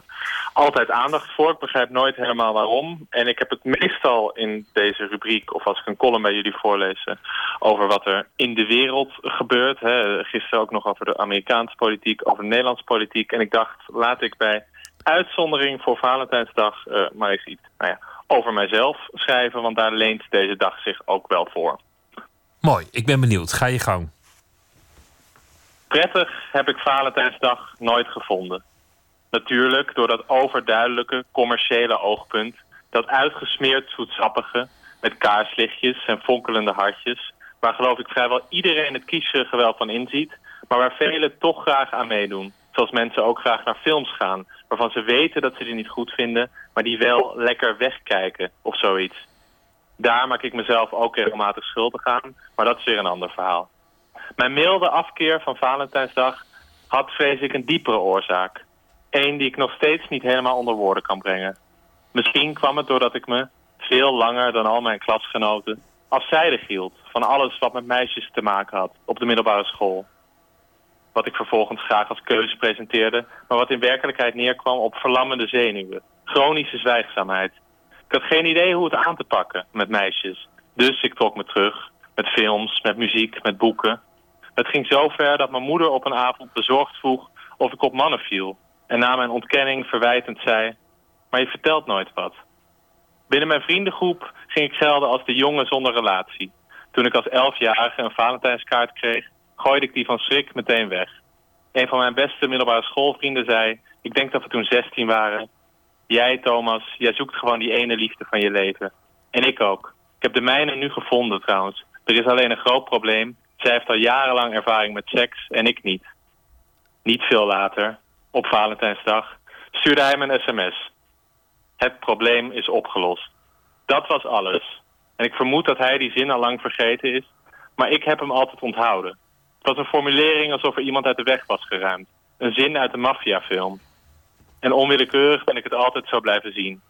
altijd aandacht voor. Ik begrijp nooit helemaal waarom. En ik heb het meestal in deze rubriek, of als ik een column bij jullie voorlees, eh, over wat er in de wereld gebeurt. Hè. Gisteren ook nog over de Amerikaanse politiek, over de Nederlandse politiek. En ik dacht, laat ik bij uitzondering voor Valentijnsdag maar eens iets nou ja, over mijzelf schrijven. Want daar leent deze dag zich ook wel voor. Mooi, ik ben benieuwd. Ga je gang. Prettig heb ik Valentijnsdag nooit gevonden. Natuurlijk door dat overduidelijke commerciële oogpunt, dat uitgesmeerd zoetsappige, met kaarslichtjes en fonkelende hartjes, waar geloof ik vrijwel iedereen het kiesige wel van inziet, maar waar velen toch graag aan meedoen. Zoals mensen ook graag naar films gaan, waarvan ze weten dat ze die niet goed vinden, maar die wel lekker wegkijken of zoiets. Daar maak ik mezelf ook regelmatig schuldig aan, maar dat is weer een ander verhaal. Mijn milde afkeer van Valentijnsdag had vrees ik een diepere oorzaak. Eén die ik nog steeds niet helemaal onder woorden kan brengen. Misschien kwam het doordat ik me, veel langer dan al mijn klasgenoten, afzijdig hield van alles wat met meisjes te maken had op de middelbare school. Wat ik vervolgens graag als keuze presenteerde, maar wat in werkelijkheid neerkwam op verlammende zenuwen, chronische zwijgzaamheid. Ik had geen idee hoe het aan te pakken met meisjes. Dus ik trok me terug, met films, met muziek, met boeken. Het ging zo ver dat mijn moeder op een avond bezorgd vroeg of ik op mannen viel. En na mijn ontkenning verwijtend zei, maar je vertelt nooit wat. Binnen mijn vriendengroep ging ik gelden als de jongen zonder relatie. Toen ik als elfjarige een Valentijnskaart kreeg, gooide ik die van schrik meteen weg. Een van mijn beste middelbare schoolvrienden zei, ik denk dat we toen 16 waren. Jij, Thomas, jij zoekt gewoon die ene liefde van je leven. En ik ook. Ik heb de mijne nu gevonden trouwens. Er is alleen een groot probleem. Zij heeft al jarenlang ervaring met seks en ik niet. Niet veel later, op Valentijnsdag, stuurde hij me een sms. Het probleem is opgelost. Dat was alles. En ik vermoed dat hij die zin al lang vergeten is, maar ik heb hem altijd onthouden. Het was een formulering alsof er iemand uit de weg was geruimd. Een zin uit een maffiafilm. En onwillekeurig ben ik het altijd zo blijven zien.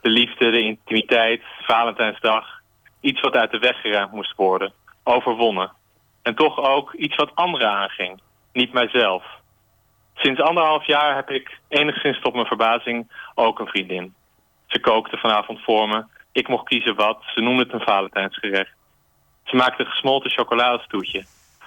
De liefde, de intimiteit, Valentijnsdag. Iets wat uit de weg geruimd moest worden. Overwonnen. En toch ook iets wat anderen aanging. Niet mijzelf. Sinds anderhalf jaar heb ik, enigszins tot mijn verbazing, ook een vriendin. Ze kookte vanavond voor me. Ik mocht kiezen wat. Ze noemde het een Valentijnsgerecht. Ze maakte gesmolten chocoladestoetje.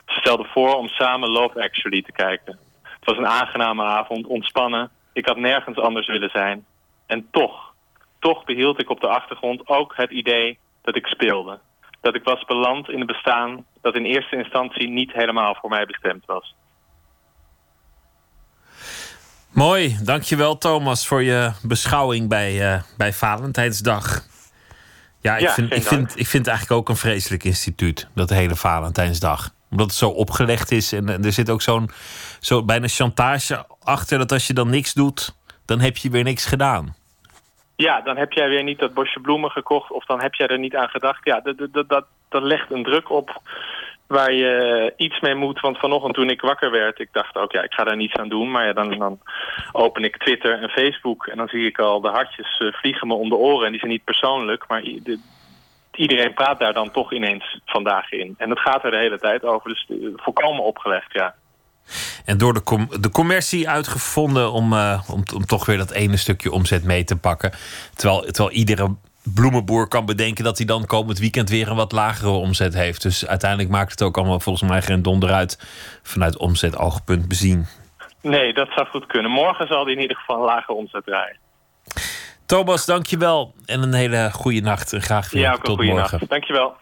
Ze stelde voor om samen Love Actually te kijken. Het was een aangename avond, ontspannen. Ik had nergens anders willen zijn. En toch, toch behield ik op de achtergrond ook het idee dat ik speelde. Dat ik was beland in een bestaan dat in eerste instantie niet helemaal voor mij bestemd was. Mooi, dankjewel Thomas voor je beschouwing bij, eh, bij Valentijnsdag. Ja, ik, Ja, vind, ik, vind, ik vind het eigenlijk ook een vreselijk instituut, dat hele Valentijnsdag. Omdat het zo opgelegd is en, eh, er zit ook zo'n zo bijna chantage achter dat als je dan niks doet, dan heb je weer niks gedaan. Ja, dan heb jij weer niet dat bosje bloemen gekocht of dan heb jij er niet aan gedacht. Ja, dat, dat, legt een druk op waar je iets mee moet. Want vanochtend toen ik wakker werd, ik dacht ook, ja, ik ga daar niets aan doen. Maar ja, dan, dan open ik Twitter en Facebook en dan zie ik al de hartjes eh, vliegen me om de oren. En die zijn niet persoonlijk, maar de- iedereen praat daar dan toch ineens vandaag in. En dat gaat er de hele tijd over, dus eh, volkomen opgelegd, ja. En door de, com de commercie uitgevonden om, eh, om, om toch weer dat ene stukje omzet mee te pakken. Terwijl, terwijl iedere bloemenboer kan bedenken dat hij dan komend weekend weer een wat lagere omzet heeft. Dus uiteindelijk maakt het ook allemaal volgens mij geen donder uit vanuit omzetoogpunt bezien. Nee, dat zou goed kunnen. Morgen zal die in ieder geval een lage omzet draaien. Thomas, dankjewel. En een hele goede nacht. En graag weer Ja, ook een tot goede morgen. nacht. Dankjewel.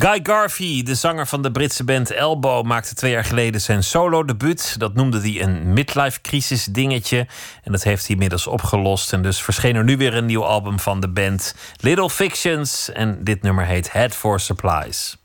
Guy Garvey, de zanger van de Britse band Elbow, maakte twee jaar geleden zijn solo-debuut. Dat noemde hij een midlife-crisis dingetje. En dat heeft hij inmiddels opgelost. En dus verscheen er nu weer een nieuw album van de band Little Fictions. En dit nummer heet Head for Supplies.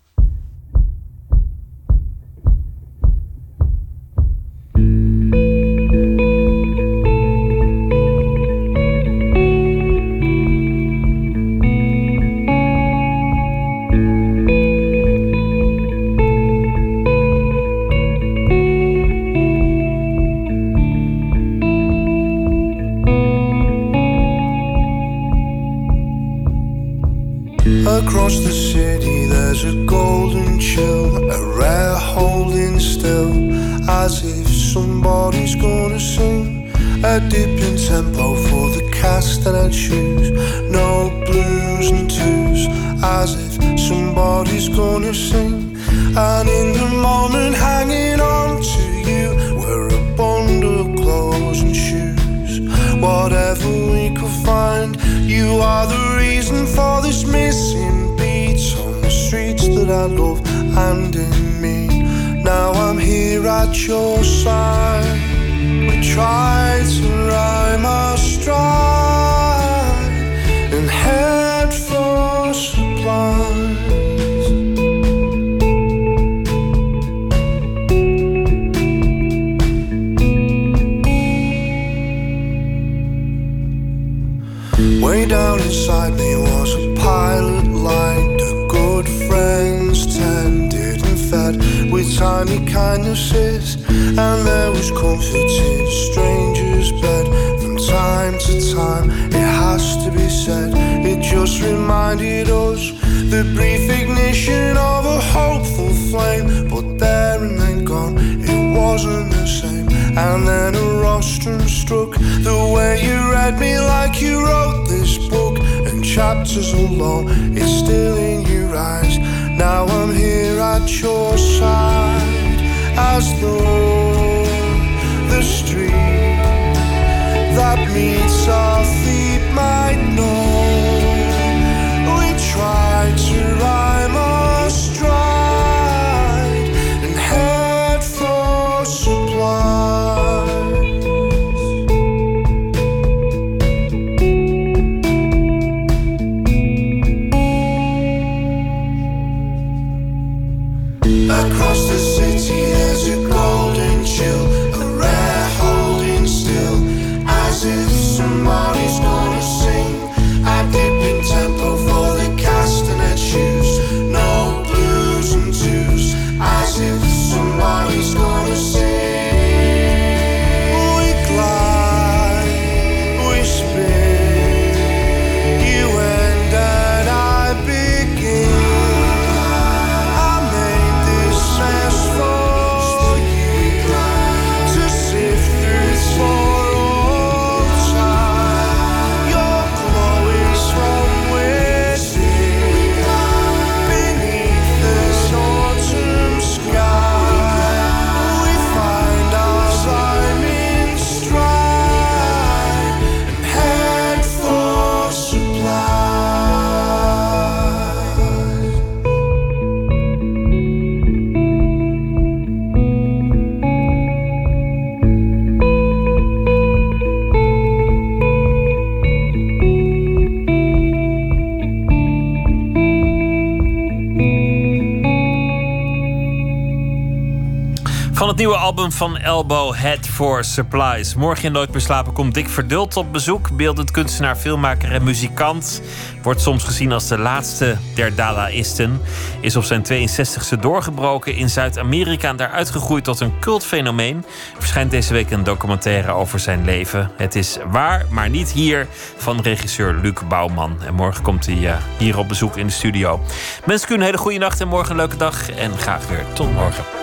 Across the city, there's a golden chill, a rare holding still, as if somebody's gonna sing. A dip in tempo for the castanet shoes, no blues and twos, as if somebody's gonna sing. And in the moment, hanging on to you, were a bundle of clothes and shoes. Whatever we could find, you are the reason for this missing beats on the streets that I love and in me. Now I'm here at your side. We try to rhyme our stride and head for supplies. Inside me was a pilot light. The good friends tended and fed with tiny kindnesses. And there was comfort in strangers' bed. From time to time, it has to be said. It just reminded us the brief ignition of a hopeful flame. But there and then gone, it wasn't the same. And then a rostrum struck the way you read me like you wrote this book. Chapters alone, it's still in your eyes. Now I'm here at your side, as though the street that meets our feet might know. We try to rhyme van Elbow, Head for Supplies. Morgen in Nooit meer slapen komt Dick Verdult op bezoek. Beeldend kunstenaar, filmmaker en muzikant. Wordt soms gezien als de laatste der Dadaïsten. Is op zijn 62e doorgebroken in Zuid-Amerika... en daar uitgegroeid tot een cultfenomeen. Verschijnt deze week een documentaire over zijn leven. Het is waar, maar niet hier, van regisseur Luc Bouwman. En morgen komt hij eh, hier op bezoek in de studio. Mensen, een hele goede nacht en morgen een leuke dag. En graag weer tot morgen.